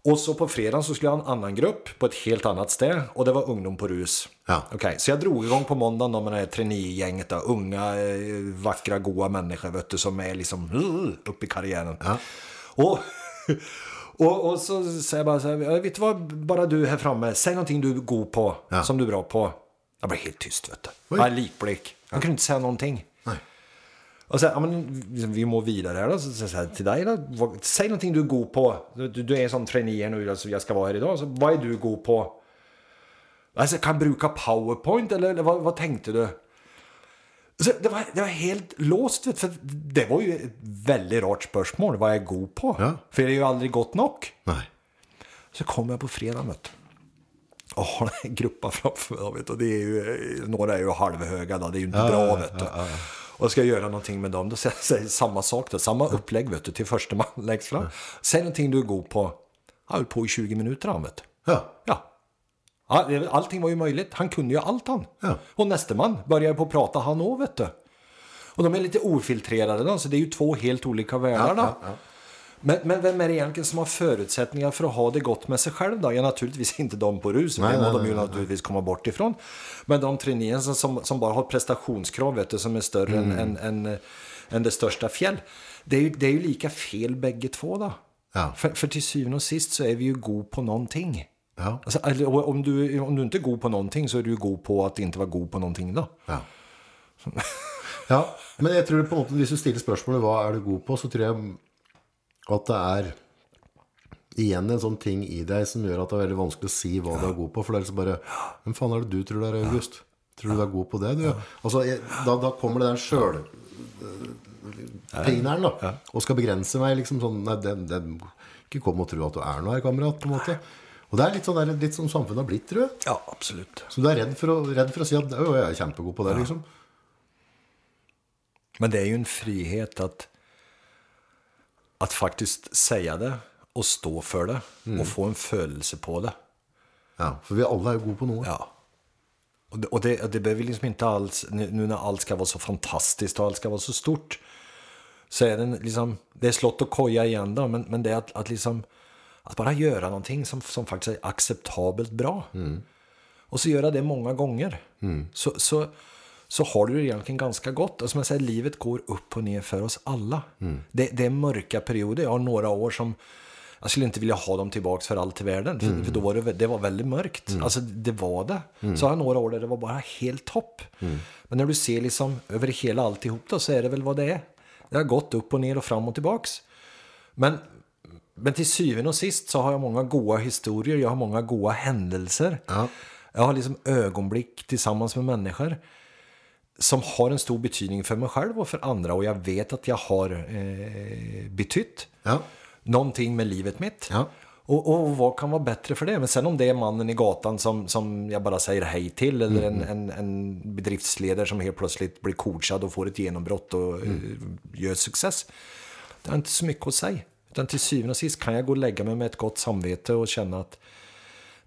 S2: Och så på fredagen så skulle jag ha en annan grupp på ett helt annat ställe. Och det var ungdom på rus.
S1: Ja.
S2: Okej, så jag drog igång på måndagen då med det här trainee-gänget. Unga, eh, vackra, goa människor vet du, som är liksom uh, uppe i karriären.
S1: Ja.
S2: Och, och, och så säger jag bara så här, "Ja, vet du vad, bara du här framme, säg någonting du är god på,
S1: Ja.
S2: som du är bra på. Jag blev helt tyst vet du. Jag är likblick. Jag kunde inte säga någonting. Och här, ja, men, vi må vidare här då. Så, så, så till dig då. Säg någonting du är god på. Du, du är en sån trainee nu, alltså, jag ska vara här idag. Så, vad är du god på? Alltså, kan jag bruka powerpoint eller, eller vad, vad tänkte du? Så det, var, det var helt låst, vet, för det var ju ett väldigt rart spörsmål. Vad jag är god på.
S1: Ja.
S2: För det är ju aldrig gott nog.
S1: Nej.
S2: Så kommer jag på fredag, vet. Och har en gruppa framför mig. Vet. Och det är ju, några är ju halvhöga, då. det är ju inte bra. vet du. Och ska jag göra någonting med dem, då säger jag samma sak. Då. Samma upplägg vet du, till första man läggs fram. Säg någonting du är god på. Han höll på i 20 minuter han, vet.
S1: Ja.
S2: Ja. Allting var ju möjligt. Han kunde ju allt han.
S1: Ja.
S2: Och nästa man började på prata han också, vet du. Och de är lite ofiltrerade då, så det är ju två helt olika världar.
S1: ja, ja.
S2: Men, men vem är det egentligen som har förutsättningar för att ha det gott med sig själv då? Ja, naturligtvis inte de på rus,
S1: Nej,
S2: det må de ju naturligtvis komma bort ifrån. Men de träneringar som, som, bara har prestationskrav, vet du, som är större
S1: Mm.
S2: än, än, än, än det största fjäll. Det är, ju, det är ju lika fel bägge två då.
S1: Ja.
S2: För, för till syvende och sist så är vi ju god på någonting.
S1: Ja.
S2: Alltså, om, du, om du inte är god på någonting så är du ju god på att inte vara god på någonting då.
S1: Ja. ja, men jeg tror på en måte, hvis du stiller spørsmålet hva er du god på, så tror jeg at det er igjen en sånn ting i deg som gjør at det er veldig vanskelig å si hva du er god på. For det er liksom bare Hvem faen er det du tror du er, August? Tror du du er god på det? Du? Altså, jeg, da, da kommer det der sjøl pineren, da. Og skal begrense meg liksom sånn Nei, den, den Ikke kom og tro at du er noe her, kamerat, på en måte. Og det er litt sånn, der, litt sånn samfunnet har blitt, tror jeg.
S2: Ja, absolut.
S1: Så du er redd for å, redd for å si at «Å, jeg er kjempegod på det, liksom.
S2: Men det är ju en frihet att, att faktiskt säga det och stå för det och få en födelse på det.
S1: Ja, for vi alle er jo gode på noe.
S2: Ja. Och det, och det, det behöver liksom inte alls, nu när allt ska vara så fantastiskt och allt ska vara så stort. Så är det liksom, det är slott och koja igen då, men, men det är att, att liksom, att bara göra någonting som, som faktiskt är acceptabelt bra. Och så göra det många gånger. Så, så, så har du det egentligen ganska gott. Och som jag säger, livet går upp och ner för oss alla. Det, det är mörka perioder. Jag har några år som, jag skulle inte vilja ha dem tillbaks för allt i världen. För, för då var det, det var väldigt mörkt. Alltså det var det. Så har jag några år där det var bara helt topp. Men när du ser liksom över hela alltihop då så är det väl vad det är. Det har gått upp och ner och fram och tillbaks. Men, men till syvende och sist så har jag många goda historier. Jag har många goda händelser.
S1: Ja.
S2: Jag har liksom ögonblick tillsammans med människor som har en stor betydning för mig själv och för andra. Och jag vet att jag har eh, betytt
S1: Ja.
S2: någonting med livet mitt.
S1: Ja.
S2: Och, och vad kan vara bättre för det? Men sen om det är mannen i gatan som, som jag bara säger hej till eller en, en, en bedriftsledare som helt plötsligt blir coachad och får ett genombrott och eh, gör success. Det är inte så mycket att säga. Utan till syvende och sist kan jag gå och lägga mig med ett gott samvete och känna att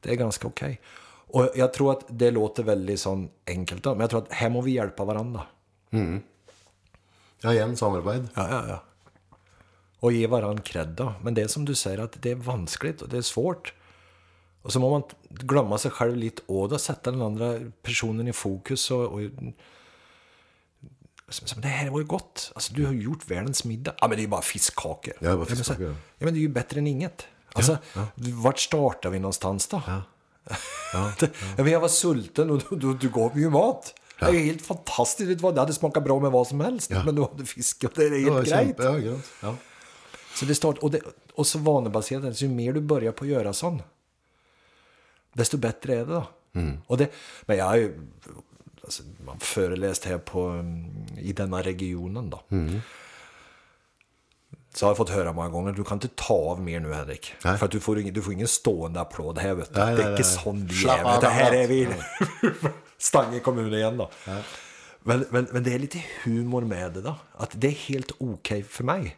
S2: det är ganska okej. Och jag tror att det låter väldigt sån enkelt då, men jag tror att här må vi hjälpa varandra.
S1: ja, igjen samarbeid.
S2: Ja, ja, ja. Och ge varandra cred. Men det är som du säger att det är vanskligt och det är svårt. Och så må man glömma sig själv lite och då sätta den andra personen i fokus och, och som, det här var ju gott. Alltså du har ju gjort världens middag. Ja men det är ju bara fiskkakor.
S1: Ja, bara
S2: men
S1: fiskkakor, ja.
S2: Ja men det är ju bättre än inget. Alltså, vart startar vi någonstans då?
S1: Ja.
S2: Ja, men jag var sulten och du, du, gav mig ju mat. Det är helt fantastiskt. Det hade smakat bra med vad som helst.
S1: Ja.
S2: Men du hade fisk och det är
S1: Ja,
S2: helt grejt.
S1: kjempe, ja. Ja.
S2: Så det start, och, det, och så vanebaserat, ju mer du börjar på att göra sån, desto bättre är det då. Och det, men jag har ju alltså, föreläst här på, mm, i denna regionen då. Så har jag fått höra många gånger, du kan inte ta av mer nu Henrik.
S1: Nej.
S2: För att du får, ingen, du får ingen stående applåd här vet du.
S1: Nej,
S2: det är inte sån jävel. Det här är vi. Stange kommun igen då. Men, men, men det är lite humor med det då. Att det är helt okej för mig.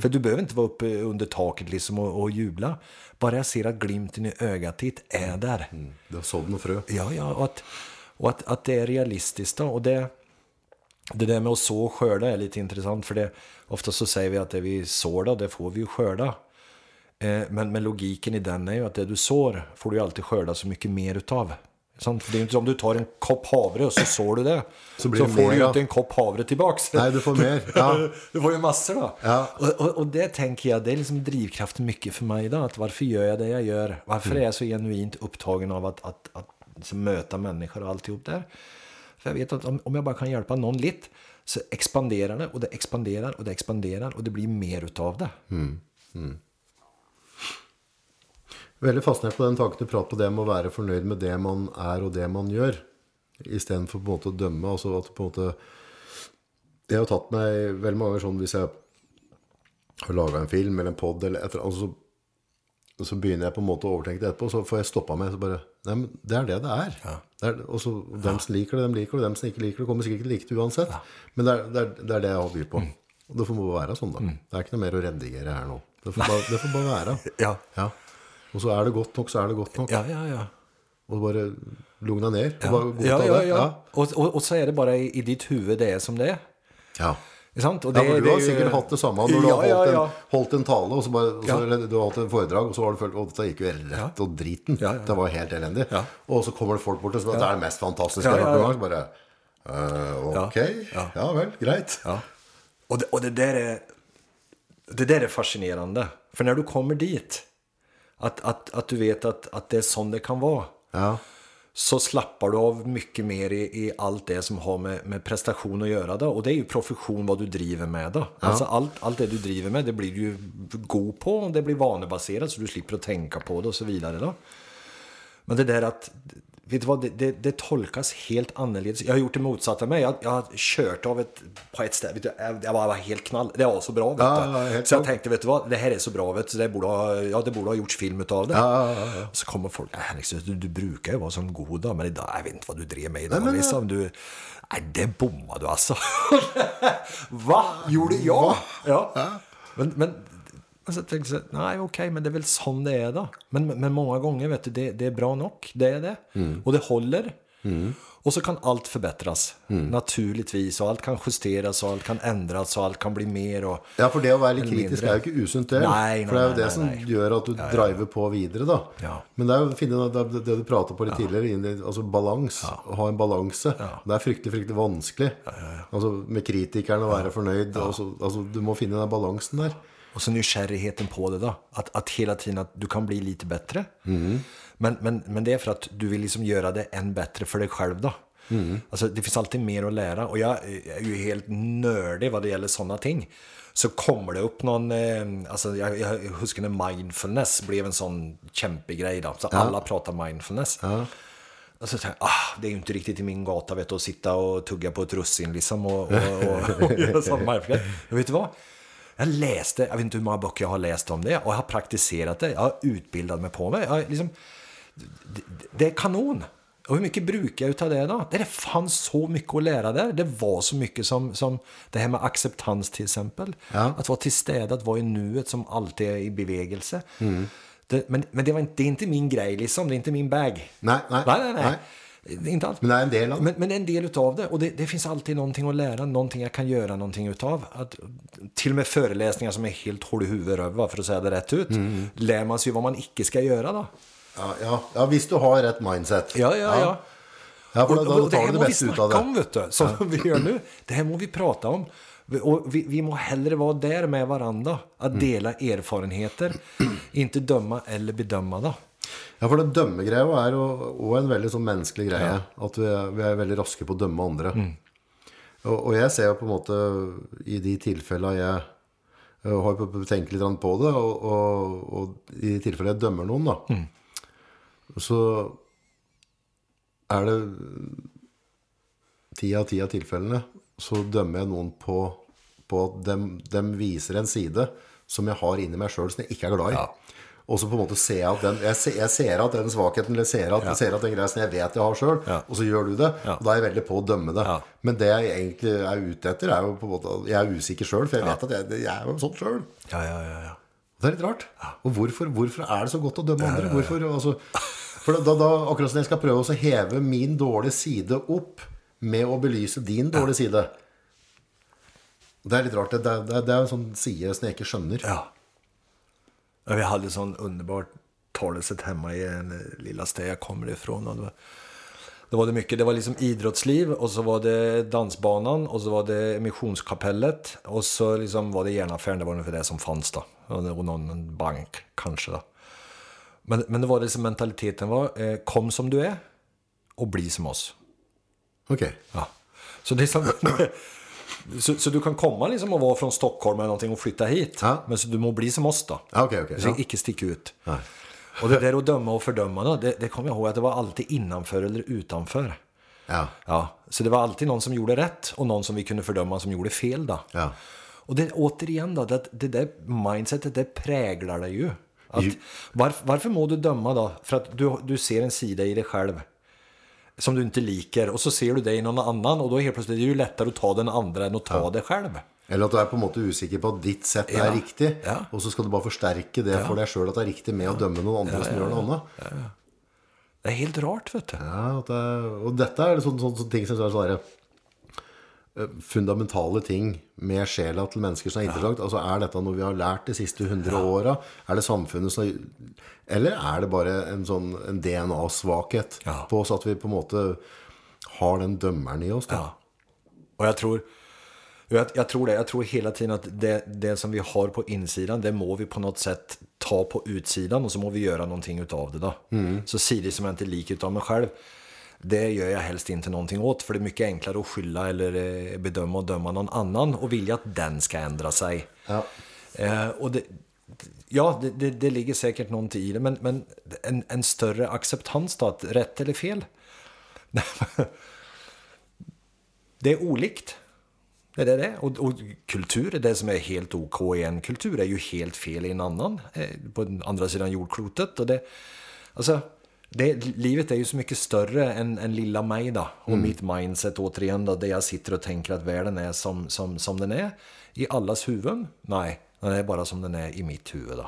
S2: För du behöver inte vara uppe under taket liksom och, och jubla. Bara jag ser att glimten i ögat ditt är där.
S1: Du har sådd noe frø.
S2: Ja, ja, och att, och att, att det är realistiskt då. Och det, det där med att så och skörda är lite intressant. För det, ofta så säger vi att det vi sår då, det får vi ju skörda. Eh, men, men logiken i den är ju att det du sår får du ju alltid skörda så mycket mer utav. Sant? För det är ju inte som om du tar en kopp havre och så sår du det.
S1: Så det
S2: får
S1: mer,
S2: du ju
S1: ja.
S2: inte en kopp havre tillbaks.
S1: Nej, du får mer. Ja.
S2: du får ju massor då.
S1: Ja.
S2: Och, och, och det tänker jag, det är liksom drivkraften mycket för mig idag. Att varför gör jag det jag gör? Varför är jag så genuint upptagen av att, att, att liksom möta människor och alltihop där? För jag vet att om, om jag bara kan hjälpa någon lite så expanderar det och det expanderar och det expanderar och det blir mer utav det. Mm, mm.
S1: Veldig fascinert på den tanken du pratar om det med att vara förnöjd med det man är och det man gör. Istället för på att döma. Alltså å dømme. På måte Det har tagit mig väldigt många sådana om jag har lagat en film eller en podd eller ett, eller så börjar så på något att övertänka det på så får jag stoppa mig. Så bara, Nei, men det er det det er. Det er og så Dem som liker det, dem liker det. Dem som ikke liker det, kommer sikkert ikke like det uansett. Men det er, det, er, det er det jeg har byr på. Og det får bare være sånn, da. Det er ikke noe mer å redigere her nå. Det får bare, det får bare være.
S2: Ja.
S1: Ja. Og så er det godt nok, så er det godt nok.
S2: Ja, ja, ja.
S1: Og bare lugn deg ned. Og
S2: Ja,
S1: bare godta
S2: ja, ja,
S1: det.
S2: ja. Og, og, og så er det bare i, i ditt huvud det er som det er.
S1: ja.
S2: Sant? Og
S1: Ja,
S2: det,
S1: for du
S2: det
S1: har
S2: er
S1: sikkert hatt det samme når du
S2: Ja,
S1: har
S2: ja,
S1: holdt,
S2: ja.
S1: En, holdt en tale, og så bare, og så,
S2: Ja.
S1: eller du har holdt en foredrag, og så har du følt at dette gikk jo rett og driten.
S2: Ja, ja, ja.
S1: Det var helt elendig.
S2: Ja.
S1: Og så kommer det folk bort og sier det er det mest fantastiske
S2: Ja,
S1: jeg har
S2: ja,
S1: hørt
S2: ja.
S1: noen gang. Bare øh, Ok,
S2: Ja.
S1: ja. vel, greit.
S2: Ja. Och, det, och det, där är, det där är fascinerande. För när du kommer dit, att, att, att du vet att, att det är sån det kan vara.
S1: Ja.
S2: Så slappar du av mycket mer i, i allt det som har med, med prestation att göra. Då. Och det är ju profession vad du driver med. Då. Alltså allt, allt det du driver med, det blir du ju god på. och Det blir vanebaserat så du slipper att tänka på det och så vidare. Då. Men det där att, vet du vad, det, det, det tolkas helt annorlunda. Jag har gjort det motsatta med. Jag, jag har kört av ett, på ett ställe, vet du, jag var helt knall. Det var så bra. Vet
S1: Ja, ja,
S2: så jag tänkte, vet du vad, det här är så bra. Vet du, det, borde ha, ja, det borde ha gjorts film utav det.
S1: Ja,
S2: Och så kommer folk, äh, liksom, du, du brukar ju vara som god då, men idag, jag vet inte vad du drev med idag.
S1: Nej, men,
S2: liksom, du, nej, det bommade du alltså. Va? Gjorde jag? Ja. Men, men, men så tänkte jag, nej okej, men det är väl sån det är då. Men, men många gånger, vet du, det, det är bra nog. Det är det. Och det håller. Och så kan allt förbättras, naturligtvis. Och allt kan justeras och allt kan ändras och allt kan bli mer. Och,
S1: Ja, for det være litt
S2: Eller
S1: kritisk er jo ikke usunt, det.
S2: Nei,
S1: for det jo
S2: nei,
S1: det
S2: nei,
S1: som
S2: nei.
S1: gjør at du driver på videre, da.
S2: Ja.
S1: Men det jo å finne det, det, det du pratet på litt tidligere, inn i- altså balans. Ha en balanse. Det er fryktelig, fryktelig vanskelig. Altså Med kritikeren å være fornøyd. Altså, altså, du må finne den balansen der.
S2: Och så nykärrigheten på det då. Att, att hela tiden att du kan bli lite bättre. Men, men, men det är för att du vill liksom göra det än bättre för dig själv då. Alltså det finns alltid mer att lära. Och jag är ju helt nördig vad det gäller sådana ting. Så kommer det upp någon, eh, alltså jag, jag huskar när mindfulness blev en sån kämpig grej då. Så alla pratar mindfulness. Och så tänkte jag, ah, det är ju inte riktigt i min gata vet du, att sitta och tugga på ett russin liksom och, och, och, och göra sån mindfulness. Men vet du vad? Jag läste, jag vet inte hur många böcker jag har läst om det och jag har praktiserat det. Jag har utbildat mig på mig. Jag, liksom, det, det är kanon. Och hur mycket brukar jag utav det då? Det fanns så mycket att lära där. Det var så mycket som, som det här med acceptans till exempel.
S1: Ja.
S2: Att vara tillstädad, att vara i nuet som alltid är i bevegelse. Det, men men det, var inte, det är inte min grej liksom, det är inte min bag.
S1: Nej, nej,
S2: nej, nej, nej.
S1: nej.
S2: Inte allt.
S1: Er en del av.
S2: Men, men en del utav det. Och det, det finns alltid någonting att lära, någonting jag kan göra någonting utav. Att, till och med föreläsningar som är helt hål i huvudet för att säga det rätt ut.
S1: Mm.
S2: Lär man sig vad man icke ska göra då.
S1: Ja, ja, ja, hvis du har rett mindset.
S2: Ja, ja, ja.
S1: Ja,
S2: Och,
S1: da
S2: och det här må vi snacka om, vet du, som vi gör nu. Det här må vi prata om. Och vi, vi må hellre vara där med varandra. Att
S1: Mm.
S2: dela erfarenheter. Inte döma eller bedöma då.
S1: Ja, for det dømmegreia er også en veldig sånn menneskelig greie. At vi er, vi er veldig raske på å dømme andre. Og, og jeg ser jo på en måte i de tilfellene jeg jeg har tenkt litt på det, og, og, og i de tilfellene jeg dømmer noen, da, så er det ti av ti av tilfellene så dømmer jeg noen på, på at dem, dem viser en side som jeg har inni meg sjøl som jeg ikke er glad i.
S2: Ja.
S1: Og så på en måte ser jeg at den, jeg ser, jeg ser at den svakheten, eller ser at, ser at den greia som jeg vet jeg har sjøl,
S2: Ja.
S1: og så gjør du det.
S2: Ja.
S1: Og da er jeg veldig på å dømme det.
S2: Ja.
S1: Men det jeg egentlig er ute etter, er jo på en måte Jeg er usikker sjøl, for jeg vet at jeg, jeg er jo sånn sjøl.
S2: Ja, ja, ja. ja.
S1: Det er litt rart. Og hvorfor, hvorfor er det så godt å dømme andre? Hvorfor, altså, for da, da, akkurat som jeg skal prøve å så heve min dårlige side opp med å belyse din dårlige side Det er litt rart. Det, det, det, det er en sånn side som jeg ikke skjønner.
S2: Ja. Vi hade sån underbart talesätt hemma i en eh, lilla stad jag kommer ifrån. Och det, var, det var det mycket, det var liksom idrottsliv och så var det dansbanan och så var det missionskapellet och så liksom var det järnaffären, det var ungefär det som fanns då. Och någon bank kanske då. Men, men det var liksom mentaliteten var, eh, kom som du är och bli som oss.
S1: Ok.
S2: Ja. Så, det är som, så, så du kan komma liksom och vara från Stockholm eller någonting och flytta hit.
S1: Ja.
S2: Men så du må bli som oss då.
S1: Ja, ok, ok.
S2: Du ska
S1: Ja.
S2: icke sticka ut.
S1: Nej.
S2: Och det där att döma och fördöma, då, det, det kommer jag ihåg att det var alltid innanför eller utanför.
S1: Ja.
S2: Ja, så det var alltid någon som gjorde rätt och någon som vi kunde fördöma som gjorde fel. Då.
S1: Ja.
S2: Och det, återigen, då, det, det där mindsetet det präglar dig ju. Att,
S1: Ju-
S2: varf, varför må du döma då? För att du, du ser en sida i dig själv som du inte liker och så ser du det i någon annan och då helt plötsligt är det ju lättare att ta den andra än att ta det själv.
S1: Eller at du er på en måte usikker på at ditt sett
S2: Ja.
S1: er riktig,
S2: Ja.
S1: og så skal du bare forsterke det for deg sjøl at det er riktig med å dømme noen andre som gjør noe annet.
S2: Det är helt rart vet du.
S1: Ja, det, og dette er sånne, sånne, sånne ting som der, eh, fundamentale ting med sjela til mennesker som er interessant. Altså, er dette noe vi har lært de siste 100 åra? Er det samfunnet som Eller er det bare en sånn en DNA-svakhet
S2: Ja.
S1: på oss at vi på en måte har den dømmeren i oss? Da?
S2: Ja. Och jag tror, jag, jag tror det, jag tror hela tiden att det, det som vi har på insidan, det må vi på något sätt ta på utsidan och så må vi göra någonting utav det då. Så sidor som jag inte liker utav mig själv, det gör jag helst inte någonting åt. För det är mycket enklare att skylla eller eh, bedöma och döma någon annan och vilja att den ska ändra sig.
S1: Ja.
S2: Eh, och det, ja, det, det, det ligger säkert någonting i det, men, men en, en större acceptans då, att rätt eller fel. det är olikt. Det är det och, och kultur, är det som är helt OK i en kultur, är ju helt fel i en annan, eh, på andra sidan jordklotet. Och det, alltså, det, livet är ju så mycket större än, än lilla mig då. Och mitt mindset återigen då, där jag sitter och tänker att världen är som, som, som den är. I allas huvuden? Nej, den är bara som den är i mitt huvud då.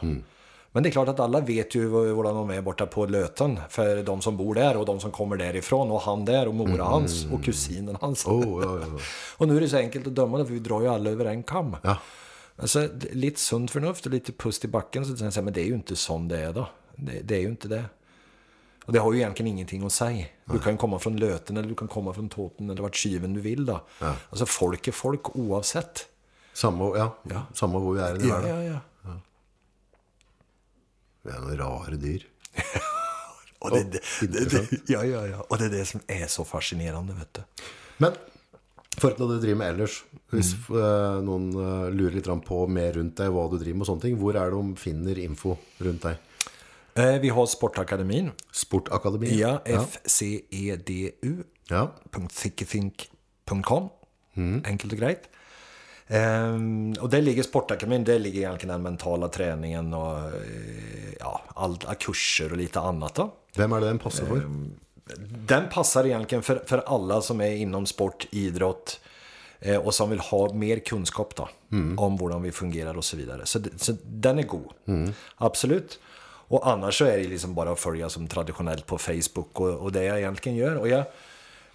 S2: Men det är klart att alla vet ju hur de är borta på Löten. För de som bor där och de som kommer därifrån och han där och mora hans och kusinen hans.
S1: Oh, ja, ja.
S2: Och nu är det så enkelt att döma för vi drar ju alla över en kam.
S1: Ja.
S2: Alltså, lite sunt förnuft och lite pust i backen. Så säger jag, men det är ju inte sån det är då. Det, det är ju inte det. Och det har ju egentligen ingenting att säga. Du kan komma från Löten eller du kan komma från Tåten eller vart kyven du vill då. Alltså folk är folk oavsett.
S1: Samme, ja, samme hvor vi er i
S2: Ja,
S1: verden.
S2: ja, ja.
S1: Vi er noen rare dyr.
S2: Och det, det, det, ja, ja, ja. Och det är det som är så fascinerande, vet du.
S1: Men for hva du driver med ellers, hvis
S2: Mm.
S1: eh, noen eh, lurer litt på mer rundt deg, hva du driver med og sånne ting, hvor er det de finner info rundt deg?
S2: Eh, vi har Sportakademin.
S1: Sportakademi?
S2: Ja. FCEDU.
S1: ja.
S2: .thinkethink.com Enkelt och grejt. Ehm, och där ligger Sportakademin, där ligger egentligen den mentala träningen och eh, ja, alla kurser och lite annat. Då.
S1: Hvem er det den passer for?
S2: Den passar egentligen för, för alla som är inom sport, idrott eh, och som vill ha mer kunskap då, om hur vi fungerar och så vidare. Så, så den är god, absolut. Och annars så är det liksom bara att följa som traditionellt på Facebook och, och det jag egentligen gör. Och jag,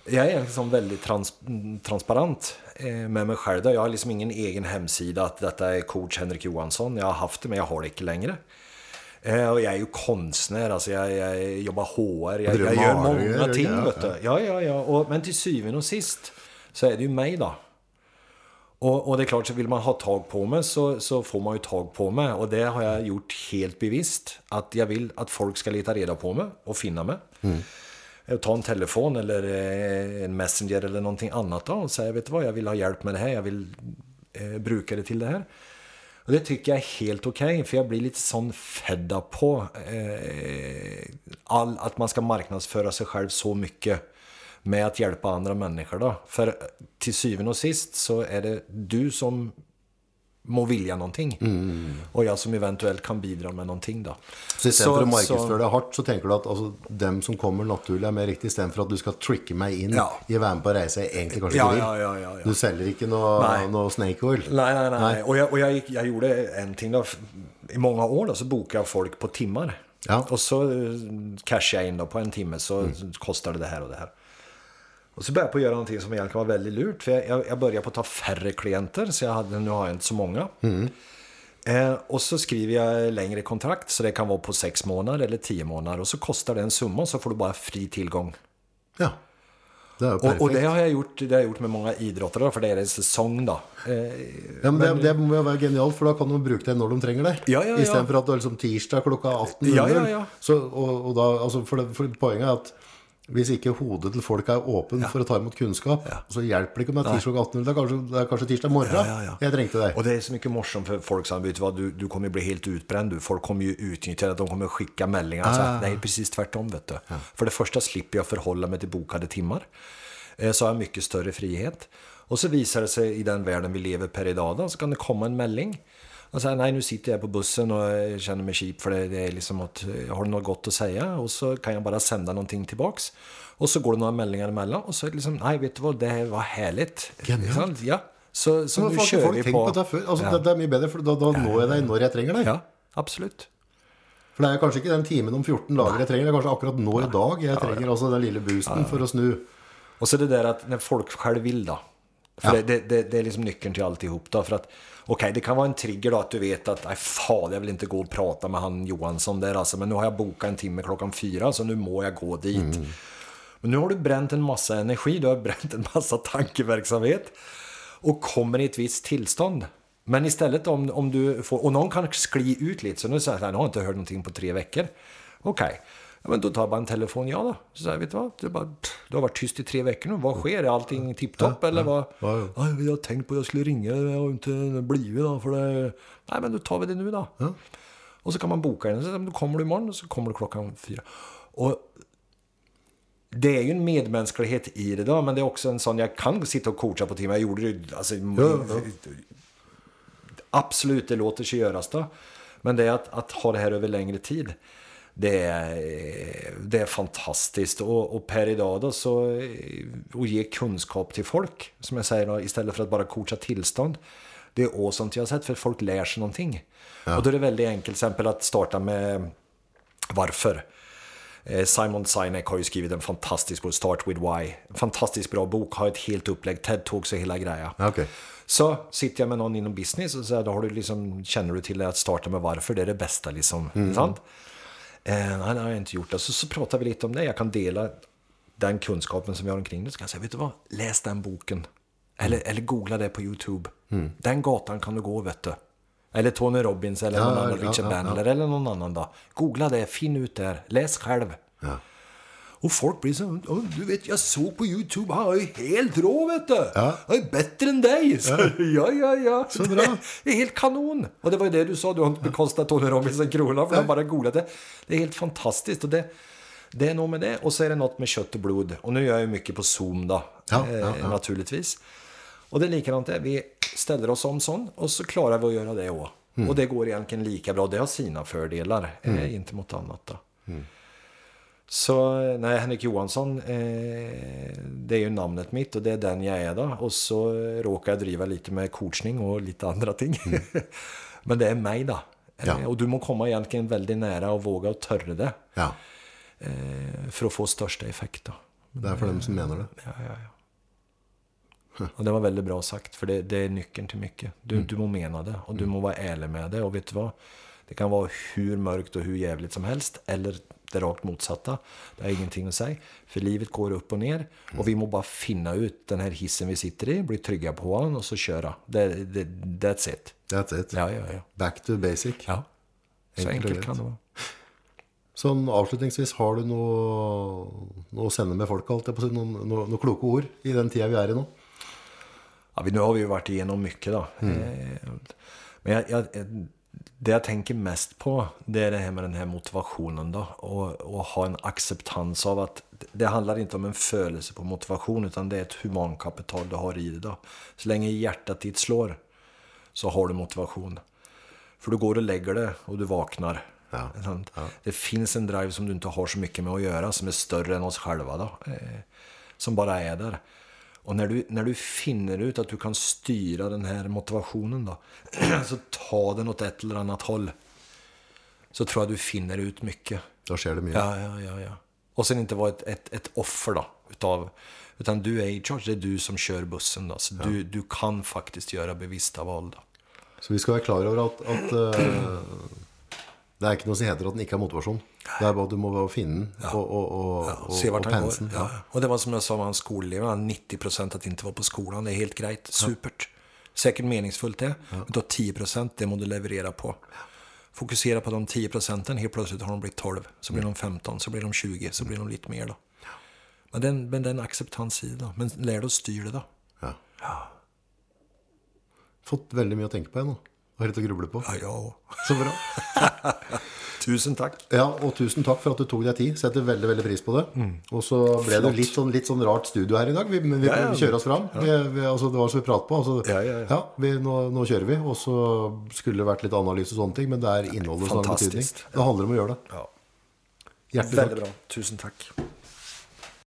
S2: jag är egentligen som väldigt trans, transparent eh, med mig själv. Jag har liksom ingen egen hemsida att detta är coach Henrik Johansson. Jag har haft det men jag har det inte längre. Eh, och jag är ju konstnär, alltså jag, jag jobbar HR, jag, jag gör många ting.
S1: Ja,
S2: ja, ja. Och, men till syvende och sist så är det ju mig då. Och, och det är klart, så vill man ha tag på mig så, så får man ju tag på mig. Och det har jag gjort helt bevisst. Att jag vill att folk ska leta reda på mig och finna mig. Eh, Ta en telefon eller eh, en messenger eller någonting annat då och säga, vet du vad, jag vill ha hjälp med det här, jag vill eh, bruka det till det här. Och det tycker jag är helt okej, för jag blir lite sån fedda på eh, all, att man ska marknadsföra sig själv så mycket med att hjälpa andra människor då. För till syvende och sist så är det du som må vilja någonting. Och jag som eventuellt kan bidra med någonting då.
S1: Så å
S2: så-
S1: markedsføre deg hardt, så tenker du at altså, dem som kommer naturlig, er mer riktig, istedenfor at du skal tricke meg inn
S2: Ja.
S1: i med på reise jeg egentlig kanskje
S2: Ja, ja, ja, ja.
S1: Du ikke noe,
S2: Nej.
S1: noe snake oil.
S2: Nej, nej, nej.
S1: Nej.
S2: Och, jag, och jag, jag gjorde en ting då. I många år då, så bokade jag folk på timmar.
S1: Ja.
S2: Och så eh, cashade jag in då på en timme så kostar det det här och det här. Och så började jag på att göra någonting som egentligen var väldigt lurt. För jag, jag, började på att ta färre klienter, så jag hade, nu har jag inte så många. Eh, och så skriver jag längre kontrakt, så det kan vara på sex månader eller tio månader. Och så kostar det en summa, så får du bara fri tillgång.
S1: Ja. Det perfekt.
S2: Och, och det har jag gjort, det har jag gjort med många idrottare, då, för det är en säsong då. Eh,
S1: Ja, men det, det må jo være genialt, for da kan de bruke det når de trenger det.
S2: Ja, ja, ja.
S1: Istedenfor at det er liksom tirsdag klokka 18.00.
S2: Ja, ja, ja.
S1: Så, og, og da, altså for, det, for poenget er at hvis ikke hodet til folk er åpen for å ta imot kunnskap, så hjelper det ikke om det er tirsdag klokka 18.00. Det, er kanskje- det er kanskje tirsdag morgen.
S2: Ja, ja, ja.
S1: Jeg trengte det.
S2: Och det är så mycket morsom för folk som vet du vad, du, du kommer bli helt utbränd du. Folk kommer ju utnyttja det, de kommer skicka. Så
S1: Ah.
S2: Det är precis tvärtom vet du. För det första slipper jag förhålla mig till bokade timmar. Eh, Så har jag mycket större frihet. Och så visar det sig i den världen vi lever per idag då, så kan det komma en mejling. Och så här, nej nu sitter jag på bussen och jag känner mig cheap för det, det är liksom att jag har något gott att säga och så kan jag bara sända någonting tillbaks. Och så går det några meldingar emellan och så är det liksom, nej vet du vad, det här var härligt.
S1: Genialt.
S2: Ja, så, så nu
S1: folk,
S2: kör
S1: folk
S2: vi på...
S1: på dette før. Altså,
S2: Ja.
S1: det, det er mye bedre, for da, da når jeg deg når jeg trenger deg.
S2: Ja, absolut.
S1: For det er kanskje ikke den timen om 14 dager jeg trenger, det er kanskje akkurat nå i dag jeg trenger altså den lille boosten for å snu.
S2: Och så det där att när folk själv vill då. För
S1: Ja.
S2: det, det, det, det är liksom nyckeln till alltihop då. För att, okej, det kan vara en trigger då att du vet att, nej fan, jag vill inte gå och prata med han Johansson där alltså. Men nu har jag bokat en timme klockan fyra, så nu må jag gå dit. Men nu har du bränt en massa energi, du har bränt en massa tankeverksamhet. Och kommer i ett visst tillstånd. Men istället om, om du får, och någon kan skli ut lite, så nu säger jag, nu har jag inte hört någonting på tre veckor. Okej, ja, men då tar jag bara en telefon, ja då. Så säger jag, vet du vad, det bara, pff, du har varit tyst i tre veckor nu, vad sker? Är allting tipptopp eller vad?
S1: Ja, ja.
S2: Ja, jag har tänkt på att jag skulle ringa, jag har inte blivit då, för det... Nej, men då tar vi det nu då. Och så kan man boka den, så då kommer du imorgon och så kommer du klockan fyra. Och det är ju en medmänsklighet i det då, men det är också en sån, jag kan sitta och coacha på timmar, jag gjorde det, alltså, Absolut, det låter sig göras då. Men det är att, att ha det här över längre tid. Det är, det är fantastiskt. Och, och per idag då så, eh, och ge kunskap till folk, som jag säger då, istället för att bara coacha tillstånd. Det är awesome jag har sett för folk lär sig någonting. Och då är det väldigt enkelt, till exempel att starta med varför. Eh, Simon Sinek har ju skrivit en fantastisk bok, Start with Why. En fantastiskt bra bok, har ett helt upplägg, TED-talks och hela grejen.
S1: Ja, okej.
S2: Så sitter jag med någon inom business och så här, då har du liksom, känner du till att starta med varför, det är det bästa liksom. Sant? Eh, nej, det har jag inte gjort. det. Så, pratar vi lite om det. Jag kan dela den kunskapen som vi har omkring det. Så kan jag säga, vet du vad? Läs den boken. Eller, eller googla det på YouTube. Den gatan kan du gå, vet du. Eller Tony Robbins eller
S1: Ja,
S2: någon annan,
S1: ja,
S2: Richard
S1: ja.
S2: Bandler eller någon annan då. Googla det, finn ut där, läs själv.
S1: Ja.
S2: Och folk blir så "Åh, du vet jag såg på Youtube, han är ju helt rå vet du.
S1: Ja.
S2: Han är bättre än dig. Så, ja, ja, ja.
S1: Så bra.
S2: Det är helt kanon. Och det var ju det du sa, du har inte bekostat Tony Robbins en krona för att bara googlat det. Det är helt fantastiskt. Och det, det är nog med det. Och så är det något med kött och blod. Och nu gör jag ju mycket på Zoom då,
S1: Ja,
S2: eh,
S1: ja, ja.
S2: naturligtvis. Och det är likadant där. Vi ställer oss om sån och så klarar vi att göra det också.
S1: Mm.
S2: Och det går egentligen lika bra. Det har sina fördelar, eh, inte mot annat då.
S1: Mm.
S2: Så nej, Henrik Johansson, eh, det är ju namnet mitt och det är den jag är då. Och så råkar jag driva lite med coachning och lite andra ting. Men det är mig då.
S1: Mm. Ja.
S2: Eh, Och du må komma egentligen väldigt nära och våga och törre det.
S1: Ja,
S2: Eh, för att få största effekt då.
S1: det er for dem som mener det.
S2: Ja, ja, ja. Och det var väldigt bra sagt, för det, det är nyckeln till mycket. Du, du må mena det och du må vara ärlig med det. Och vet du vad? Det kan vara hur mörkt och hur jävligt som helst, eller det rakt motsatta. Det har ingenting att säga, för livet går upp och ner. Och vi må bara finna ut den här hissen vi sitter i, bli trygga på den och så köra. Det, det, that's it.
S1: That's it.
S2: Ja, ja, ja.
S1: Back to basic.
S2: ja. Så
S1: Enkelt
S2: enkelt kan det vara.
S1: Sånn avslutningsvis, har du noe, noe å sende med folk, alt jeg noen, noen, noen kloke ord i den tida vi er i nå?
S2: Ja, vi- nu har vi ju varit igenom mycket då. Eh, Men jag, jag, det jag tänker mest på det är det här med den här motivationen då. Och, och ha en acceptans av att det handlar inte om en födelse på motivation utan det är ett humankapital du har i dig då. Så länge hjärtat ditt slår så har du motivation. För du går och lägger det och du vaknar.
S1: Ja,
S2: Sant? Det finns en drive som du inte har så mycket med att göra som är större än oss själva då. Eh, som bara är där. Och när du, när du finner ut att du kan styra den här motivationen då. så ta den åt ett eller annat håll. Så tror jag du finner ut mycket.
S1: Da skjer det mye.
S2: Ja, ja, ja, ja. Och sen inte vara ett, ett, ett offer då. Utav, utan du är i charge, det är du som kör bussen då. Så du, du kan faktiskt göra bevissta val då.
S1: Så vi skal være klar over at, at eh, det er ikke noe som heter at den ikke har motivasjon. Det er bare at du må bare finne den og, og, og, og,
S2: Se vart
S1: og
S2: han går. Ja. Och det var som jag sa med han 90% att inte vara på skolan. Det är helt grejt, supert. Säkert meningsfullt det. Men då 10% det må du leverera på. Fokusera på de 10 procenten, helt plötsligt har de blivit 12, så blir de 15, så blir de 20, så blir de lite mer då. Men den, men den acceptans i det. Men lär dig att styra det då.
S1: Ja. Fått veldig mye å tenke på jeg nå. Og litt å gruble på.
S2: Ja, ja.
S1: Så bra.
S2: Tusen tack.
S1: Ja, og tusen takk for at du tok deg tid. Setter veldig veldig pris på det. Og så ble det
S2: Flott.
S1: litt sånn, litt sånn rart studio her i dag. Vi, vi,
S2: ja.
S1: vi kjører oss fram. Vi, vi, altså, det var som vi pratet på. Altså,
S2: Ja, ja, ja.
S1: vi, nå, nå kjører vi. Og så skulle det vært litt analyse og sånne ting, men det er innholdet som har betydning. Det handler om å gjøre det.
S2: Ja.
S1: Hjertelig takk.
S2: Väldigt bra. Tusen tack.